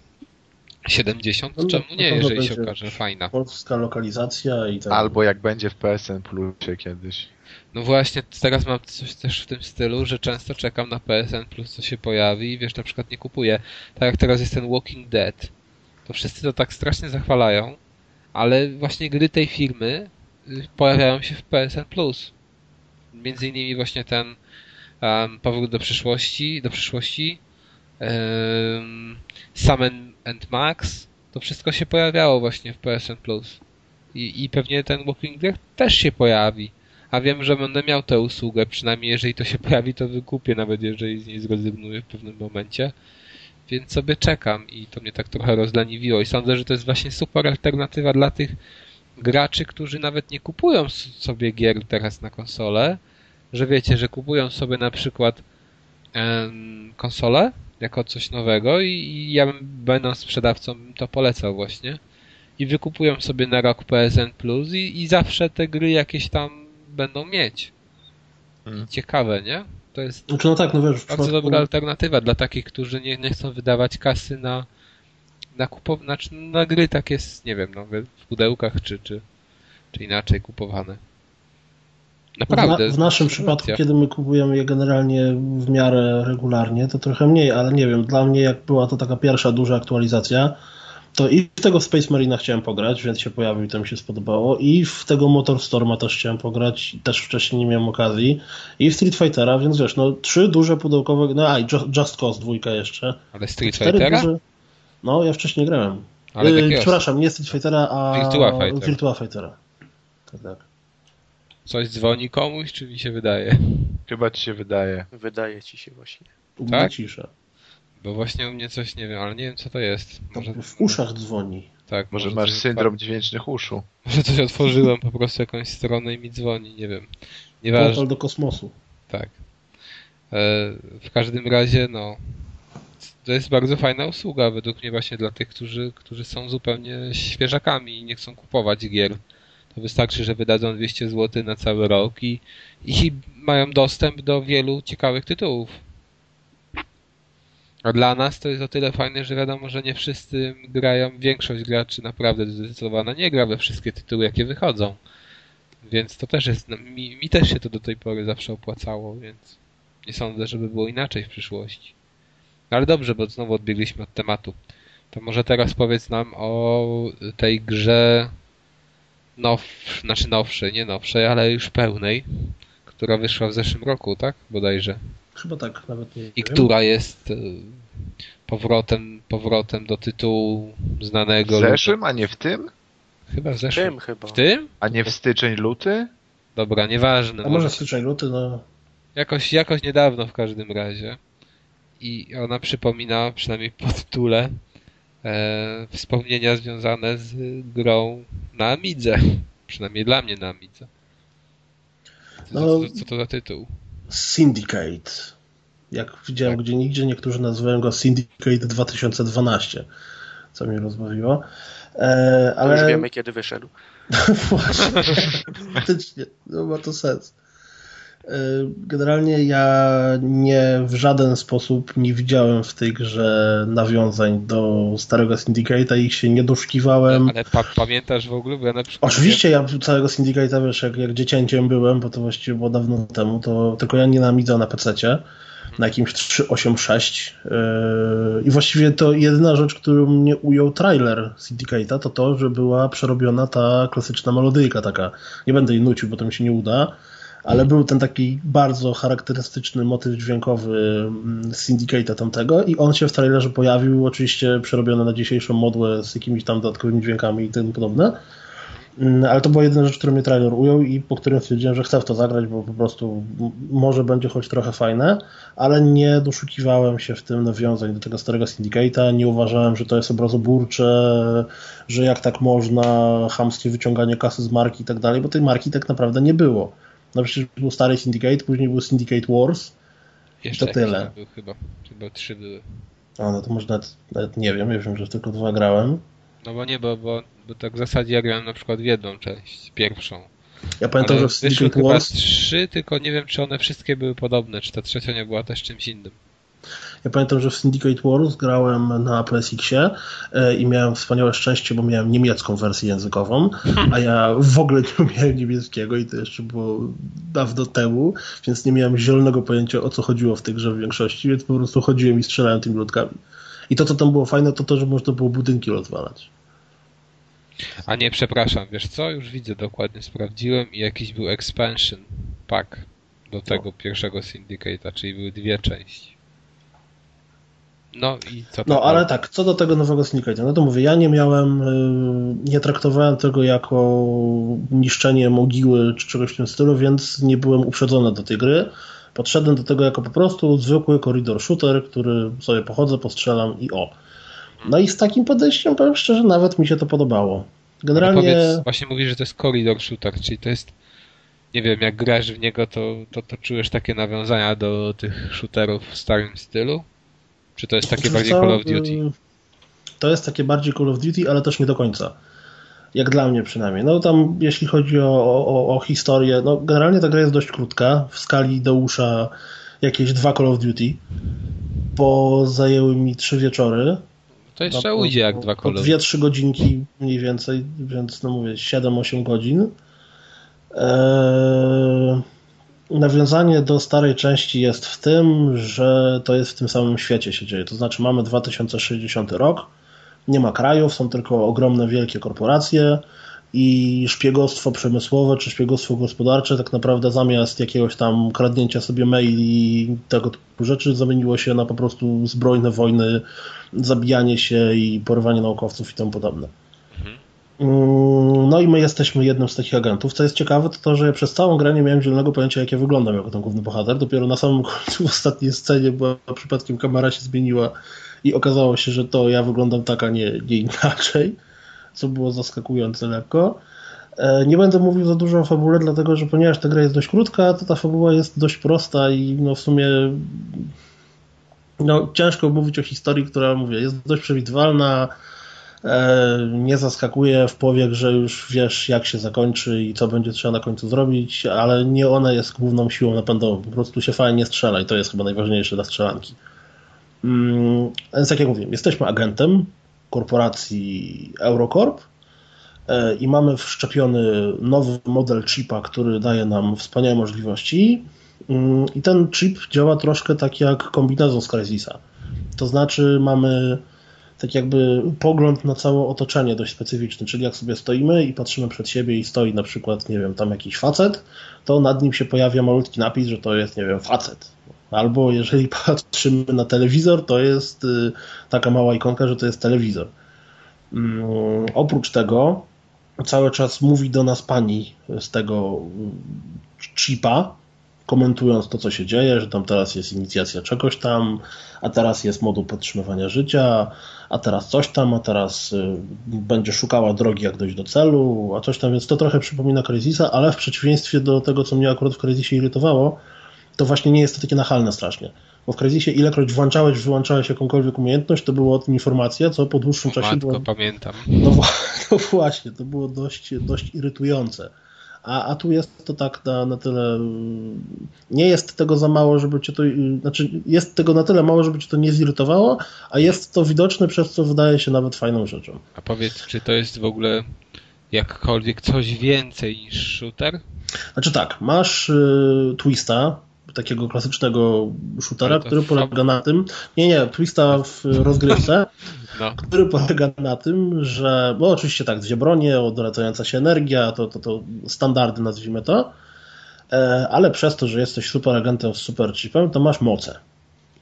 70, No, czemu nie, jeżeli się okaże fajna. Polska lokalizacja i tak. Albo jak będzie w PSN Plusie kiedyś. No właśnie, teraz mam coś też w tym stylu, że często czekam na PSN Plus, co się pojawi i wiesz, na przykład nie kupuję. Tak jak teraz jest ten Walking Dead, to wszyscy to tak strasznie zachwalają, ale właśnie gry tej firmy y, pojawiają się w PSN Plus. Między innymi właśnie ten um, Powrót do przyszłości, do przyszłości, um, Sam and- Max, to wszystko się pojawiało właśnie w PSN Plus. I, I pewnie ten Walking Dead też się pojawi. A wiem, że będę miał tę usługę, przynajmniej jeżeli to się pojawi, to wykupię, nawet jeżeli z niej zrezygnuję w pewnym momencie. Więc sobie czekam i to mnie tak trochę rozleniwiło i sądzę, że to jest właśnie super alternatywa dla tych graczy, którzy nawet nie kupują sobie gier teraz na konsolę, że wiecie, że kupują sobie na przykład em, konsolę jako coś nowego i, i ja bym, będąc sprzedawcą bym to polecał właśnie i wykupują sobie na rok PSN Plus i, i zawsze te gry jakieś tam będą mieć. Mm. Ciekawe, nie? To jest Znaczy, no tak, no wiesz, bardzo przypadku, dobra alternatywa dla takich, którzy nie, nie chcą wydawać kasy na na kupow... znaczy na gry takie, s- nie wiem, no, w pudełkach czy, czy, czy inaczej kupowane. Naprawdę. w, na, w naszym przypadku, kiedy my kupujemy je generalnie w miarę regularnie, to trochę mniej, ale nie wiem, dla mnie jak była to taka pierwsza duża aktualizacja, to i w tego Space Marina chciałem pograć, więc się pojawił i to mi się spodobało. I w tego Motor Storma też chciałem pograć, też wcześniej nie miałem okazji. I w Street Fightera, więc wiesz, no trzy duże pudełkowe, no a i Just Cause dwójka jeszcze. Ale Street Fightera? Duże... No, ja wcześniej grałem. Ale yy, przepraszam, nie Street Fightera, a Virtua, Fighter. Virtua Fightera. Tak, tak. Coś dzwoni komuś, czy mi się wydaje? Chyba ci się wydaje. Wydaje ci się właśnie. U tak? cisza. Bo właśnie u mnie coś nie wiem, ale nie wiem co to jest. Może... W uszach dzwoni. Tak, może, może masz syndrom dźwięcznych uszu. Może coś otworzyłem po prostu jakąś stronę i mi dzwoni, nie wiem. Nieważne. Portal do kosmosu. Tak. E, w każdym razie, no, to jest bardzo fajna usługa według mnie właśnie dla tych, którzy, którzy są zupełnie świeżakami i nie chcą kupować gier. To wystarczy, że wydadzą 200 zł na cały rok i, i mają dostęp do wielu ciekawych tytułów. A dla nas to jest o tyle fajne, że wiadomo, że nie wszyscy grają, większość graczy naprawdę zdecydowana nie gra we wszystkie tytuły, jakie wychodzą. Więc to też jest, no, mi, mi też się to do tej pory zawsze opłacało, więc nie sądzę, żeby było inaczej w przyszłości. No ale dobrze, bo znowu odbiegliśmy od tematu. To może teraz powiedz nam o tej grze now, znaczy nowszej, nie nowszej, ale już pełnej, która wyszła w zeszłym roku, tak? Bodajże. Chyba tak, nawet nie I wiem. która jest e, powrotem, powrotem do tytułu znanego. W zeszłym, a nie w tym? Chyba w zeszłym. W tym chyba. W tym? A nie w styczeń, luty? Dobra, nieważne. A może styczeń, luty, no. Jakoś, jakoś niedawno w każdym razie. I ona przypomina, przynajmniej po tytule, e, wspomnienia związane z grą na Amidze. Przynajmniej dla mnie na Amidze. Co, no, co, co to za tytuł? Syndicate. Jak widziałem tak. gdzie nigdzie, niektórzy nazywają go Syndicate 2012, co mnie rozbawiło. E, ale... już wiemy, kiedy wyszedł. Właśnie, faktycznie, no ma to sens. E, generalnie ja nie w żaden sposób nie widziałem w tej grze nawiązań do starego Syndicate'a i ich się nie doszukiwałem. Ale pa pamiętasz w ogóle? Bo ja na przykład Oczywiście ja całego Syndicate'a, wiesz, jak, jak dziecięciem byłem, bo to właściwie było dawno temu, to tylko ja nie na na PC-cie na jakimś 386 yy, i właściwie to jedyna rzecz, którą mnie ujął trailer Syndicate'a to to, że była przerobiona ta klasyczna melodyjka taka. Nie będę jej nucił, bo to mi się nie uda ale był ten taki bardzo charakterystyczny motyw dźwiękowy mm, Syndicate'a tamtego i on się w trailerze pojawił, oczywiście przerobiony na dzisiejszą modłę z jakimiś tam dodatkowymi dźwiękami i tym podobne. Mm, ale to była jedyna rzecz, którą mnie trailer ujął i po którym stwierdziłem, że chcę w to zagrać, bo po prostu może będzie choć trochę fajne, ale nie doszukiwałem się w tym nawiązań do tego starego Syndicate'a, nie uważałem, że to jest obrazoburcze, że jak tak można, chamskie wyciąganie kasy z marki i tak dalej, bo tej marki tak naprawdę nie było. No przecież był stary Syndicate, później był Syndicate Wars. Jeszcze to tyle. Był chyba. Chyba trzy były. A, no to może nawet, nawet nie wiem, ja wiem, że tylko dwa grałem. No bo nie, bo, bo, bo tak w zasadzie ja grałem na przykład w jedną część, pierwszą. Ja pamiętam, Ale że w Syndicate Wars... trzy, tylko nie wiem, czy one wszystkie były podobne, czy ta trzecia nie była też czymś innym. Ja pamiętam, że w Syndicate Wars grałem na PSX-ie e, i miałem wspaniałe szczęście, bo miałem niemiecką wersję językową, a ja w ogóle nie umiałem niemieckiego i to jeszcze było dawno temu, więc nie miałem zielonego pojęcia o co chodziło w tej grze w większości, więc po prostu chodziłem i strzelałem tymi ludkami. I to, co tam było fajne, to to, że można było budynki rozwalać. A nie, przepraszam, wiesz co? Już widzę, dokładnie sprawdziłem i jakiś był expansion pack do tego pierwszego Syndicate'a, czyli były dwie części. No i co No ale tak, co do tego nowego Syndicate, no to mówię, ja nie miałem, y, nie traktowałem tego jako niszczenie mogiły czy czegoś w tym stylu, więc nie byłem uprzedzony do tej gry. Podszedłem do tego jako po prostu zwykły koridor shooter, który sobie pochodzę, postrzelam i o. No i z takim podejściem, powiem szczerze, nawet mi się to podobało. Generalnie... Powiedz, właśnie mówisz, że to jest koridor shooter, czyli to jest nie wiem, jak grasz w niego, to, to, to czujesz takie nawiązania do tych shooterów w starym stylu? Czy to jest takie bardziej Call of Duty? Y, to jest takie bardziej Call of Duty, ale też nie do końca. Jak dla mnie przynajmniej. No tam jeśli chodzi o, o, o historię, no generalnie ta gra jest dość krótka. W skali Deusza jakieś dwa Call of Duty, bo zajęły mi trzy wieczory. To jeszcze no, ujdzie jak dwa Call of Duty. Dwie, trzy godzinki mniej więcej, więc no mówię 7-8 godzin. Eee nawiązanie do starej części jest w tym, że to jest w tym samym świecie się dzieje. To znaczy mamy 2060 rok, Nie ma krajów, są tylko ogromne, wielkie korporacje i szpiegostwo przemysłowe czy szpiegostwo gospodarcze tak naprawdę zamiast jakiegoś tam kradnięcia sobie maili i tego typu rzeczy zamieniło się na po prostu zbrojne wojny, zabijanie się i porywanie naukowców i tym podobne. Mm, no i my jesteśmy jednym z takich agentów. Co jest ciekawe, to to, że przez całą grę nie miałem zielonego pojęcia, jak ja wyglądam jako ten główny bohater. Dopiero na samym końcu, w ostatniej scenie, bo przypadkiem kamera się zmieniła i okazało się, że to ja wyglądam tak, a nie, nie inaczej, co było zaskakujące lekko. E, nie będę mówił za dużo o fabule, dlatego że ponieważ ta gra jest dość krótka, to ta fabuła jest dość prosta i no w sumie no, ciężko mówić o historii, która, mówię, jest dość przewidywalna, nie zaskakuje w powiek, że już wiesz jak się zakończy i co będzie trzeba na końcu zrobić, ale nie ona jest główną siłą napędową. Po prostu się fajnie strzela i to jest chyba najważniejsze dla strzelanki. Mm, więc jak ja mówię, jesteśmy agentem korporacji Eurocorp e, i mamy wszczepiony nowy model chipa, który daje nam wspaniałe możliwości mm, i ten chip działa troszkę tak jak kombinezon z Crysisa. To znaczy mamy tak jakby pogląd na całe otoczenie dość specyficzny, czyli jak sobie stoimy i patrzymy przed siebie i stoi na przykład, nie wiem, tam jakiś facet, to nad nim się pojawia malutki napis, że to jest, nie wiem, facet. Albo jeżeli patrzymy na telewizor, to jest y, taka mała ikonka, że to jest telewizor. Mm, oprócz tego cały czas mówi do nas pani z tego y, chipa, komentując to, co się dzieje, że tam teraz jest inicjacja czegoś tam, a teraz jest moduł podtrzymywania życia, a teraz coś tam, a teraz y, będzie szukała drogi, jak dojść do celu, a coś tam, więc to trochę przypomina Crysisa, ale w przeciwieństwie do tego, co mnie akurat w Crysisie irytowało, to właśnie nie jest to takie nachalne strasznie. Bo w Crysisie ilekroć włączałeś, wyłączałeś jakąkolwiek umiejętność, to było o tym informacja, co po dłuższym o czasie matko, było... pamiętam. No, no właśnie, to było dość, dość irytujące. A, a tu jest to tak na, na tyle. Nie jest tego za mało, żeby cię to. Znaczy, jest tego na tyle mało, żeby cię to nie zirytowało, a jest to widoczne, przez co wydaje się nawet fajną rzeczą. A powiedz, czy to jest w ogóle jakkolwiek coś więcej niż shooter? Znaczy tak, masz y, Twista, takiego klasycznego shootera, który polega na tym. Nie, nie, Twista w rozgrywce, no. który polega na tym, że. Bo oczywiście tak, dwie bronie, odwracająca się energia, to, to, to standardy, nazwijmy to. E, ale przez to, że jesteś super agentem z super chipem, to masz moce.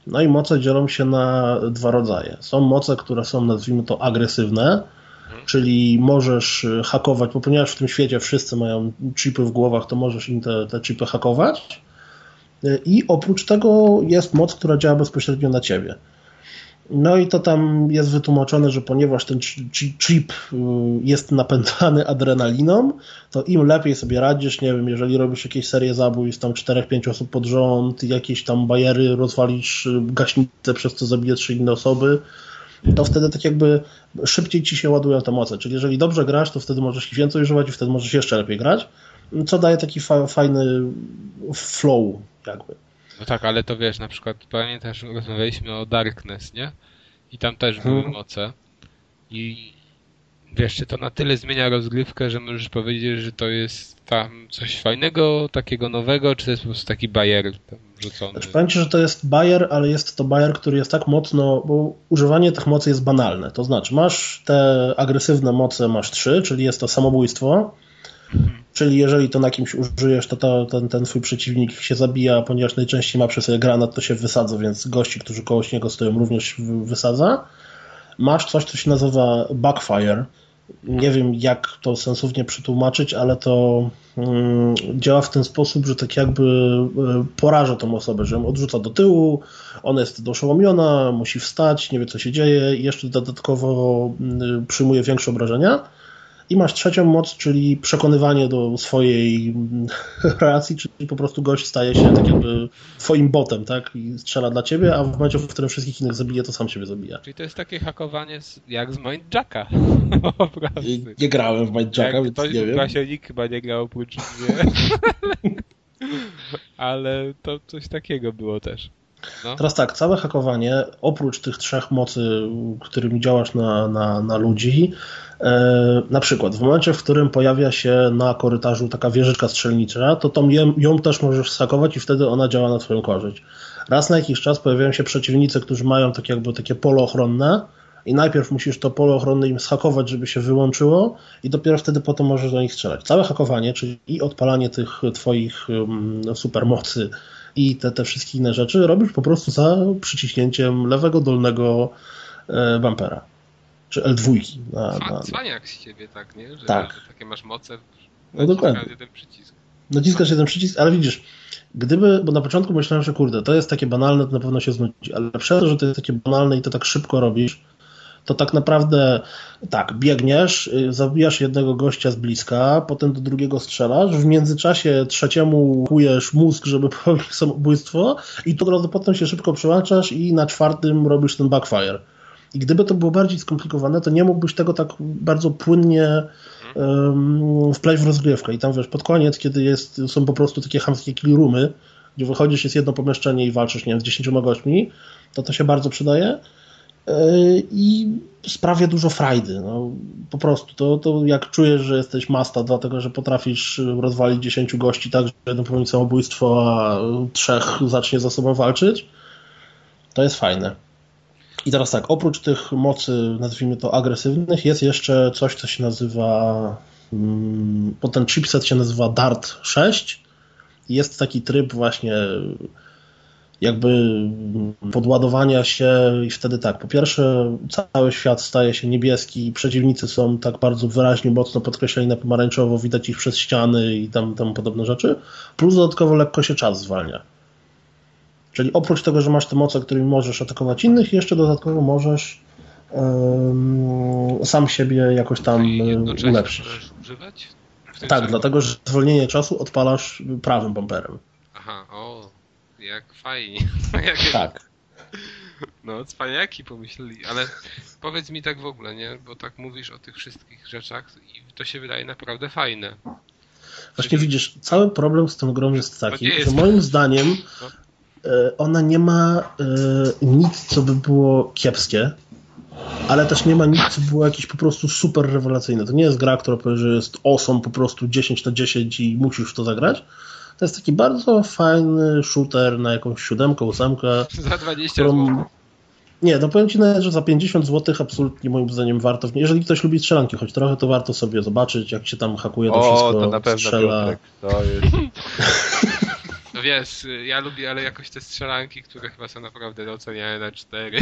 No i moce dzielą się na dwa rodzaje. Są moce, które są, nazwijmy to, agresywne, mhm. czyli możesz hakować, bo ponieważ w tym świecie wszyscy mają chipy w głowach, to możesz im te, te chipy hakować. E, I oprócz tego jest moc, która działa bezpośrednio na ciebie. No i to tam jest wytłumaczone, że ponieważ ten chip y, jest napędzany adrenaliną, to im lepiej sobie radzisz, nie wiem, jeżeli robisz jakieś serię zabójstw, tam 4-5 osób pod rząd, jakieś tam bajery, rozwalisz y, gaśnicę, przez co zabijesz trzy inne osoby, to wtedy tak jakby szybciej ci się ładują te moce. Czyli jeżeli dobrze grasz, to wtedy możesz ich więcej używać i wtedy możesz jeszcze lepiej grać, co daje taki fa fajny flow jakby. No tak, ale to wiesz, na przykład pamiętasz, rozmawialiśmy o Darkness, nie? I tam też były hmm. moce. I wiesz, czy to na tyle zmienia rozgrywkę, że możesz powiedzieć, że to jest tam coś fajnego, takiego nowego, czy to jest po prostu taki bajer tam rzucony? Znaczy, powiem Ci, że to jest bajer, ale jest to bajer, który jest tak mocno, bo używanie tych mocy jest banalne. To znaczy, masz te agresywne moce, masz trzy, czyli jest to samobójstwo, Czyli jeżeli to na kimś użyjesz, to, to ten, ten twój przeciwnik się zabija, ponieważ najczęściej ma przy sobie granat, to się wysadza, więc gości, którzy koło niego stoją, również wysadza. Masz coś, co się nazywa backfire. Nie wiem, jak to sensownie przetłumaczyć, ale to mm, działa w ten sposób, że tak jakby y, poraża tą osobę, że ją odrzuca do tyłu, ona jest doszołomiona, musi wstać, nie wie co się dzieje i jeszcze dodatkowo y, przyjmuje większe obrażenia i masz trzecią moc, czyli przekonywanie do swojej racji, czyli po prostu gość staje się tak jakby twoim botem, tak? I strzela dla ciebie, a w momencie, w którym wszystkich innych zabije, to sam siebie zabija. Czyli to jest takie hakowanie jak z Mindjacka. Nie, nie grałem w Mindjacka, więc ktoś nie wiem. Właśnie nikt chyba nie grał oprócz mnie. Ale to coś takiego było też. No. Teraz tak, całe hakowanie, oprócz tych trzech mocy, którymi działasz na, na, na ludzi, e, na przykład w momencie, w którym pojawia się na korytarzu taka wieżyczka strzelnicza, to tą ją, też możesz sakować i wtedy ona działa na twoją korzyść. Raz na jakiś czas pojawiają się przeciwnicy, którzy mają tak jakby takie polo ochronne i najpierw musisz to pole ochronne im schakować, żeby się wyłączyło i dopiero wtedy potem możesz do nich strzelać. Całe hakowanie, czyli i odpalanie tych twoich um, supermocy i te, te wszystkie inne rzeczy robisz po prostu za przyciśnięciem lewego dolnego e, bumpera. Czy L2. Na, na, Cwaniak z ciebie, tak, nie? Że, tak. Że takie masz moce, no dokładnie. jeden przycisk. Naciskasz jeden przycisk, ale widzisz, gdyby, bo na początku myślałem, że kurde, to jest takie banalne, to na pewno się znudzi, ale przez to, że to jest takie banalne i to tak szybko robisz, to tak naprawdę tak, biegniesz, y, zabijasz jednego gościa z bliska, potem do drugiego strzelasz, w międzyczasie trzeciemu kujesz mózg, żeby popełnić samobójstwo i to od razu potem się szybko przełączasz i na czwartym robisz ten backfire. I gdyby to było bardziej skomplikowane, to nie mógłbyś tego tak bardzo płynnie um, wpleść w rozgrywkę. I tam wiesz, pod koniec, kiedy jest, są po prostu takie hamskie killroomy, gdzie wychodzisz, jest jedno pomieszczenie i walczysz, nie wiem, z dziesięcioma gośćmi, to to się bardzo przydaje. E, i sprawia dużo frajdy. No, po prostu to, to jak czujesz, że jesteś masta, dlatego że potrafisz rozwalić 10 gości tak, że jeden popełni samobójstwo, a trzech zacznie ze sobą walczyć, to jest fajne. I teraz tak, oprócz tych mocy, nazwijmy to agresywnych, jest jeszcze coś, co się nazywa, hmm, bo ten chipset się nazywa DART 6. Jest taki tryb właśnie jakby podładowania się i wtedy tak, po pierwsze cały świat staje się niebieski, przeciwnicy są tak bardzo wyraźnie, mocno podkreśleni na pomarańczowo, widać ich przez ściany i tam, tam podobne rzeczy, plus dodatkowo lekko się czas zwalnia. Czyli oprócz tego, że masz te moce, którymi możesz atakować innych, jeszcze dodatkowo możesz um, sam siebie jakoś tam ulepszyć. używać? Tak, dlatego, że zwolnienie czasu odpalasz prawym bumperem. Aha, o, jak fajnie. tak. No, cwaniaki pomyśleli, ale powiedz mi tak w ogóle, nie? Bo tak mówisz o tych wszystkich rzeczach i to się wydaje naprawdę fajne. Właśnie Czyli... widzisz, cały problem z tą grą jest taki, jest. że moim zdaniem no. E, ona nie ma e, nic, co by było kiepskie, ale też nie ma nic, co było jakieś po prostu super rewelacyjne. To nie jest gra, która powie, że jest osą po prostu 10 na 10 i musisz w to zagrać, to jest taki bardzo fajny shooter na jakąś siódemkę, ósemkę. Za 20 którą... zł. Nie, no powiem Ci nawet, że za 50 zł absolutnie moim zdaniem warto. Jeżeli ktoś lubi strzelanki choć trochę, to warto sobie zobaczyć, jak się tam hakuje to o, wszystko, to na pewno strzela. Piotrek, to jest... No wiesz, ja lubię, ale jakoś te strzelanki, które chyba są naprawdę doceniane na 4.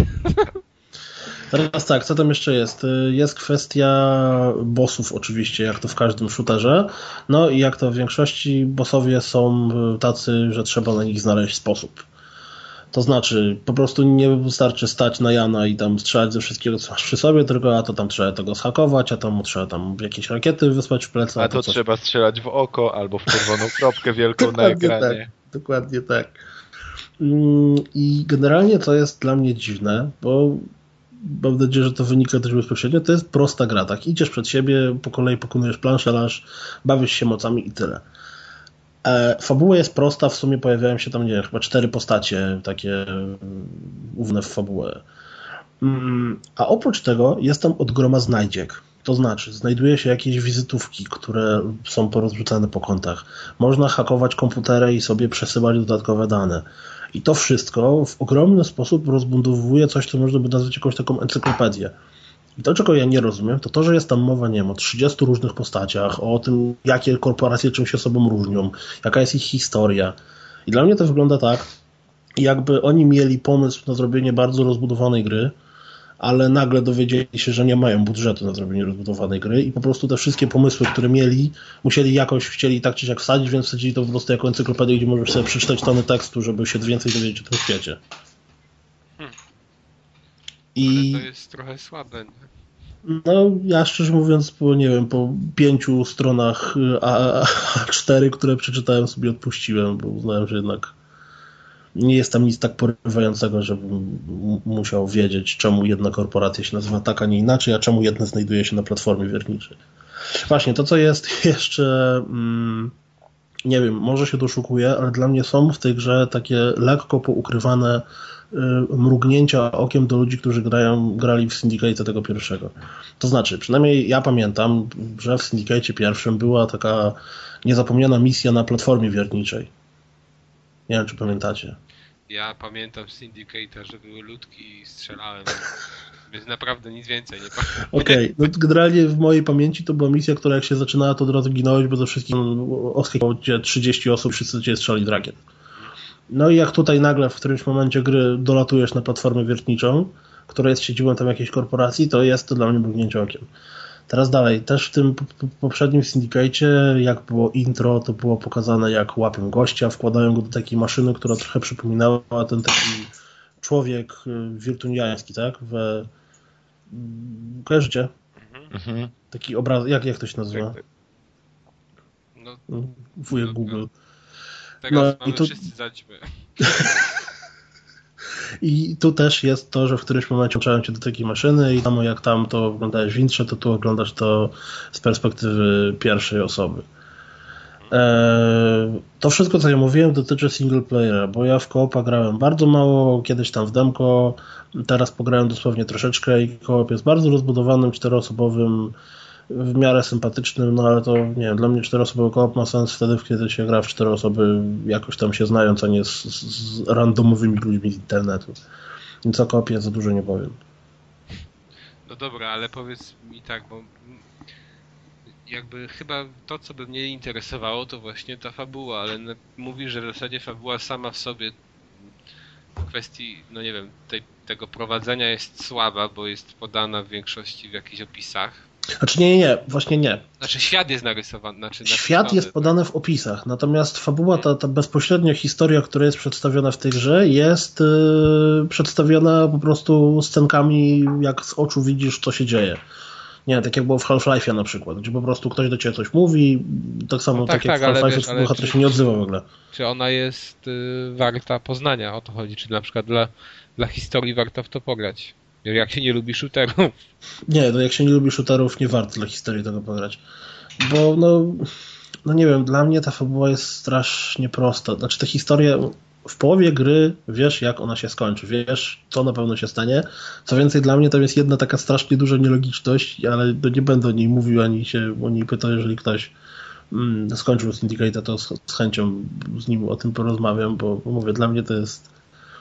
Teraz tak, co tam jeszcze jest? Jest kwestia bossów oczywiście, jak to w każdym shooterze. No i jak to w większości bossowie są tacy, że trzeba na nich znaleźć sposób. To znaczy, po prostu nie wystarczy stać na Jana i tam strzelać ze wszystkiego, co masz przy sobie, tylko a to tam trzeba tego schakować, a tam trzeba tam jakieś rakiety wysłać w plecy. A, a to, to trzeba strzelać w oko albo w czerwoną kropkę wielką na ekranie. Tak, dokładnie tak. Mm, I generalnie to jest dla mnie dziwne, bo mam nadzieję, że to wynika też bezpośrednio, to jest prosta gra, tak? Idziesz przed siebie, po kolei pokonujesz planszelaż, bawisz się mocami i tyle. E, fabuła jest prosta, w sumie pojawiają się tam, nie chyba cztery postacie takie ówne w fabułę. Mm, a oprócz tego jest tam od groma znajdziek. To znaczy, znajduje się jakieś wizytówki, które są porozrzucane po kątach. Można hakować komputery i sobie przesyłać dodatkowe dane. I to wszystko w ogromny sposób rozbudowuje coś, co można by nazwać jakąś taką encyklopedię. I to, czego ja nie rozumiem, to to, że jest tam mowa, nie wiem, o 30 różnych postaciach, o tym, jakie korporacje czym się sobą różnią, jaka jest ich historia. I dla mnie to wygląda tak, jakby oni mieli pomysł na zrobienie bardzo rozbudowanej gry, ale nagle dowiedzieli się, że nie mają budżetu na zrobienie rozbudowanej gry i po prostu te wszystkie pomysły, które mieli, musieli jakoś, chcieli tak czy siak wsadzić, więc wsadzili to po prostu jako encyklopedię, gdzie możesz sobie przeczytać tony tekstu, żeby się więcej dowiedzieć o tym świecie. Hmm. I... Ale to jest trochę słabe. Nie? No, ja szczerze mówiąc, po nie wiem, po pięciu stronach A, A4, które przeczytałem, sobie odpuściłem, bo uznałem, że jednak nie jest tam nic tak porywającego, żebym musiał wiedzieć, czemu jedna korporacja się nazywa tak, a nie inaczej, a czemu jedna znajduje się na platformie wierniczej. Właśnie, to co jest jeszcze, mm, nie wiem, może się doszukuje, ale dla mnie są w tej grze takie lekko poukrywane y, mrugnięcia okiem do ludzi, którzy grają, grali w Syndicate tego pierwszego. To znaczy, przynajmniej ja pamiętam, że w Syndicate pierwszym była taka niezapomniana misja na platformie wierniczej nie wiem, czy pamiętacie. Ja pamiętam Syndicator, że były ludki i strzelałem. Więc naprawdę nic więcej nie pamiętam. Okej, okay. no generalnie w mojej pamięci to była misja, która jak się zaczynała, to od razu ginąłeś, bo ze wszystkim oskakiwało cię 30 osób, wszyscy cię strzeli dragiem. No i jak tutaj nagle w którymś momencie gry dolatujesz na platformę wiertniczą, która jest siedzibą tam jakiejś korporacji, to jest to dla mnie mrugnięcie okiem. Teraz dalej, też w tym poprzednim syndicacie, jak było intro, to było pokazane jak łapią gościa, wkładają go do takiej maszyny, która trochę przypominała ten taki człowiek y, wirtuniański, tak? W... Kojarzycie? Mhm. Taki obraz, jak, jak to się nazywa? No, Wujek no, Google. Teraz no, mamy i tu... wszyscy zaćmy. I tu też jest to, że w którymś momencie włączają cię do takiej maszyny i samo jak tam to oglądałeś w intrze, to tu oglądasz to z perspektywy pierwszej osoby. Eee, to wszystko, co ja mówiłem, dotyczy single playera, bo ja w koopa grałem bardzo mało, kiedyś tam w demko, teraz pograłem dosłownie troszeczkę i koop jest bardzo rozbudowanym, czteroosobowym w miarę sympatycznym, no ale to nie wiem, dla mnie czteroosobowy koop ma sens wtedy, kiedy się gra w cztery osoby jakoś tam się znając, a nie z, z randomowymi ludźmi z internetu. Więc o koopie za dużo nie powiem. No dobra, ale powiedz mi tak, bo jakby chyba to, co by mnie interesowało, to właśnie ta fabuła, ale mówisz, że w zasadzie fabuła sama w sobie w kwestii, no nie wiem, tej, tego prowadzenia jest słaba, bo jest podana w większości w jakichś opisach, znaczy nie, nie, nie, właśnie nie. Znaczy świat jest narysowany. Znaczy świat jest podany w opisach, natomiast fabuła, ta, ta bezpośrednia historia, która jest przedstawiona w tej grze, jest yy, przedstawiona po prostu scenkami, jak z oczu widzisz, co się dzieje. Nie, tak jak było w Half-Life'ie na przykład, gdzie po prostu ktoś do ciebie coś mówi, tak samo no tak, tak, jak tak, w Half-Life'ie bohater się nie odzywa w ogóle. Czy ona jest y, warta poznania, o to chodzi, czy na przykład dla, dla historii warto w to pograć? Jak się nie lubi shooterów. Nie, no jak się nie lubi shooterów, nie warto dla historii tego pograć. Bo no, no nie wiem, dla mnie ta fabuła jest strasznie prosta. Znaczy te historie w połowie gry wiesz, jak ona się skończy, wiesz, co na pewno się stanie. Co więcej, dla mnie tam jest jedna taka strasznie duża nielogiczność, ale nie będę o niej mówił, ani się o niej pytał, jeżeli ktoś mm, skończył Syndicate, to z, z, chęcią z nim o tym porozmawiam, bo, bo mówię, dla mnie to jest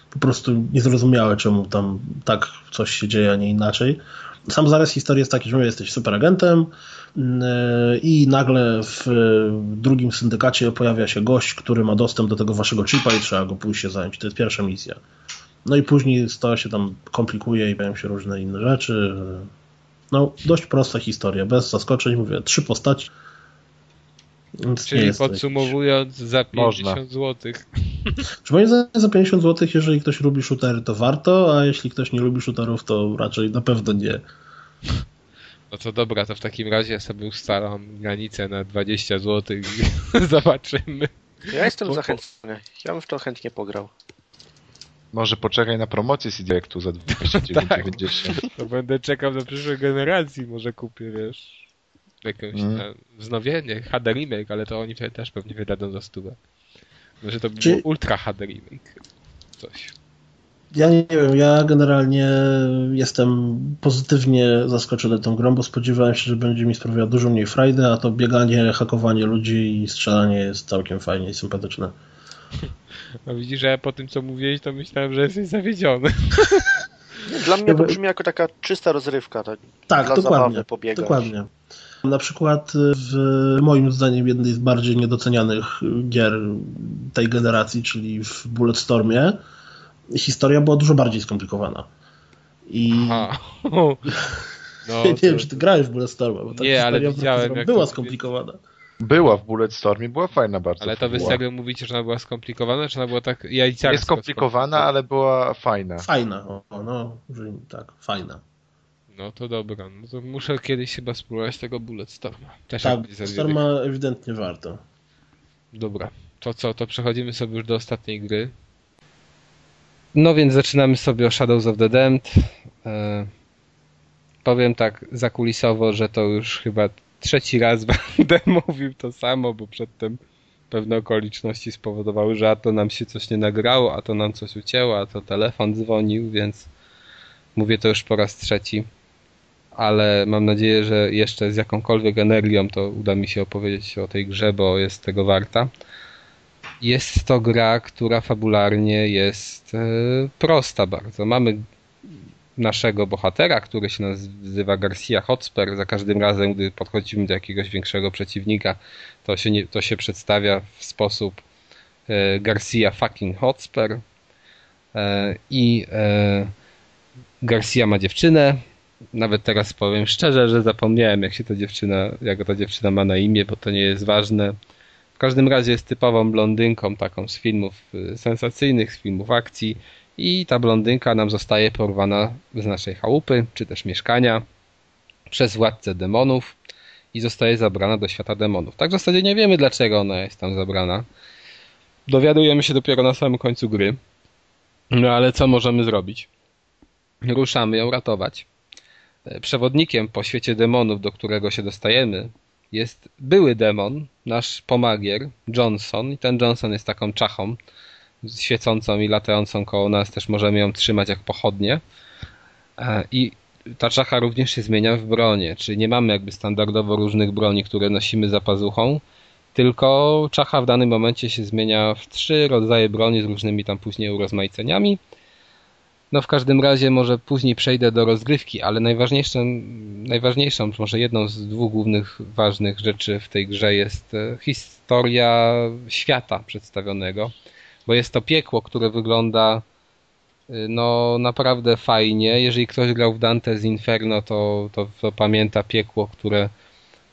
po prostu niezrozumiałe, czemu tam tak coś się dzieje, a nie inaczej. Sam zarys historii jest taki, że jesteś superagentem mm, i nagle w drugim syndykacie pojawia się gość, który ma dostęp do tego waszego chipa i trzeba go pójść się zająć. To jest pierwsza misja. No i później to się tam komplikuje i pojawiają się różne inne rzeczy. No, dość prosta historia, bez zaskoczeń. Mówię, trzy postaci więc Czyli podsumowując, za 50 zł. Moim zdaniem za 50 zł, jeżeli ktoś lubi shootery, to warto, a jeśli ktoś nie lubi shooterów, to raczej na pewno nie. No to dobra, to w takim razie ja sobie ustalam granicę na 20 zł i zobaczymy. Ja jestem zachęcony. Ja bym w to chętnie pograł. Może poczekaj na promocję CD tu za 29,90. tak, to będę czekał do przyszłej generacji, może kupię, wiesz jakieś mm. wznowienie, HD remake, ale to oni też pewnie wydadzą za stówę. Może to by Czy... ultra HD remake. Coś. Ja nie wiem, ja generalnie jestem pozytywnie zaskoczony tą grą, bo spodziewałem się, że będzie mi sprawiała dużo mniej frajdy, a to bieganie, hakowanie ludzi i strzelanie jest całkiem fajnie i sympatyczne. No widzisz, że ja po tym co mówiłeś, to myślałem, że jesteś zawiedziony. Dla mnie to brzmi jako taka czysta rozrywka. Tak, tak dla dokładnie. Dokładnie. Na przykład w moim zdaniem jednej z bardziej niedocenianych gier tej generacji, czyli w Bulletstormie, historia była dużo bardziej skomplikowana. I no, nie to... wiem, czy ty grałeś w Bulletstorma, bo ta nie, ale widziałem, jak była skomplikowana. Była w Bulletstormie, była fajna bardzo. Ale to wy serio mówicie, że ona była skomplikowana, czy ona była tak jajciarska? Jest skomplikowana, ale była fajna. Fajna, o, no, tak, fajna. No to dobra, no to muszę kiedyś chyba spróbować tego Bulletstorma. Też tak, Bulletstorma ewidentnie warto. Dobra, to co, to przechodzimy sobie już do ostatniej gry. No więc zaczynamy sobie o Shadows of the Damned. E, powiem tak zakulisowo, że to już chyba trzeci raz będę mówił to samo, bo przedtem pewne okoliczności spowodowały, że a to nam się coś nie nagrało, a to nam coś ucięło, a to telefon dzwonił, więc mówię to już po raz trzeci ale mam nadzieję, że jeszcze z jakąkolwiek energią to uda mi się opowiedzieć o tej grze, bo jest tego warta. Jest to gra, która fabularnie jest e, prosta bardzo. Mamy naszego bohatera, który się nazywa Garcia Hotspur. Za każdym razem, gdy podchodzimy do jakiegoś większego przeciwnika, to się, nie, to się przedstawia w sposób e, Garcia fucking Hotspur. E, I Garcia ma dziewczynę. Nawet teraz powiem szczerze, że zapomniałem, jak się ta dziewczyna, jak ta dziewczyna ma na imię, bo to nie jest ważne. W każdym razie jest typową blondynką, taką z filmów y, sensacyjnych, z filmów akcji i ta blondynka nam zostaje porwana z naszej chałupy, czy też mieszkania przez władcę demonów i zostaje zabrana do świata demonów. Tak w zasadzie nie wiemy, dlaczego ona jest tam zabrana. Dowiadujemy się dopiero na samym końcu gry. No ale co możemy zrobić? Ruszamy ją ratować. Przewodnikiem po świecie demonów, do którego się dostajemy, jest były demon, nasz pomagier, Johnson. I ten Johnson jest taką czachą, świecącą i latającą koło nas, też możemy ją trzymać jak pochodnie. E, I ta czacha również się zmienia w bronie, czyli nie mamy jakby standardowo różnych broni, które nosimy za pazuchą, tylko czacha w danym momencie się zmienia w trzy rodzaje broni z różnymi tam później urozmaiceniami. No w każdym razie może później przejdę do rozgrywki, ale najważniejszą, najważniejszą, może jedną z dwóch głównych ważnych rzeczy w tej grze jest e, historia świata przedstawionego bo jest to piekło, które wygląda y, no naprawdę fajnie. Jeżeli ktoś grał w Dante's Inferno, to, to, to pamięta piekło, które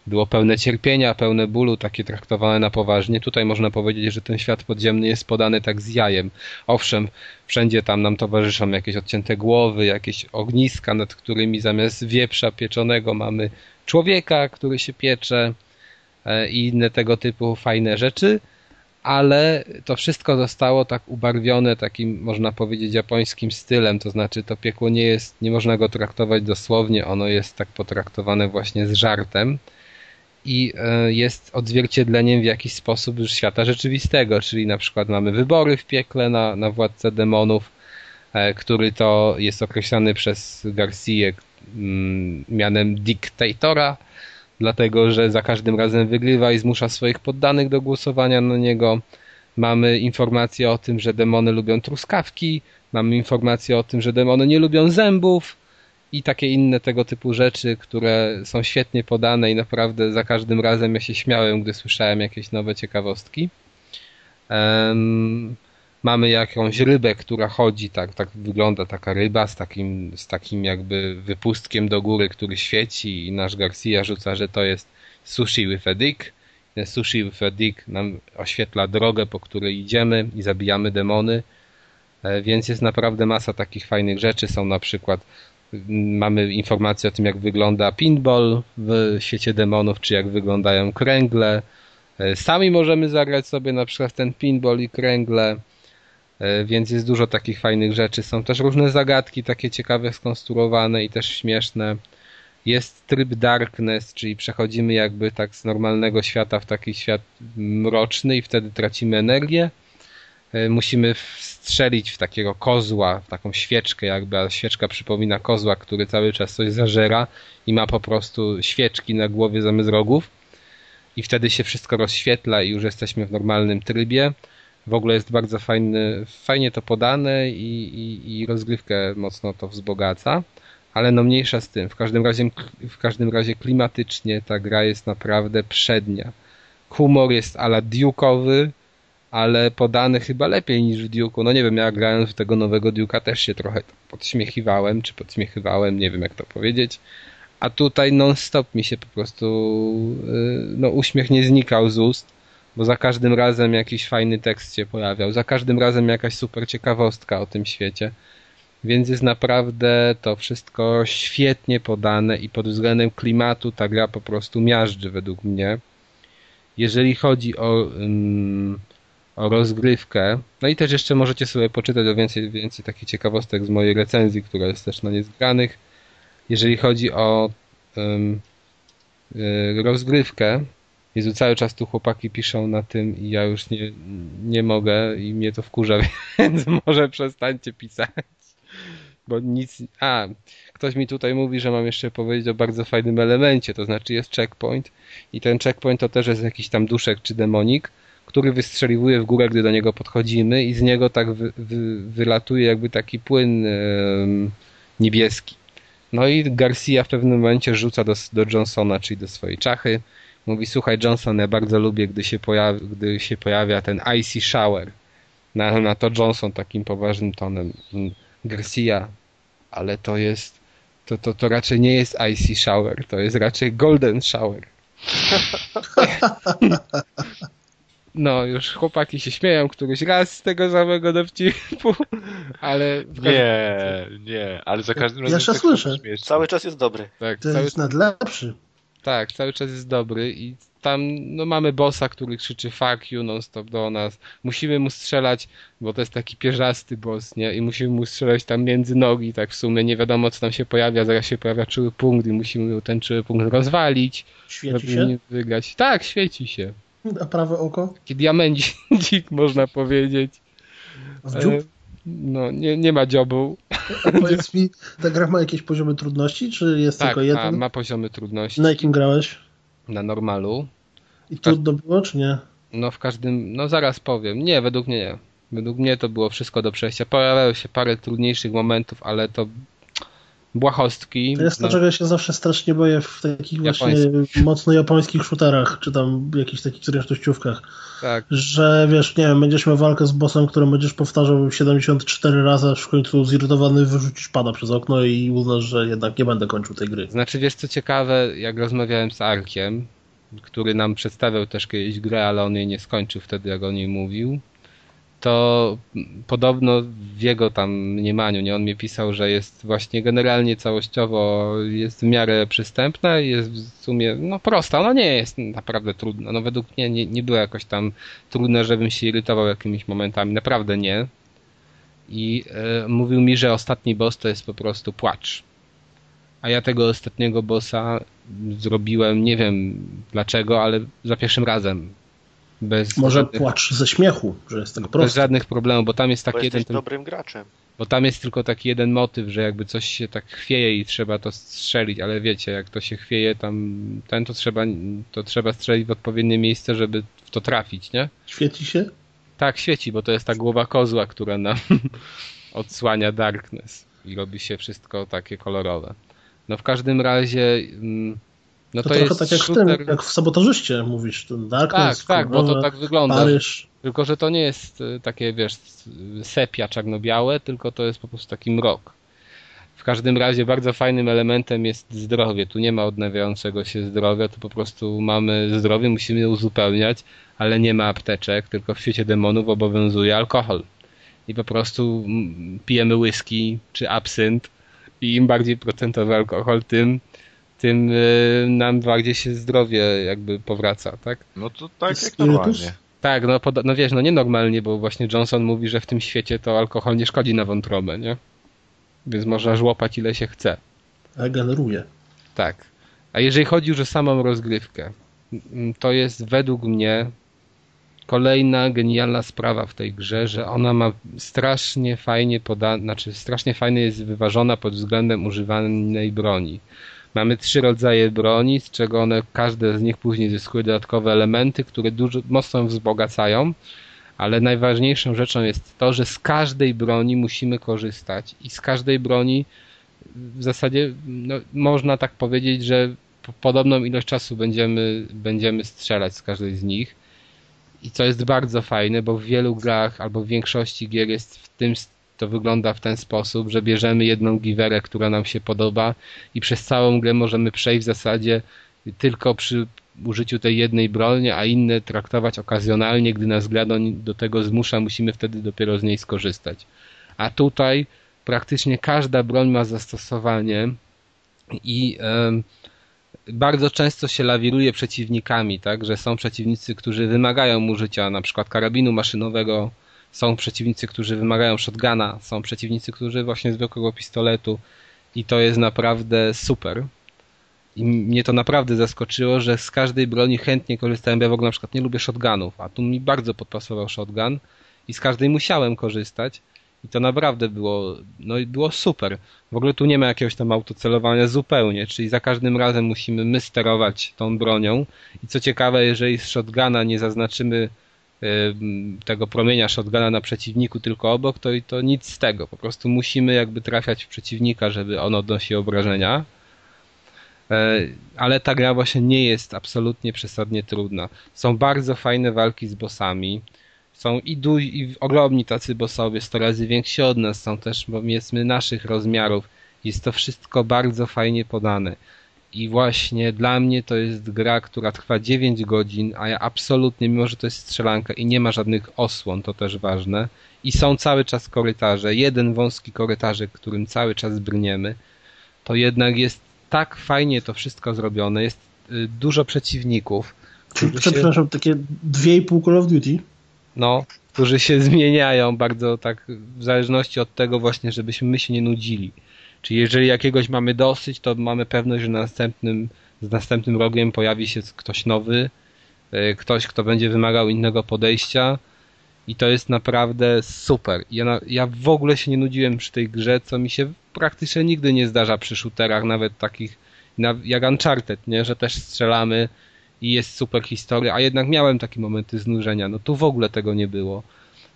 było pełne cierpienia, pełne bólu, takie traktowane na poważnie. Tutaj można powiedzieć, że ten świat podziemny jest podany tak z jajem. Owszem, wszędzie tam nam towarzyszą jakieś odcięte głowy, jakieś ogniska, nad którymi zamiast wieprza pieczonego mamy człowieka, który się piecze e, i inne tego typu fajne rzeczy. Ale to wszystko zostało tak ubarwione takim, można powiedzieć, japońskim stylem, to znaczy to piekło nie jest, nie można go traktować dosłownie, ono jest tak potraktowane właśnie z żartem i e, jest odzwierciedleniem w jakiś sposób już świata rzeczywistego, czyli na przykład mamy wybory w piekle na, na władcę demonów, e, który to jest określany przez Garcia mm, mianem dyktatora, dlatego że za każdym razem wygrywa i zmusza swoich poddanych do głosowania na niego. Mamy informacje o tym, że demony lubią truskawki, mamy informacje o tym, że demony nie lubią zębów i takie inne tego typu rzeczy, które są świetnie podane i naprawdę za każdym razem ja się śmiałem, gdy słyszałem jakieś nowe ciekawostki. Um, mamy jakąś rybę, która chodzi, tak, tak wygląda taka ryba z takim, z takim jakby wypustkiem do góry, który świeci i nasz Garcia rzuca, że to jest sushi with a dick. Ten sushi with a dick nam oświetla drogę, po której idziemy i zabijamy demony. E, więc jest naprawdę masa takich fajnych rzeczy. Są na przykład mamy informacje o tym, jak wygląda pinball w świecie demonów, czy jak wyglądają kręgle. E, sami możemy zagrać sobie na przykład ten pinball i kręgle. E, więc jest dużo takich fajnych rzeczy. Są też różne zagadki, takie ciekawe, skonstruowane i też śmieszne. Jest tryb Darkness, czyli przechodzimy jakby tak z normalnego świata w taki świat mroczny i wtedy tracimy energię. E, musimy strzelić w takiego kozła, w taką świeczkę jakby, a świeczka przypomina kozła, który cały czas coś zażera i ma po prostu świeczki na głowie zamiast rogów. I wtedy się wszystko rozświetla i już jesteśmy w normalnym trybie w ogóle jest bardzo fajny, fajnie to podane i, i, i rozgrywkę mocno to wzbogaca, ale no mniejsza z tym. W każdym razie, w każdym razie klimatycznie ta gra jest naprawdę przednia. Humor jest ala Duke'owy, ale podany chyba lepiej niż w Duke'u. No nie wiem, ja grając w tego nowego Duke'a też się trochę podśmiechiwałem, czy podśmiechywałem, nie wiem jak to powiedzieć. A tutaj non-stop mi się po prostu y, no, uśmiech nie znikał z ust bo za każdym razem jakiś fajny tekst się pojawiał, za każdym razem jakaś super ciekawostka o tym świecie. Więc jest naprawdę to wszystko świetnie podane i pod względem klimatu ta gra po prostu miażdży według mnie. Jeżeli chodzi o, rozgrywkę, no i też jeszcze możecie sobie poczytać o więcej, więcej takich ciekawostek z mojej recenzji, która jest też na niezgranych. Jeżeli chodzi o um, rozgrywkę, Jezu, cały czas tu chłopaki piszą na tym i ja już nie, nie mogę i mnie to wkurza, więc może przestańcie pisać. Bo nic... A, ktoś mi tutaj mówi, że mam jeszcze powiedzieć o bardzo fajnym elemencie, to znaczy jest checkpoint i ten checkpoint to też jest jakiś tam duszek czy demonik, który wystrzeliwuje w górę, gdy do niego podchodzimy i z niego tak wy, wy, wylatuje jakby taki płyn niebieski. No i Garcia w pewnym momencie rzuca do, do Johnsona, czyli do swojej czachy. Mówi, słuchaj Johnson, ja bardzo lubię, gdy się, pojawi, gdy się pojawia ten icy shower. Na, na to Johnson takim poważnym tonem. "Mm, Garcia, ale to jest, to, to, to raczej nie jest icy shower, to jest raczej golden shower. No, już chłopaki się śmieją któryś raz z tego samego dowcipu, ale każdym- Nie, nie, ale za każdym razem Jeszcze tak słyszę. Cały czas jest dobry. tak, To cały, jest nawet lepszy. tak, cały czas jest dobry i tam no, mamy bossa, który krzyczy fuck you non stop do nas. Musimy mu strzelać, bo to jest taki pierzasty boss, nie? I musimy mu strzelać tam między nogi, tak w sumie nie wiadomo co tam się pojawia, zaraz się pojawia czuły punkt i musimy ten czuły punkt rozwalić, Świeci żeby się. nie wygrać. Tak, świeci się. A prawe oko? Taki diamencik można powiedzieć. W E, dziób? No, nie, nie ma dziobu. Powiedz mi, ta gra ma jakieś poziomy trudności, czy jest Tak, tylko ma, jeden? ma poziomy trudności Na jakim grałeś? na normalu. I trudno było, czy nie? No w każdym, no zaraz powiem. Nie, według mnie nie. Według mnie to było wszystko do przejścia. Pojawiały się parę trudniejszych momentów, ale to błahostki. To jest to, no, czego ja się zawsze strasznie boję w takich właśnie mocno japońskich shooterach, czy tam jakichś takich zręcznościówkach, tak, że wiesz, nie wiem, będziesz miał walkę z bossem, którą będziesz powtarzał 74 razy, aż w końcu zirytowany wyrzucisz pada przez okno i uznasz, że jednak nie będę kończył tej gry. Znaczy wiesz co ciekawe, jak rozmawiałem z Arkiem, który nam przedstawiał też kiedyś grę, ale on jej nie skończył wtedy, jak o niej mówił, to podobno w jego tam mniemaniu, nie, on mi pisał, że jest właśnie generalnie całościowo jest w miarę przystępna i jest w sumie no prosta, no nie jest naprawdę trudna, no według mnie nie, nie było jakoś tam trudne, żebym się irytował jakimiś momentami, naprawdę nie. I e, mówił mi, że ostatni boss to jest po prostu płacz. A ja tego ostatniego bossa zrobiłem, nie wiem dlaczego, ale za pierwszym razem. Bez Może żadnych, płacz ze śmiechu, że jest tak bez prosto. żadnych problemów, bo tam jest Bo taki jeden, jesteś ten, dobrym graczem. bo tam jest tylko taki jeden motyw, że jakby coś się tak chwieje i trzeba to strzelić, ale wiecie, jak to się chwieje tam, ten to trzeba, to trzeba strzelić w odpowiednie miejsce, żeby w to trafić, nie? Świeci się? Tak, świeci, bo to jest ta głowa kozła, która nam odsłania darkness i robi się wszystko takie kolorowe. No w każdym razie, mm, no To, to, trochę jest tak jak w shooter... tym, jak w sabotażyście mówisz, ten Tak, Darkness, tak, bo to tak wygląda. Paryż. Tylko, że to nie jest y, takie, wiesz, sepia czarno-białe, tylko to jest po prostu taki mrok. W każdym razie bardzo fajnym elementem jest zdrowie. Tu nie ma odnawiającego się zdrowia, tu po prostu mamy zdrowie, musimy je uzupełniać, ale nie ma apteczek, tylko w świecie demonów obowiązuje alkohol. I po prostu mm, pijemy whisky czy absynt i im bardziej procentowy alkohol, tym, tym y, nam bardziej się zdrowie jakby powraca, tak? No to tak jak normalnie. Tak, no, no wiesz, no nienormalnie, bo właśnie Johnson mówi, że w tym świecie to alkohol nie szkodzi na wątrobę, nie? Więc można żłopać ile się chce. Regeneruje. Tak. A jeżeli chodzi już o samą rozgrywkę, mm, to jest według mnie kolejna genialna sprawa w tej grze, że ona ma strasznie fajnie podane, znaczy strasznie fajnie jest wyważona pod względem używanej broni. Mamy trzy rodzaje broni, z czego one, każde z nich później zyskuje dodatkowe elementy, które dużo, mocno wzbogacają, ale najważniejszą rzeczą jest to, że z każdej broni musimy korzystać i z każdej broni w zasadzie no, można tak powiedzieć, że po- podobną ilość czasu będziemy, będziemy strzelać z każdej z nich. I co jest bardzo fajne, bo w wielu grach albo w większości gier jest w tym, to wygląda w ten sposób, że bierzemy jedną giwerę, która nam się podoba i przez całą grę możemy przejść w zasadzie tylko przy użyciu tej jednej broni, a inne traktować okazjonalnie, gdy nas gra do, do tego zmusza, musimy wtedy dopiero z niej skorzystać. A tutaj praktycznie każda broń ma zastosowanie i bardzo często się lawiruje przeciwnikami, tak, że są przeciwnicy, którzy wymagają użycia na przykład karabinu maszynowego, są przeciwnicy, którzy wymagają shotguna, są przeciwnicy, którzy właśnie zwykłego pistoletu i to jest naprawdę super. I mnie to naprawdę zaskoczyło, że z każdej broni chętnie korzystałem. Ja w ogóle na przykład nie lubię shotgunów, a tu mi bardzo podpasował shotgun i z każdej musiałem korzystać. I to naprawdę było, no i było super. W ogóle tu nie ma jakiegoś tam autocelowania zupełnie, czyli za każdym razem musimy my sterować tą bronią. I co ciekawe, jeżeli z shotguna nie zaznaczymy tego promienia shotguna na przeciwniku tylko obok, to, to nic z tego. Po prostu musimy jakby trafiać w przeciwnika, żeby on odnosił obrażenia. E, ale ta gra właśnie nie jest absolutnie przesadnie trudna. Są bardzo fajne walki z bossami. Są i, du- i ogromni tacy bossowie, 100 razy więksi od nas, są też powiedzmy naszych rozmiarów. Jest to wszystko bardzo fajnie podane. I właśnie dla mnie to jest gra, która trwa 9 godzin, a ja absolutnie, mimo że to jest strzelanka i nie ma żadnych osłon, to też ważne, i są cały czas korytarze, jeden wąski korytarzek, którym cały czas brniemy, to jednak jest tak fajnie to wszystko zrobione, jest y, dużo przeciwników. Się... Przepraszam, takie 2,5 Call of Duty? No, którzy się zmieniają bardzo tak w zależności od tego właśnie, żebyśmy my się nie nudzili. Czyli jeżeli jakiegoś mamy dosyć, to mamy pewność, że na następnym, z następnym rogiem pojawi się ktoś nowy, e, ktoś, kto będzie wymagał innego podejścia i to jest naprawdę super. Ja, ja w ogóle się nie nudziłem przy tej grze, co mi się praktycznie nigdy nie zdarza przy shooterach, nawet takich jak Uncharted, nie? że też strzelamy i jest super historia, a jednak miałem takie momenty znużenia. No tu w ogóle tego nie było.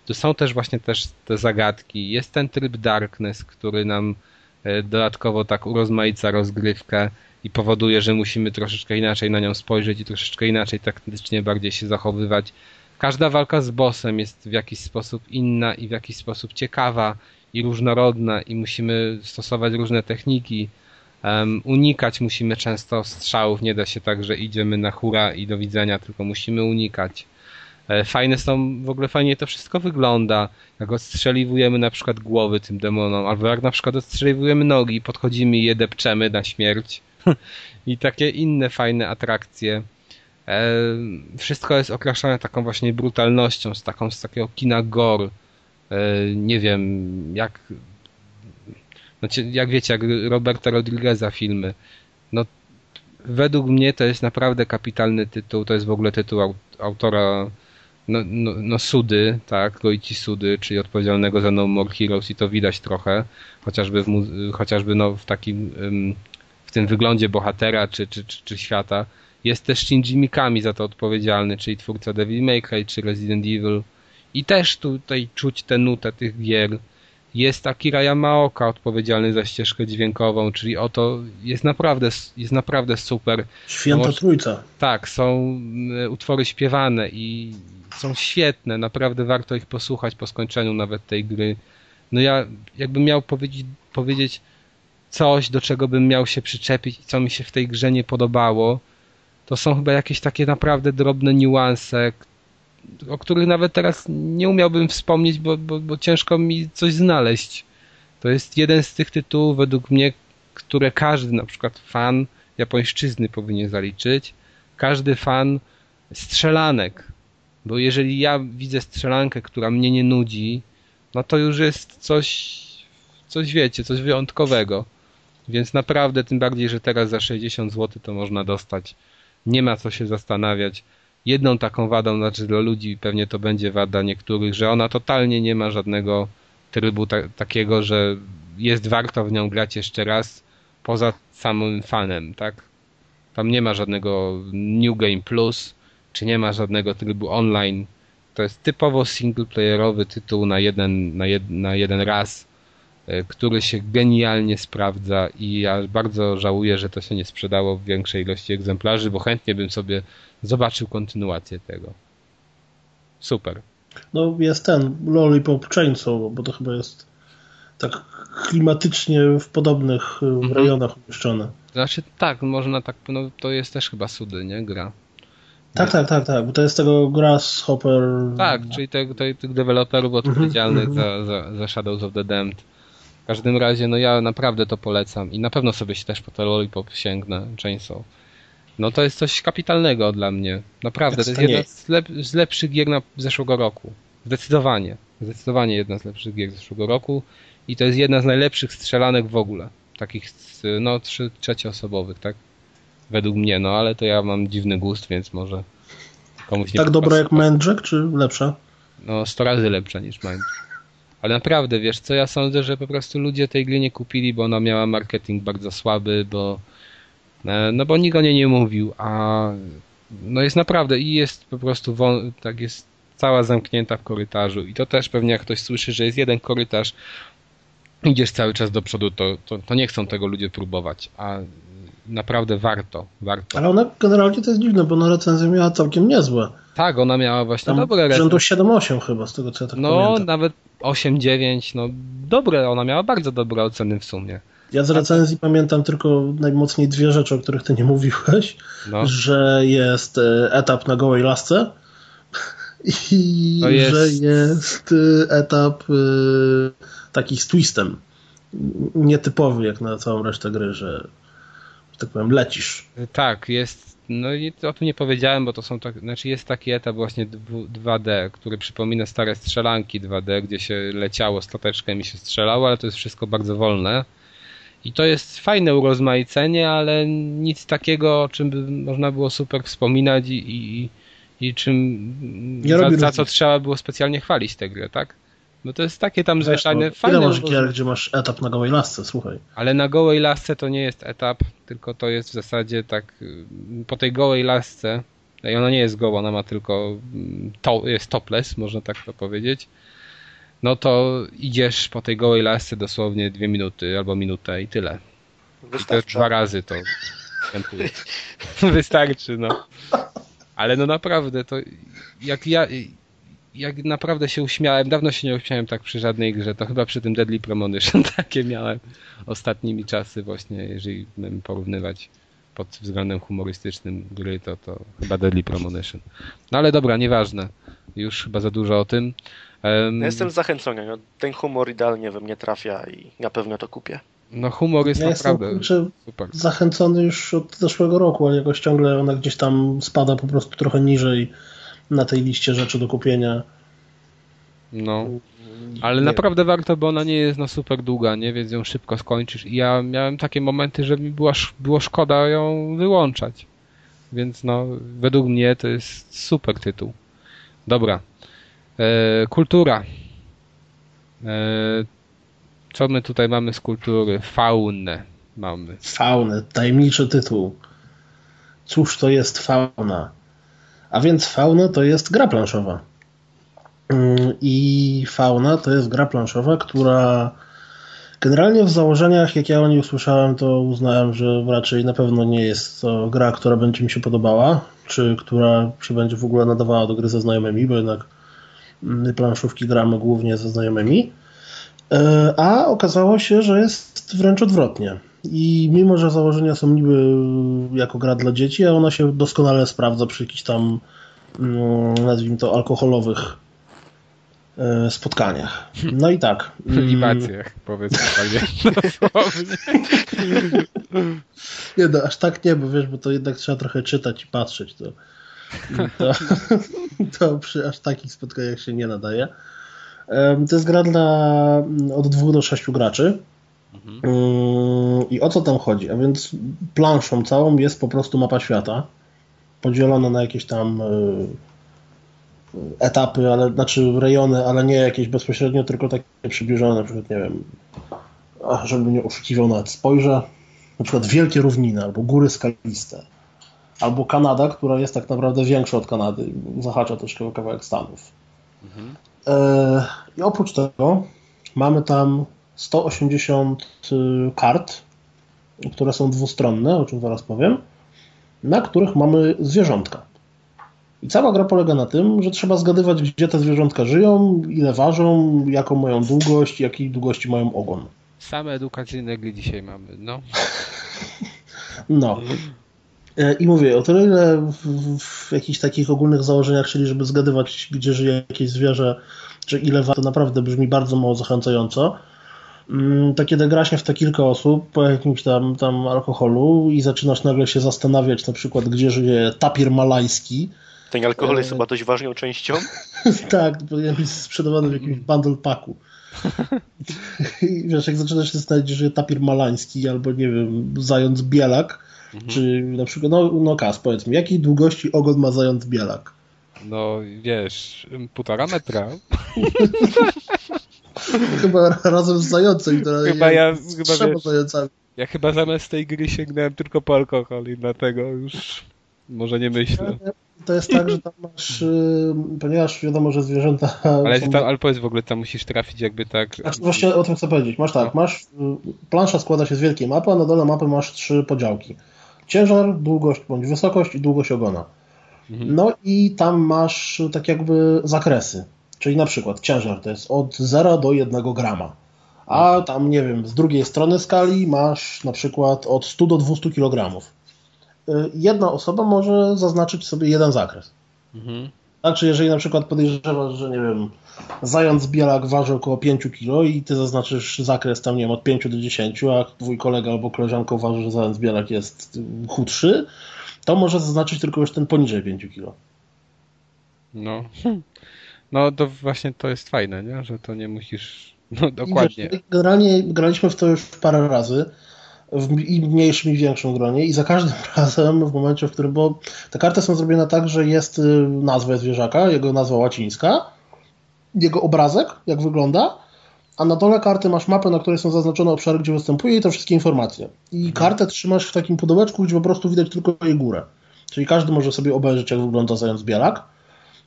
Tu są też właśnie też te zagadki. Jest ten tryb Darkness, który nam dodatkowo tak urozmaica rozgrywkę i powoduje, że musimy troszeczkę inaczej na nią spojrzeć i troszeczkę inaczej taktycznie bardziej się zachowywać. Każda walka z bossem jest w jakiś sposób inna i w jakiś sposób ciekawa i różnorodna i musimy stosować różne techniki. Um, unikać musimy często strzałów, nie da się tak, że idziemy na hura i do widzenia, tylko musimy unikać. E, fajne są, w ogóle fajnie to wszystko wygląda, jak odstrzeliwujemy na przykład głowy tym demonom, albo jak na przykład odstrzeliwujemy nogi, podchodzimy i je depczemy na śmierć. I takie inne fajne atrakcje. E, wszystko jest okraszone taką właśnie brutalnością, z taką, z takiego kina gore. E, nie wiem, jak znaczy, jak wiecie, jak Roberta Rodrigueza filmy. No, według mnie to jest naprawdę kapitalny tytuł. To jest w ogóle tytuł autora no, no, no Sudy, tak, Goichi Sudy, czyli odpowiedzialnego za No More Heroes i to widać trochę, chociażby w, chociażby no, w takim, w tym wyglądzie bohatera czy, czy, czy, czy świata. Jest też Shinji Mikami za to odpowiedzialny, czyli twórca Devil May Cry czy Resident Evil. I też tutaj czuć tę nutę tych gier. Jest Akira Yamaoka odpowiedzialny za ścieżkę dźwiękową, czyli oto jest naprawdę, jest naprawdę super. Święta Trójca. Tak, są utwory śpiewane i są świetne, naprawdę warto ich posłuchać po skończeniu nawet tej gry. No ja jakbym miał powiedzieć, powiedzieć coś, do czego bym miał się przyczepić i co mi się w tej grze nie podobało, to są chyba jakieś takie naprawdę drobne niuanse, o których nawet teraz nie umiałbym wspomnieć, bo, bo, bo ciężko mi coś znaleźć. To jest jeden z tych tytułów według mnie, które każdy na przykład fan japońszczyzny powinien zaliczyć. Każdy fan strzelanek, bo jeżeli ja widzę strzelankę, która mnie nie nudzi, no to już jest coś, coś wiecie, coś wyjątkowego. Więc naprawdę, tym bardziej, że teraz za 60 zł to można dostać. Nie ma co się zastanawiać. Jedną taką wadą, znaczy dla ludzi pewnie to będzie wada niektórych, że ona totalnie nie ma żadnego trybu ta takiego, że jest warto w nią grać jeszcze raz poza samym fanem, tak? Tam nie ma żadnego New Game Plus, czy nie ma żadnego trybu online. To jest typowo singleplayerowy tytuł na jeden, na, jed, na jeden raz, który się genialnie sprawdza i ja bardzo żałuję, że to się nie sprzedało w większej ilości egzemplarzy, bo chętnie bym sobie zobaczył kontynuację tego. Super. No jest ten Lollipop Chainsaw, bo to chyba jest tak klimatycznie w podobnych e, mhm. rejonach umieszczone. Znaczy tak, można tak, no to jest też chyba sudy, nie? Gra. Tak, tak, tak, tak, bo to jest tego Grasshopper. Tak, czyli te, te, tych deweloperów mhm, odpowiedzialnych mhm. za, za, za Shadows of the Damned. W każdym razie, no ja naprawdę to polecam i na pewno sobie się też po te Lollipop sięgnę, Chainsaw. No to jest coś kapitalnego dla mnie. Naprawdę, to jest jedna z, lep z lepszych gier na zeszłego roku. Zdecydowanie. Zdecydowanie jedna z lepszych gier zeszłego roku i to jest jedna z najlepszych strzelanek w ogóle. Takich, no, trzy, trzecioosobowych, tak? według mnie, no ale to ja mam dziwny gust, więc może komuś nie Tak dobra jak Mędrzek, czy lepsza? No, 100 razy lepsza niż Mędrzek. Ale naprawdę, wiesz co, ja sądzę, że po prostu ludzie tej gry nie kupili, bo ona miała marketing bardzo słaby, bo e, no bo nikt o niej nie mówił, a no jest naprawdę i jest po prostu tak jest cała zamknięta w korytarzu i to też pewnie jak ktoś słyszy, że jest jeden korytarz, idziesz cały czas do przodu, to, to, to nie chcą tego ludzie próbować, a naprawdę warto, warto. Ale ona generalnie to jest dziwne, bo na recenzję miała całkiem niezłe. Tak, ona miała właśnie Tam dobre rzędu recenzje. 7-8 chyba, z tego co ja tak No, pamiętam. nawet 8-9, no dobre, ona miała bardzo dobre oceny w sumie. Ja z recenzji pamiętam tylko najmocniej dwie rzeczy, o których ty nie mówiłeś. No. Że jest e, etap na gołej lasce i jest- że jest e, etap e, taki z twistem. Nietypowy jak na całą resztę gry, że tak powiem lecisz. Tak, jest. No i o tym nie powiedziałem, bo to są tak. Znaczy jest taki etap właśnie dwu- 2D, który przypomina stare strzelanki 2D, gdzie się leciało stateczkiem i się strzelało, ale to jest wszystko bardzo wolne. I to jest fajne urozmaicenie, ale nic takiego, o czym by można było super wspominać i, i, i czym za, za co trzeba było specjalnie chwalić tę grę, tak? No to jest takie tam Wiesz, zwyczajne, no, fajne ile masz uroz- gier, gdzie masz etap na gołej lasce, słuchaj. ale na gołej lasce to nie jest etap, tylko to jest w zasadzie tak y, po tej gołej lasce i ona nie jest goła, ona ma tylko mm, to, jest topless, można tak to powiedzieć. No to idziesz po tej gołej lasce dosłownie dwie minuty albo minutę i tyle. I to Wystarcza. dwa razy to. Wystarczy, no. Ale no naprawdę, to jak ja jak naprawdę się uśmiałem, dawno się nie uśmiałem tak przy żadnej grze, to chyba przy tym Deadly Premonition takie miałem ostatnimi czasy właśnie, jeżeli bym porównywać pod względem humorystycznym gry, to, to chyba Deadly Premonition. No ale dobra, nieważne. Już chyba za dużo o tym. Ja jestem zachęcony. No, ten humor idealnie we mnie trafia i na pewno to kupię. No humor jest Ja jestem naprawdę kurczę, super. zachęcony już od zeszłego roku, ale jakoś ciągle ona gdzieś tam spada po prostu trochę niżej na tej liście rzeczy do kupienia. No. Ale Nie naprawdę warto, bo ona nie jest no super długa, nie? Więc ją szybko skończysz. I ja miałem takie momenty, że mi była, było szkoda ją wyłączać. Więc no, według mnie to jest super tytuł. Dobra. E, kultura. E, co my tutaj mamy z kultury? Faunę mamy. Faunę, tajemniczy tytuł. Cóż to jest fauna? A więc fauna to jest gra planszowa. Mm, I fauna to jest gra planszowa, która generalnie w założeniach, jak ja o niej usłyszałem, to uznałem, że raczej na pewno nie jest to gra, która będzie mi się podobała, czy która się będzie w ogóle nadawała do gry ze znajomymi, bo jednak my planszówki gramy głównie ze znajomymi. E, A okazało się, że jest wręcz odwrotnie. I mimo, że założenia są niby jako gra dla dzieci, a ona się doskonale sprawdza przy jakichś tam, mm, nazwijmy to, alkoholowych e, spotkaniach. No i tak. mm, Libacjach, powiedzmy tak, nie? Dosłownie. Nie, no, aż tak nie, bo wiesz, bo to jednak trzeba trochę czytać i patrzeć. To, to, to przy aż takich spotkaniach się nie nadaje. To jest gra dla od dwóch do sześciu graczy. Ym, I o co tam chodzi? A więc planszą całą jest po prostu mapa świata, podzielona na jakieś tam y, etapy, ale znaczy rejony, ale nie jakieś bezpośrednio, tylko takie przybliżone, na przykład, nie wiem, żeby mnie oszukiwał nawet spojrzę, na przykład wielkie równiny, albo góry skaliste, albo Kanada, która jest tak naprawdę większa od Kanady, zahacza troszkę o kawałek Stanów. E, I oprócz tego mamy tam 180 y, kart, które są dwustronne, o czym zaraz powiem, na których mamy zwierzątka. I cała gra polega na tym, że trzeba zgadywać, gdzie te zwierzątka żyją, ile ważą, jaką mają długość, jakiej długości mają ogon. Same edukacyjne gry dzisiaj mamy, no. No. E, I mówię, o tyle ile w, w jakichś takich ogólnych założeniach, czyli żeby zgadywać, gdzie żyje jakieś zwierzę, czy ile wa- to naprawdę brzmi bardzo mało zachęcająco. Mm, To kiedy gra się w te kilka osób po jakimś tam, tam alkoholu i zaczynasz nagle się zastanawiać na przykład, gdzie żyje tapir malajski, Ten alkohol jest E, chyba dość ważną częścią. tak, powinien być sprzedawany w jakimś bundle paku. I wiesz, jak zaczynasz się zastanawiać, że tapir malański albo nie wiem, zając bielak, czy na przykład, no, no Kas, powiedz mi, jakiej długości ogon ma zając bielak? No wiesz, półtora metra. Chyba razem z zającem. To Chyba ja- z chyba trzema wiesz- zającami. Ja chyba zamiast tej gry sięgnąłem tylko po alkohol i dlatego już może nie myślę. To jest tak, że tam masz, y, ponieważ wiadomo, że zwierzęta... Ale, są- tam, ale powiedz w ogóle, tam musisz trafić jakby tak... Znaczy, Właśnie o tym chcę powiedzieć. Masz tak, masz, y, plansza składa się z wielkiej mapy, a na dole mapy masz trzy podziałki. Ciężar, długość bądź wysokość i długość ogona. Mhm. No i tam masz tak jakby zakresy. Czyli na przykład ciężar to jest od 0 do 1 grama. A tam, nie wiem, z drugiej strony skali masz na przykład od 100 do 200 kg. Jedna osoba może zaznaczyć sobie jeden zakres. Mhm. Znaczy, jeżeli na przykład podejrzewasz, że nie wiem, zając bielak waży około 5 kg i ty zaznaczysz zakres tam, nie wiem, od 5 do 10, a twój kolega albo koleżanka uważa, że zając bielak jest y, chudszy, to może zaznaczyć tylko już ten poniżej 5 kg. No. No to właśnie to jest fajne, nie? Że to nie musisz... No dokładnie. Generalnie graliśmy w to już parę razy, w i mniejszym i większym gronie i za każdym razem w momencie, w którym, bo te karty są zrobione tak, że jest y, nazwa zwierzaka, jego nazwa łacińska, jego obrazek, jak wygląda, a na dole karty masz mapę, na której są zaznaczone obszary, gdzie występuje i to wszystkie informacje. I kartę trzymasz w takim pudełeczku, gdzie po prostu widać tylko jej górę. Czyli każdy może sobie obejrzeć, jak wygląda zając bielak,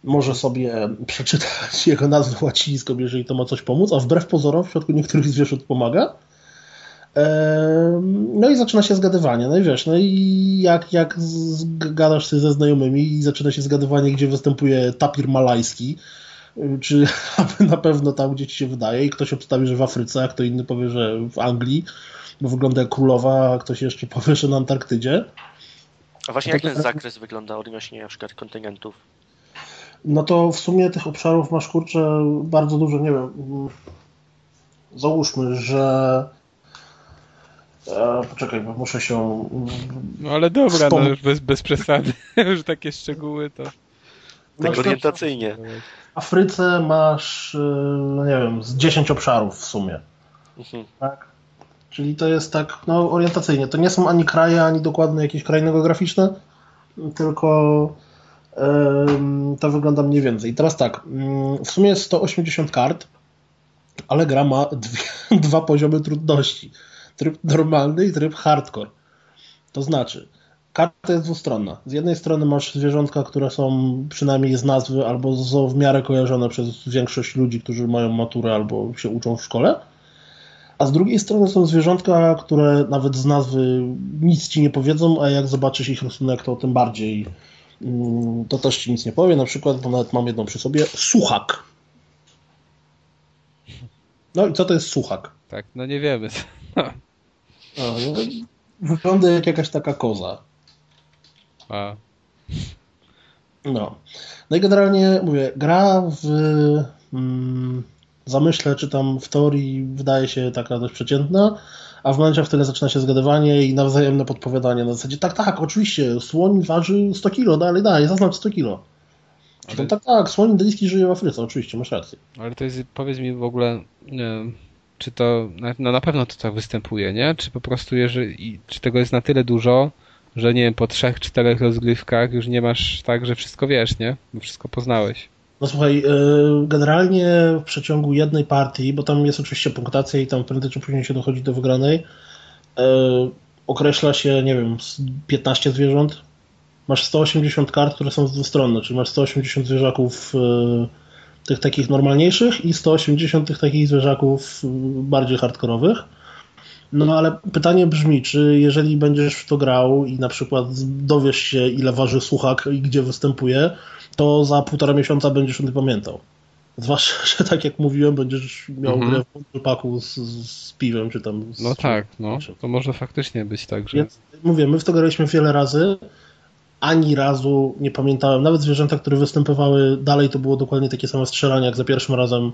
może sobie przeczytać jego nazwę łacińską, jeżeli to ma coś pomóc, a wbrew pozorom w przypadku niektórych zwierząt pomaga. No i zaczyna się zgadywanie. No i wiesz, no i jak, jak gadasz sobie ze znajomymi i zaczyna się zgadywanie, gdzie występuje tapir malajski, y, czy na pewno tam, gdzie ci się wydaje i ktoś obstawi, że w Afryce, a kto inny powie, że w Anglii, bo wygląda jak królowa, a ktoś jeszcze powie, że na Antarktydzie. A właśnie jak ten to- zakres wygląda odnośnie na przykład kontyngentów? No to w sumie tych obszarów masz kurczę bardzo dużo, nie wiem. Załóżmy, że. E, poczekaj, bo muszę się. mm, No ale dobra, no już bez, bez przesady. już takie szczegóły to... Tak orientacyjnie. W Afryce masz, e, no nie wiem, z 10 obszarów w sumie. Mhm. Tak? Czyli to jest tak, no orientacyjnie. To nie są ani kraje, ani dokładne jakieś kraje geograficzne, tylko to wygląda mniej więcej. Teraz tak, mm, w sumie jest 180 kart, ale gra ma dwie, dwa poziomy trudności. Tryb normalny i tryb hardcore. To znaczy, karta jest dwustronna. Z jednej strony masz zwierzątka, które są przynajmniej z nazwy albo są w miarę kojarzone przez większość ludzi, którzy mają maturę albo się uczą w szkole. A z drugiej strony są zwierzątka, które nawet z nazwy nic ci nie powiedzą, a jak zobaczysz ich rysunek, to tym bardziej to też ci nic nie powie. Na przykład, bo nawet mam jedną przy sobie, suchak. No i co to jest suchak? Tak, no nie wiemy. A, no, wygląda jak jakaś taka koza. A, No. No i generalnie mówię, gra w mm, zamyśle, czy tam w teorii wydaje się taka dość przeciętna, a w momencie, w którym zaczyna się zgadywanie i nawzajemne podpowiadanie na zasadzie, tak, tak, oczywiście, słoń waży 100 kilo, dalej, dalej, zaznacz 100 kilo. Ale- tak, tak, słoń indyjski żyje w Afryce, oczywiście, masz rację. ale to jest, powiedz mi w ogóle, czy to, no na pewno to tak występuje, nie? Czy po prostu, jeżeli, czy tego jest na tyle dużo, że nie wiem, po trzech, czterech rozgrywkach już nie masz tak, że wszystko wiesz, nie? Bo wszystko poznałeś. No słuchaj, yy, generalnie w przeciągu jednej partii, bo tam jest oczywiście punktacja i tam prędzej czy później się dochodzi do wygranej, yy, określa się, nie wiem, z 15 zwierząt. Masz 180 kart, które są dwustronne, czyli masz 180 zwierzaków yy, tych takich normalniejszych i 180 tych takich zwierzaków bardziej hardkorowych. No ale pytanie brzmi, czy jeżeli będziesz w to grał i na przykład dowiesz się, ile waży słuchak i gdzie występuje, to za półtora miesiąca będziesz o tym pamiętał. Zwłaszcza, że tak jak mówiłem, będziesz miał Mhm. grę w paku z, z piwem, czy tam z... No tak, no. To może faktycznie być tak, że... Więc mówię, my w to graliśmy wiele razy. Ani razu nie pamiętałem. Nawet zwierzęta, które występowały dalej, to było dokładnie takie same strzelanie, jak za pierwszym razem,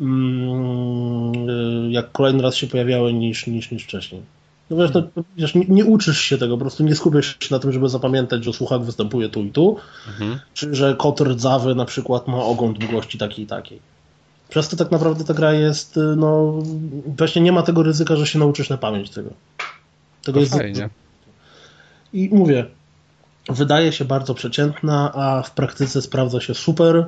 mm, y, jak kolejny raz się pojawiały, niż, niż, niż wcześniej. No wiesz, no, wiesz nie, nie uczysz się tego, po prostu nie skupiasz się na tym, żeby zapamiętać, że słuchak występuje tu i tu, Mhm. czy że kot rdzawy na przykład ma ogon długości takiej i takiej. Przez to tak naprawdę ta gra jest, y, no właśnie nie ma tego ryzyka, że się nauczysz na pamięć tego. Tego To jest fajnie. i mówię, wydaje się bardzo przeciętna, a w praktyce sprawdza się super.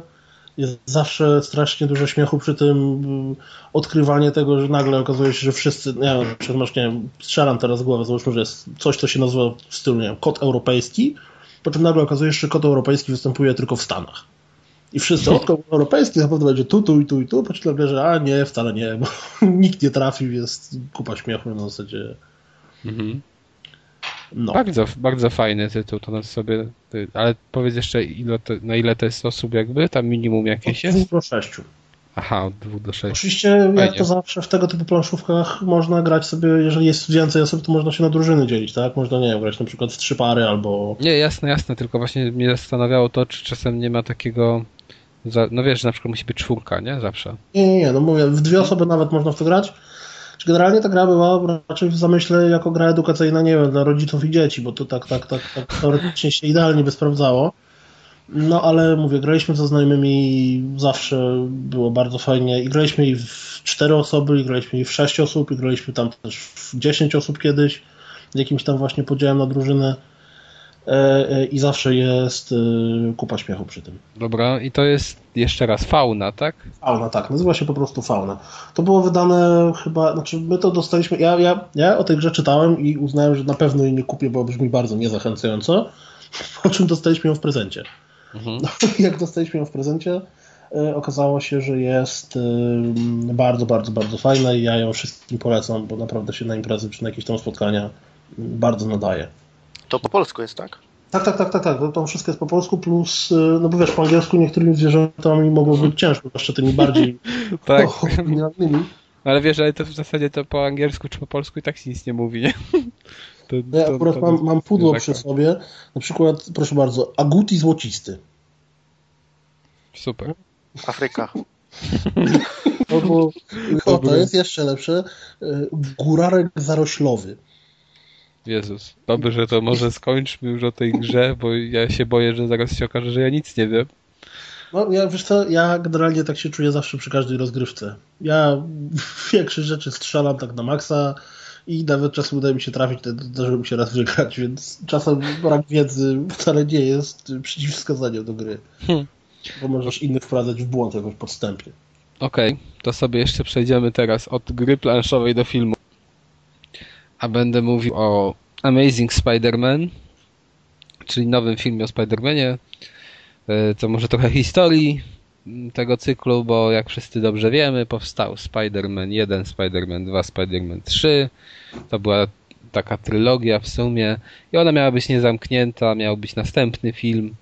Jest zawsze strasznie dużo śmiechu przy tym y, odkrywanie tego, że nagle okazuje się, że wszyscy, nie wiem, nie wiem, strzelam teraz głowę, załóżmy, że jest coś, co się nazywa w stylu, nie wiem, europejski po czym nagle okazuje się, że kod europejski występuje tylko w Stanach. I wszyscy, od kod europejski zapewne będzie tu, tu i tu i tu, po czym nagle, że a nie, wcale nie, bo nikt nie trafił, jest kupa śmiechu na zasadzie... Mhm. No. Bardzo, bardzo fajny tytuł, to nas sobie. Ale powiedz jeszcze, ile to, na ile to jest osób, jakby? Tam minimum jakieś Od jest? 2 do 6. Aha, od 2 do 6. Oczywiście, jak Fajnie. to zawsze w tego typu planszówkach można grać sobie, jeżeli jest więcej osób, to można się na drużyny dzielić, tak? Można, nie wiem, grać na przykład w trzy pary albo... Nie, jasne, jasne, tylko właśnie mnie zastanawiało to, czy czasem nie ma takiego. No wiesz, że na przykład musi być czwórka, nie? Zawsze. Nie, nie, nie, no mówię, w dwie osoby nawet można w to grać. Czy generalnie ta gra była raczej w zamyśle jako gra edukacyjna, nie wiem, dla rodziców i dzieci, bo to tak, tak, tak, tak teoretycznie się idealnie by sprawdzało. No ale mówię, graliśmy ze znajomymi, zawsze było bardzo fajnie i graliśmy i w cztery osoby, i graliśmy i w sześć osób, i graliśmy tam też w dziesięć osób kiedyś, z jakimś tam właśnie podziałem na drużynę e, i zawsze jest e, kupa śmiechu przy tym. Dobra, i to jest jeszcze raz fauna, tak? Fauna, tak, nazywa się po prostu Fauna. To było wydane chyba, znaczy my to dostaliśmy, ja, ja, ja o tej grze czytałem i uznałem, że na pewno jej nie kupię, bo brzmi bardzo niezachęcająco, po czym dostaliśmy ją w prezencie. Mhm. No, jak dostaliśmy ją w prezencie, e, okazało się, że jest e, bardzo, bardzo, bardzo fajna i ja ją wszystkim polecam, bo naprawdę się na imprezy czy na jakieś tam spotkania bardzo nadaje. To po polsku jest, tak? Tak, tak, tak, tak, tak. To, to wszystko jest po polsku, plus, e, no bo wiesz, po angielsku niektórym zwierzętom mogło być ciężko, zwłaszcza tymi bardziej Tak. oryginalnymi. Ale wiesz, ale to w zasadzie to po angielsku czy po polsku i tak się nic nie mówi, nie? To, Ja to- akurat to- mam, mam pudło przy sobie, na przykład, proszę bardzo, aguti złocisty. Super. Afryka. Albo, o, to jest jeszcze lepsze, e, górarek zaroślowy. Jezus. Dobrze, to może skończmy już o tej grze, bo ja się boję, że zaraz się okaże, że ja nic nie wiem. No, ja, wiesz co, ja generalnie tak się czuję zawsze przy każdej rozgrywce. Ja większość rzeczy strzelam tak na maksa i nawet czasem udaje mi się trafić, zdarzyło mi się raz wygrać, więc czasem brak wiedzy wcale nie jest przeciwwskazaniem do gry. Hmm. Bo możesz innych wprowadzać w błąd jakoś podstępnie. Okej, to sobie jeszcze przejdziemy teraz od gry planszowej do filmu. A będę mówił o Amazing Spider-Man, czyli nowym filmie o Spider-Manie. E, To może trochę historii tego cyklu, bo jak wszyscy dobrze wiemy, powstał Spider-Man 1, Spider-Man 2, Spider-Man 3. To była taka trylogia w sumie i ona miała być niezamknięta, miał być następny film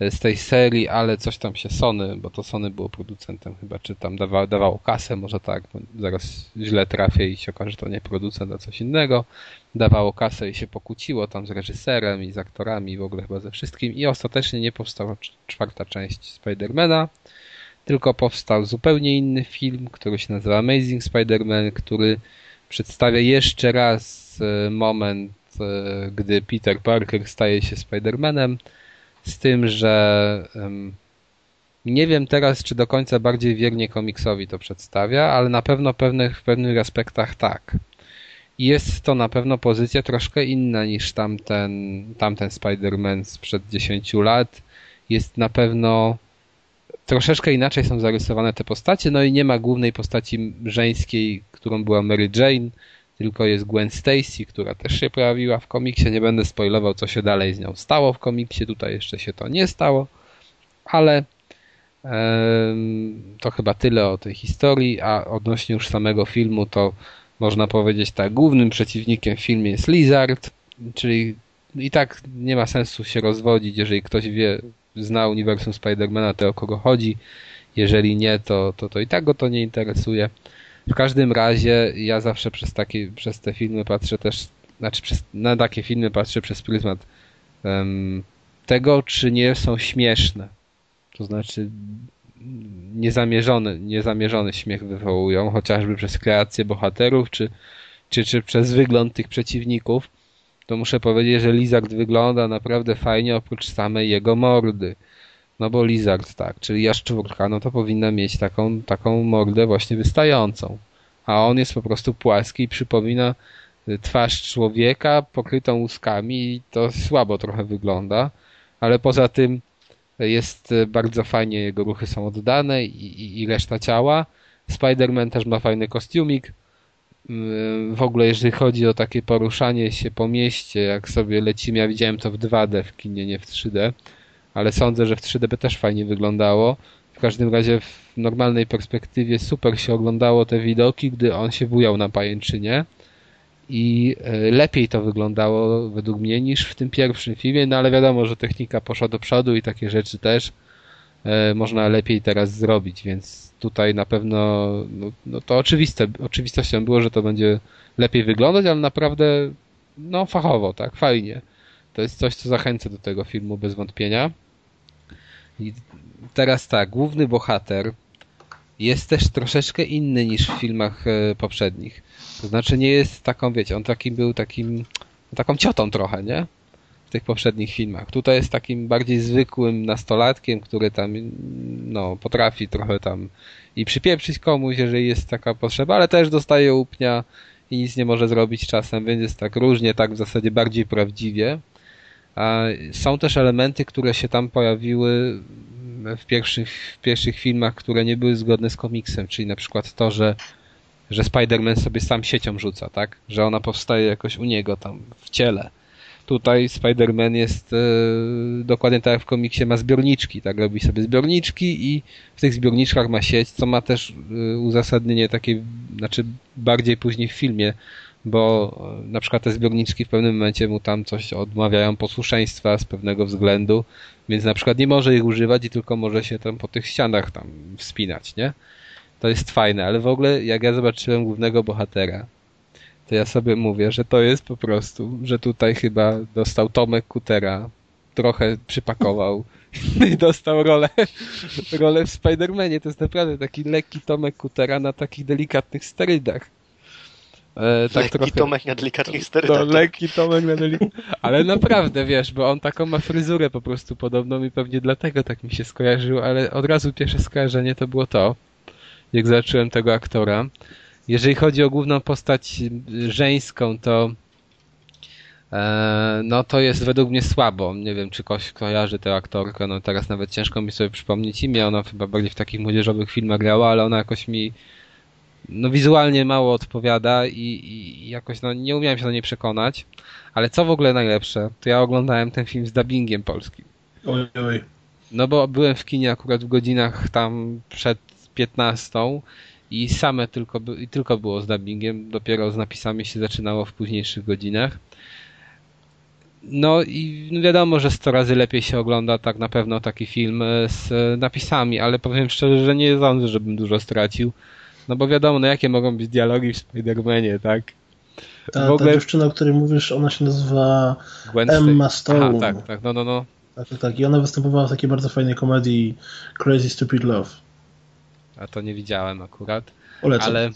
z tej serii, ale coś tam się Sony, bo to Sony było producentem chyba, czy tam dawa, dawało kasę, może tak, zaraz źle trafię i się okaże, że to nie producent, a coś innego. Dawało kasę i się pokłóciło tam z reżyserem i z aktorami, w ogóle chyba ze wszystkim i ostatecznie nie powstała cz- czwarta część Spidermana, tylko powstał zupełnie inny film, który się nazywa Amazing Spider-Man, który przedstawia jeszcze raz e, moment, e, gdy Peter Parker staje się Spider-Manem, z tym, że nie wiem teraz, czy do końca bardziej wiernie komiksowi to przedstawia, ale na pewno pewnych, w pewnych aspektach tak. Jest to na pewno pozycja troszkę inna niż tamten, tamten Spider-Man sprzed 10 lat. Jest na pewno troszeczkę inaczej są zarysowane te postacie, no i nie ma głównej postaci żeńskiej, którą była Mary Jane, tylko jest Gwen Stacy, która też się pojawiła w komiksie. Nie będę spoilował, co się dalej z nią stało w komiksie. Tutaj jeszcze się to nie stało, ale to chyba tyle o tej historii, a odnośnie już samego filmu, to można powiedzieć tak, głównym przeciwnikiem w filmie jest Lizard, czyli i tak nie ma sensu się rozwodzić, jeżeli ktoś wie, zna uniwersum Spidermana, to o kogo chodzi. Jeżeli nie, to, to, to i tak go to nie interesuje. W każdym razie ja zawsze przez takie, przez te filmy patrzę też, znaczy przez, na takie filmy patrzę przez pryzmat em, tego, czy nie są śmieszne. To znaczy niezamierzony, niezamierzony śmiech wywołują, chociażby przez kreację bohaterów, czy, czy, czy przez wygląd tych przeciwników. To muszę powiedzieć, że Lizard wygląda naprawdę fajnie oprócz samej jego mordy. No bo Lizard tak, czyli jaszczurka, no to powinna mieć taką, taką mordę właśnie wystającą. A on jest po prostu płaski i przypomina y, twarz człowieka pokrytą łuskami i to słabo trochę wygląda. Ale poza tym jest y, bardzo fajnie, jego ruchy są oddane i, i, i reszta ciała. Spider-Man też ma fajny kostiumik. w ogóle jeżeli chodzi o takie poruszanie się po mieście, jak sobie lecimy, ja widziałem to w 2D w kinie, nie w 3D, ale sądzę, że w 3D by też fajnie wyglądało. W każdym razie w normalnej perspektywie super się oglądało te widoki, gdy on się bujał na pajęczynie i e, lepiej to wyglądało według mnie niż w tym pierwszym filmie, no ale wiadomo, że technika poszła do przodu i takie rzeczy też e, można lepiej teraz zrobić, więc tutaj na pewno no, no to oczywiste, oczywistością było, że to będzie lepiej wyglądać, ale naprawdę no fachowo, tak, fajnie. To jest coś, co zachęca do tego filmu bez wątpienia. I teraz tak, główny bohater jest też troszeczkę inny niż w filmach e, poprzednich. To znaczy nie jest taką, wiecie, on takim był takim, taką ciotą trochę, nie? W tych poprzednich filmach. Tutaj jest takim bardziej zwykłym nastolatkiem, który tam, no, potrafi trochę tam i przypieprzyć komuś, jeżeli jest taka potrzeba, ale też dostaje upnia i nic nie może zrobić czasem, więc jest tak różnie, tak w zasadzie bardziej prawdziwie. A są też elementy, które się tam pojawiły w pierwszych, w pierwszych filmach, które nie były zgodne z komiksem, czyli na przykład to, że, że Spider-Man sobie sam siecią rzuca, tak? Że ona powstaje jakoś u niego tam w ciele. Tutaj Spider-Man jest e, dokładnie tak jak w komiksie, ma zbiorniczki, tak? Robi sobie zbiorniczki i w tych zbiorniczkach ma sieć, co ma też e, uzasadnienie takie, znaczy bardziej później w filmie, bo e, na przykład te zbiorniczki w pewnym momencie mu tam coś odmawiają posłuszeństwa z pewnego względu, więc na przykład nie może ich używać i tylko może się tam po tych ścianach tam wspinać, nie? To jest fajne, ale w ogóle jak ja zobaczyłem głównego bohatera, to ja sobie mówię, że to jest po prostu, że tutaj chyba dostał Tomek Kutera, trochę przypakował i dostał rolę, rolę w Spider-Manie. To jest naprawdę taki lekki Tomek Kutera na takich delikatnych sterydach. E, tak lekki trochę, Tomek na delikatnych sterydach. No, lekki Tomek na delikatnych... Ale naprawdę, wiesz, bo on taką ma fryzurę po prostu podobną i pewnie dlatego tak mi się skojarzył, ale od razu pierwsze skojarzenie to było to, jak zobaczyłem tego aktora. Jeżeli chodzi o główną postać żeńską, to e, no to jest według mnie słabo. Nie wiem, czy ktoś kojarzy tę aktorkę. No teraz nawet ciężko mi sobie przypomnieć imię. Ona chyba bardziej w takich młodzieżowych filmach grała, ale ona jakoś mi no wizualnie mało odpowiada i, i jakoś no nie umiałem się do niej przekonać. Ale co w ogóle najlepsze, to ja oglądałem ten film z dubbingiem polskim. Oj, oj. No bo byłem w kinie akurat w godzinach tam przed 15 i same tylko, i tylko było z dubbingiem, dopiero z napisami się zaczynało w późniejszych godzinach. No i wiadomo, że 100 razy lepiej się ogląda tak na pewno taki film e, z napisami, ale powiem szczerze, że nie sądzę, żebym dużo stracił. No bo wiadomo, no jakie mogą być dialogi w Spider-Manie, tak? Ta, w ogóle... ta dziewczyna, o której mówisz, ona się nazywa Gwen Emma Stone. Aha, tak, tak, no, no, no. Tak, tak, tak. I ona występowała w takiej bardzo fajnej komedii Crazy Stupid Love. A to nie widziałem akurat. Polecam. Ale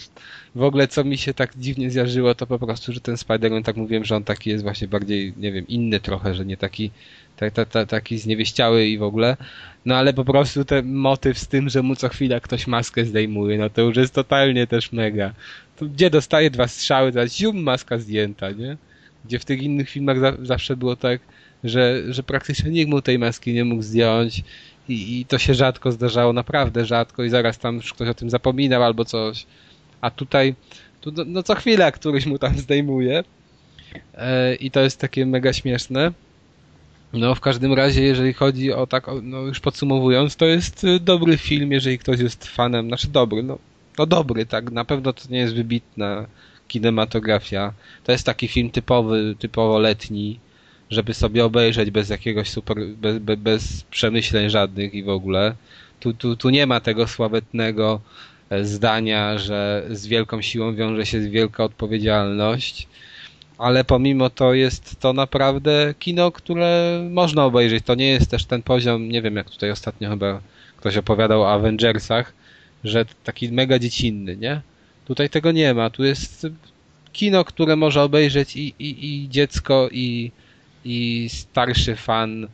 w ogóle co mi się tak dziwnie zjarzyło, to po prostu, że ten Spider-Man, tak mówiłem, że on taki jest właśnie bardziej, nie wiem, inny trochę, że nie taki, ta, ta, ta, taki zniewieściały i w ogóle. No ale po prostu ten motyw z tym, że mu co chwila ktoś maskę zdejmuje, no to już jest totalnie też mega. To gdzie dostaje dwa strzały, teraz zium, maska zdjęta, nie? Gdzie w tych innych filmach za, zawsze było tak, że, że praktycznie nikt mu tej maski nie mógł zdjąć i, i to się rzadko zdarzało, naprawdę rzadko i zaraz tam już ktoś o tym zapominał albo coś. A tutaj, tu, no, no co chwila któryś mu tam zdejmuje e, i to jest takie mega śmieszne. No, w każdym razie, jeżeli chodzi o tak, no już podsumowując, to jest y, dobry film, jeżeli ktoś jest fanem, znaczy dobry, no, no dobry, tak, na pewno to nie jest wybitna kinematografia. To jest taki film typowy, typowo letni, żeby sobie obejrzeć bez jakiegoś super, bez, bez, bez przemyśleń żadnych i w ogóle. Tu, tu, tu nie ma tego sławetnego e, zdania, że z wielką siłą wiąże się wielka odpowiedzialność ale pomimo to jest to naprawdę kino, które można obejrzeć. To nie jest też ten poziom, nie wiem jak tutaj ostatnio chyba ktoś opowiadał o Avengersach, że taki mega dziecinny, nie? Tutaj tego nie ma. Tu jest kino, które może obejrzeć i, i, i dziecko, i, i starszy fan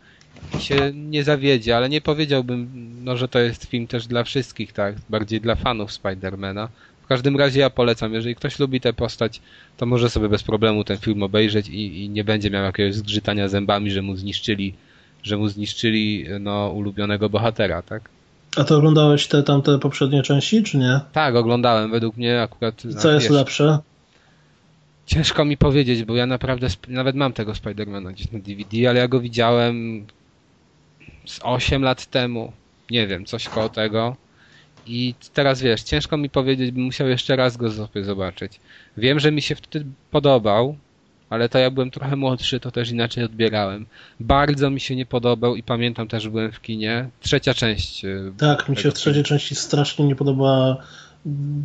się nie zawiedzie, ale nie powiedziałbym, no, że to jest film też dla wszystkich, tak? Bardziej dla fanów Spidermana każdym razie ja polecam, jeżeli ktoś lubi tę postać, to może sobie bez problemu ten film obejrzeć i, i nie będzie miał jakiegoś zgrzytania zębami, że mu zniszczyli, że mu zniszczyli no, ulubionego bohatera, tak? A to oglądałeś te tamte poprzednie części, czy nie? Tak, oglądałem. Według mnie akurat... Co jest lepsze? Ciężko mi powiedzieć, bo ja naprawdę nawet mam tego Spidermana gdzieś na DVD, ale ja go widziałem z 8 lat temu. Nie wiem, coś koło tego. I teraz wiesz, ciężko mi powiedzieć, bym musiał jeszcze raz go sobie zobaczyć. Wiem, że mi się wtedy podobał, ale to ja byłem trochę młodszy, to też inaczej odbierałem. Bardzo mi się nie podobał i pamiętam też, że byłem w kinie. Trzecia część. y, Tak, mi się w trzeciej części strasznie nie podoba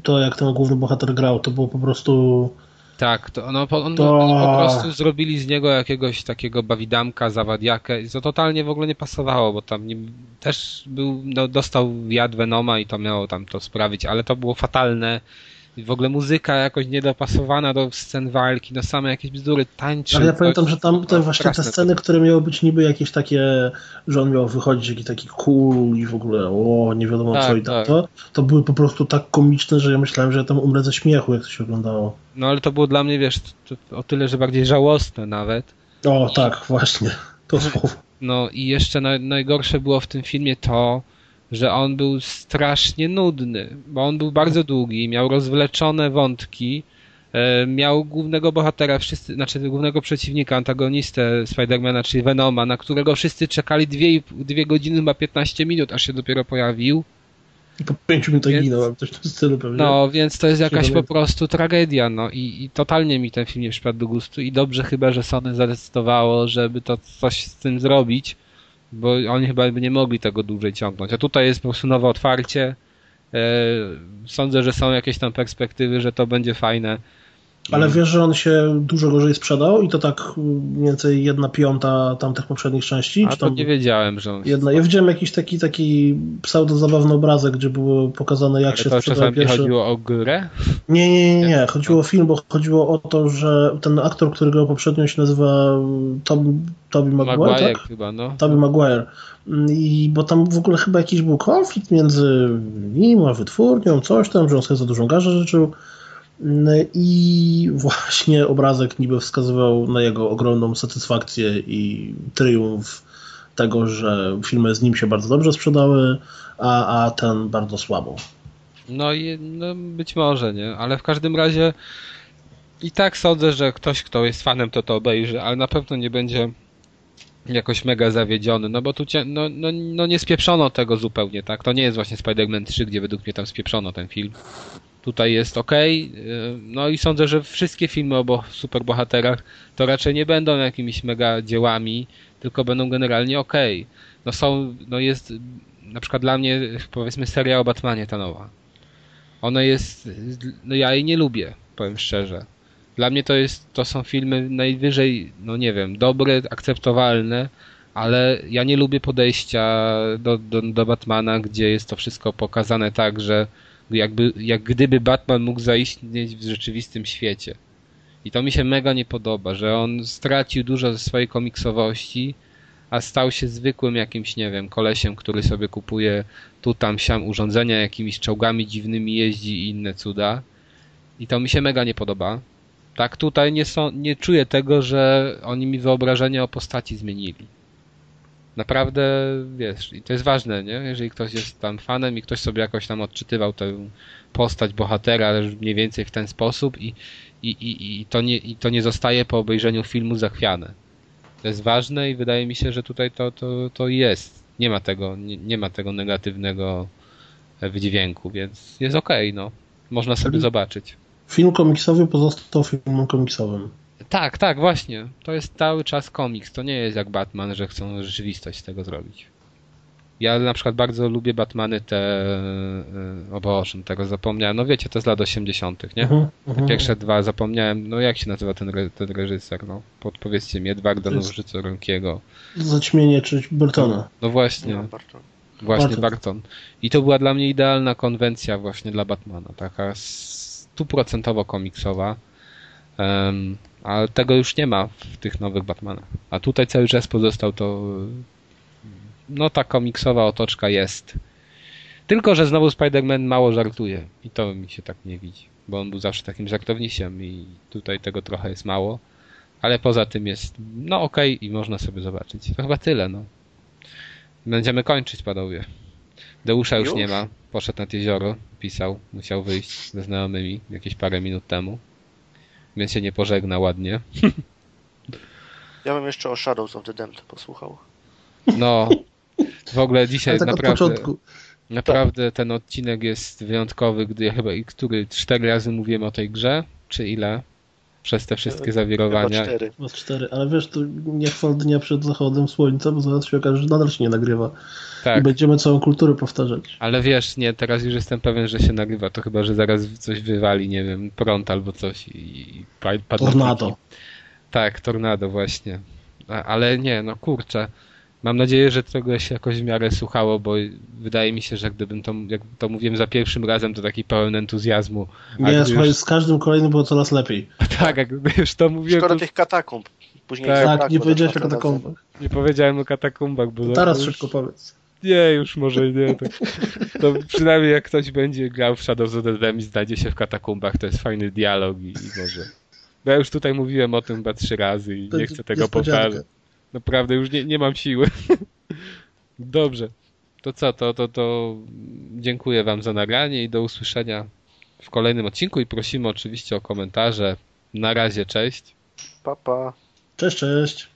to, jak ten główny bohater grał. To było po prostu... Tak, to, no, on, To- oni po prostu zrobili z niego jakiegoś takiego bawidamka, zawadiakę to totalnie w ogóle nie pasowało, bo tam nie, też był, no, dostał jad Venoma i to miało tam to sprawić, ale to było fatalne. W ogóle muzyka jakoś niedopasowana do scen walki, no same jakieś bzdury, tańczy. Ale ja pamiętam, że tam właśnie te sceny, które miały być niby jakieś takie, że on miał wychodzić jakiś taki cool i w ogóle o, nie wiadomo Tak, co i tak tak. to, to były po prostu tak komiczne, że ja myślałem, że ja tam umrę ze śmiechu, jak to się oglądało. No ale to było dla mnie, wiesz, to, to o tyle, że bardziej żałosne nawet. O, tak, właśnie. To słowo. No i jeszcze naj, najgorsze było w tym filmie to, że on był strasznie nudny, bo on był bardzo długi, miał rozwleczone wątki, e, miał głównego bohatera, wszyscy, znaczy głównego przeciwnika, antagonistę Spidermana, czyli Venoma, na którego wszyscy czekali dwie, i- dwie godziny, chyba 15 minut, aż się dopiero pojawił. I po pięciu minutach Więc- ginął, coś w tym stylu pewnie. No, więc to jest jakaś po prostu tragedia, no i, i totalnie mi ten film nie przypadł do gustu i dobrze chyba, że Sony zadecydowało, żeby to coś z tym zrobić, bo oni chyba by nie mogli tego dłużej ciągnąć. A tutaj jest po prostu nowe otwarcie. E, sądzę, że są jakieś tam perspektywy, że to będzie fajne. Ale wiesz, że on się dużo gorzej sprzedał i to tak mniej więcej jedna piąta tamtych poprzednich części? A to nie wiedziałem, że on się... jedna? Ja widziałem jakiś taki, taki pseudo-zabawny obrazek, gdzie było pokazane jak Ale się to sprzedał pierwszy... chodziło o grę? Nie, nie, nie, nie. Chodziło o film, bo chodziło o to, że ten aktor, który grał poprzednio się nazywa Toby, Toby Maguire, Maguire tak? chyba, no. Toby Maguire. Mm, I bo tam w ogóle chyba jakiś był konflikt między nim a wytwórnią, coś tam, że on sobie za dużą garzę życzył. I właśnie obrazek niby wskazywał na jego ogromną satysfakcję i triumf tego, że filmy z nim się bardzo dobrze sprzedały, a, a ten bardzo słabo. No i no być może, nie? Ale w każdym razie i tak sądzę, że ktoś, kto jest fanem, to to obejrzy, ale na pewno nie będzie jakoś mega zawiedziony, no bo tu cię, no, no, no nie spieprzono tego zupełnie, tak? To nie jest właśnie Spider-Man 3, gdzie według mnie tam spieprzono ten film. Tutaj jest ok, no i sądzę, że wszystkie filmy o bo- superbohaterach to raczej nie będą jakimiś mega dziełami, tylko będą generalnie ok. No są, no jest na przykład dla mnie powiedzmy seria o Batmanie ta nowa. Ona jest, no ja jej nie lubię, powiem szczerze. Dla mnie to jest, to są filmy najwyżej, no nie wiem, dobre, akceptowalne, ale ja nie lubię podejścia do, do, do Batmana, gdzie jest to wszystko pokazane tak, że jakby, jak gdyby Batman mógł zaistnieć w rzeczywistym świecie. I to mi się mega nie podoba, że on stracił dużo ze swojej komiksowości, a stał się zwykłym jakimś, nie wiem, kolesiem, który sobie kupuje tu, tam, siam urządzenia, jakimiś czołgami dziwnymi jeździ i inne cuda. I to mi się mega nie podoba. Tak, tutaj nie, są, nie czuję tego, że oni mi wyobrażenie o postaci zmienili. Naprawdę, wiesz, i to jest ważne, nie? Jeżeli ktoś jest tam fanem i ktoś sobie jakoś tam odczytywał tę postać bohatera, mniej więcej w ten sposób i, i, i, i, to, nie, i to nie zostaje po obejrzeniu filmu zachwiane. To jest ważne i wydaje mi się, że tutaj to, to, to jest. Nie ma tego, nie, nie ma tego negatywnego e, wydźwięku, więc jest okej, no. Można sobie Czyli- zobaczyć. Film komiksowy pozostał filmem komiksowym. Tak, tak, właśnie. To jest cały czas komiks. To nie jest jak Batman, że chcą rzeczywistość z tego zrobić. Ja na przykład bardzo lubię Batmany te... e, O Boże, tego zapomniałem. No wiecie, to z lat 80., nie? Mhm, Te mhm. pierwsze dwa zapomniałem. No jak się nazywa ten, re, ten reżyser? No, podpowiedzcie mi. Edwarda Nowożycorękiego. Zaćmienie czy Burtona. No właśnie. Właśnie Barton. Barton. I to była dla mnie idealna konwencja właśnie dla Batmana. Taka stuprocentowo komiksowa. Em, ale tego już nie ma w tych nowych Batmanach. A tutaj cały czas pozostał to. No ta komiksowa otoczka jest. Tylko, że znowu Spider-Man mało żartuje. I to mi się tak nie widzi. Bo on był zawsze takim żartownisiem i tutaj tego trochę jest mało. Ale poza tym jest, no okej i można sobie zobaczyć. To chyba tyle, no. Będziemy kończyć, panowie. Deusza już, Już? nie ma. Poszedł nad jezioro, pisał, musiał wyjść ze znajomymi jakieś parę minut temu. Mnie się nie pożegna ładnie. Ja bym jeszcze o Shadows of the Damned posłuchał. No, w ogóle dzisiaj tak naprawdę, początku. naprawdę ten odcinek jest wyjątkowy, gdy ja chyba, i który, cztery razy mówiłem o tej grze, czy ile? Przez te wszystkie Chyba zawirowania. cztery. Chyba z cztery, ale wiesz, to nie chwal dnia przed zachodem słońca, bo zaraz się okaże, że nadal się nie nagrywa. I Tak, będziemy całą kulturę powtarzać. ale wiesz, nie, teraz już jestem pewien, że się nagrywa, to chyba, że zaraz coś wywali, nie wiem, prąd albo coś i, i Tornado. Tak, tornado właśnie. A, ale nie, no kurczę. Mam nadzieję, że tego się jakoś w miarę słuchało, bo wydaje mi się, że gdybym to, jak to mówiłem za pierwszym razem, to taki pełen entuzjazmu. Nie, słuchaj, już, z każdym kolejnym było coraz lepiej. tak, jak już to mówiłem, Szkoda to tych katakumb. Później Tak. Tak, zabrakło nie powiedziałeś o katakombach. nie powiedziałem o katakumbach, bo Teraz już, szybko powiedz. Nie, już może nie. To, to przynajmniej jak ktoś będzie grał w Shadows of the Dam i znajdzie się w katakumbach, to jest fajny dialog i, i może. Bo ja już tutaj mówiłem o tym chyba trzy razy i To nie chcę tego powtarzać. Naprawdę już nie, nie mam siły. Dobrze. To co, to, to, to dziękuję Wam za nagranie i do usłyszenia w kolejnym odcinku i prosimy oczywiście o komentarze. Na razie, cześć. Pa, pa. Cześć, cześć.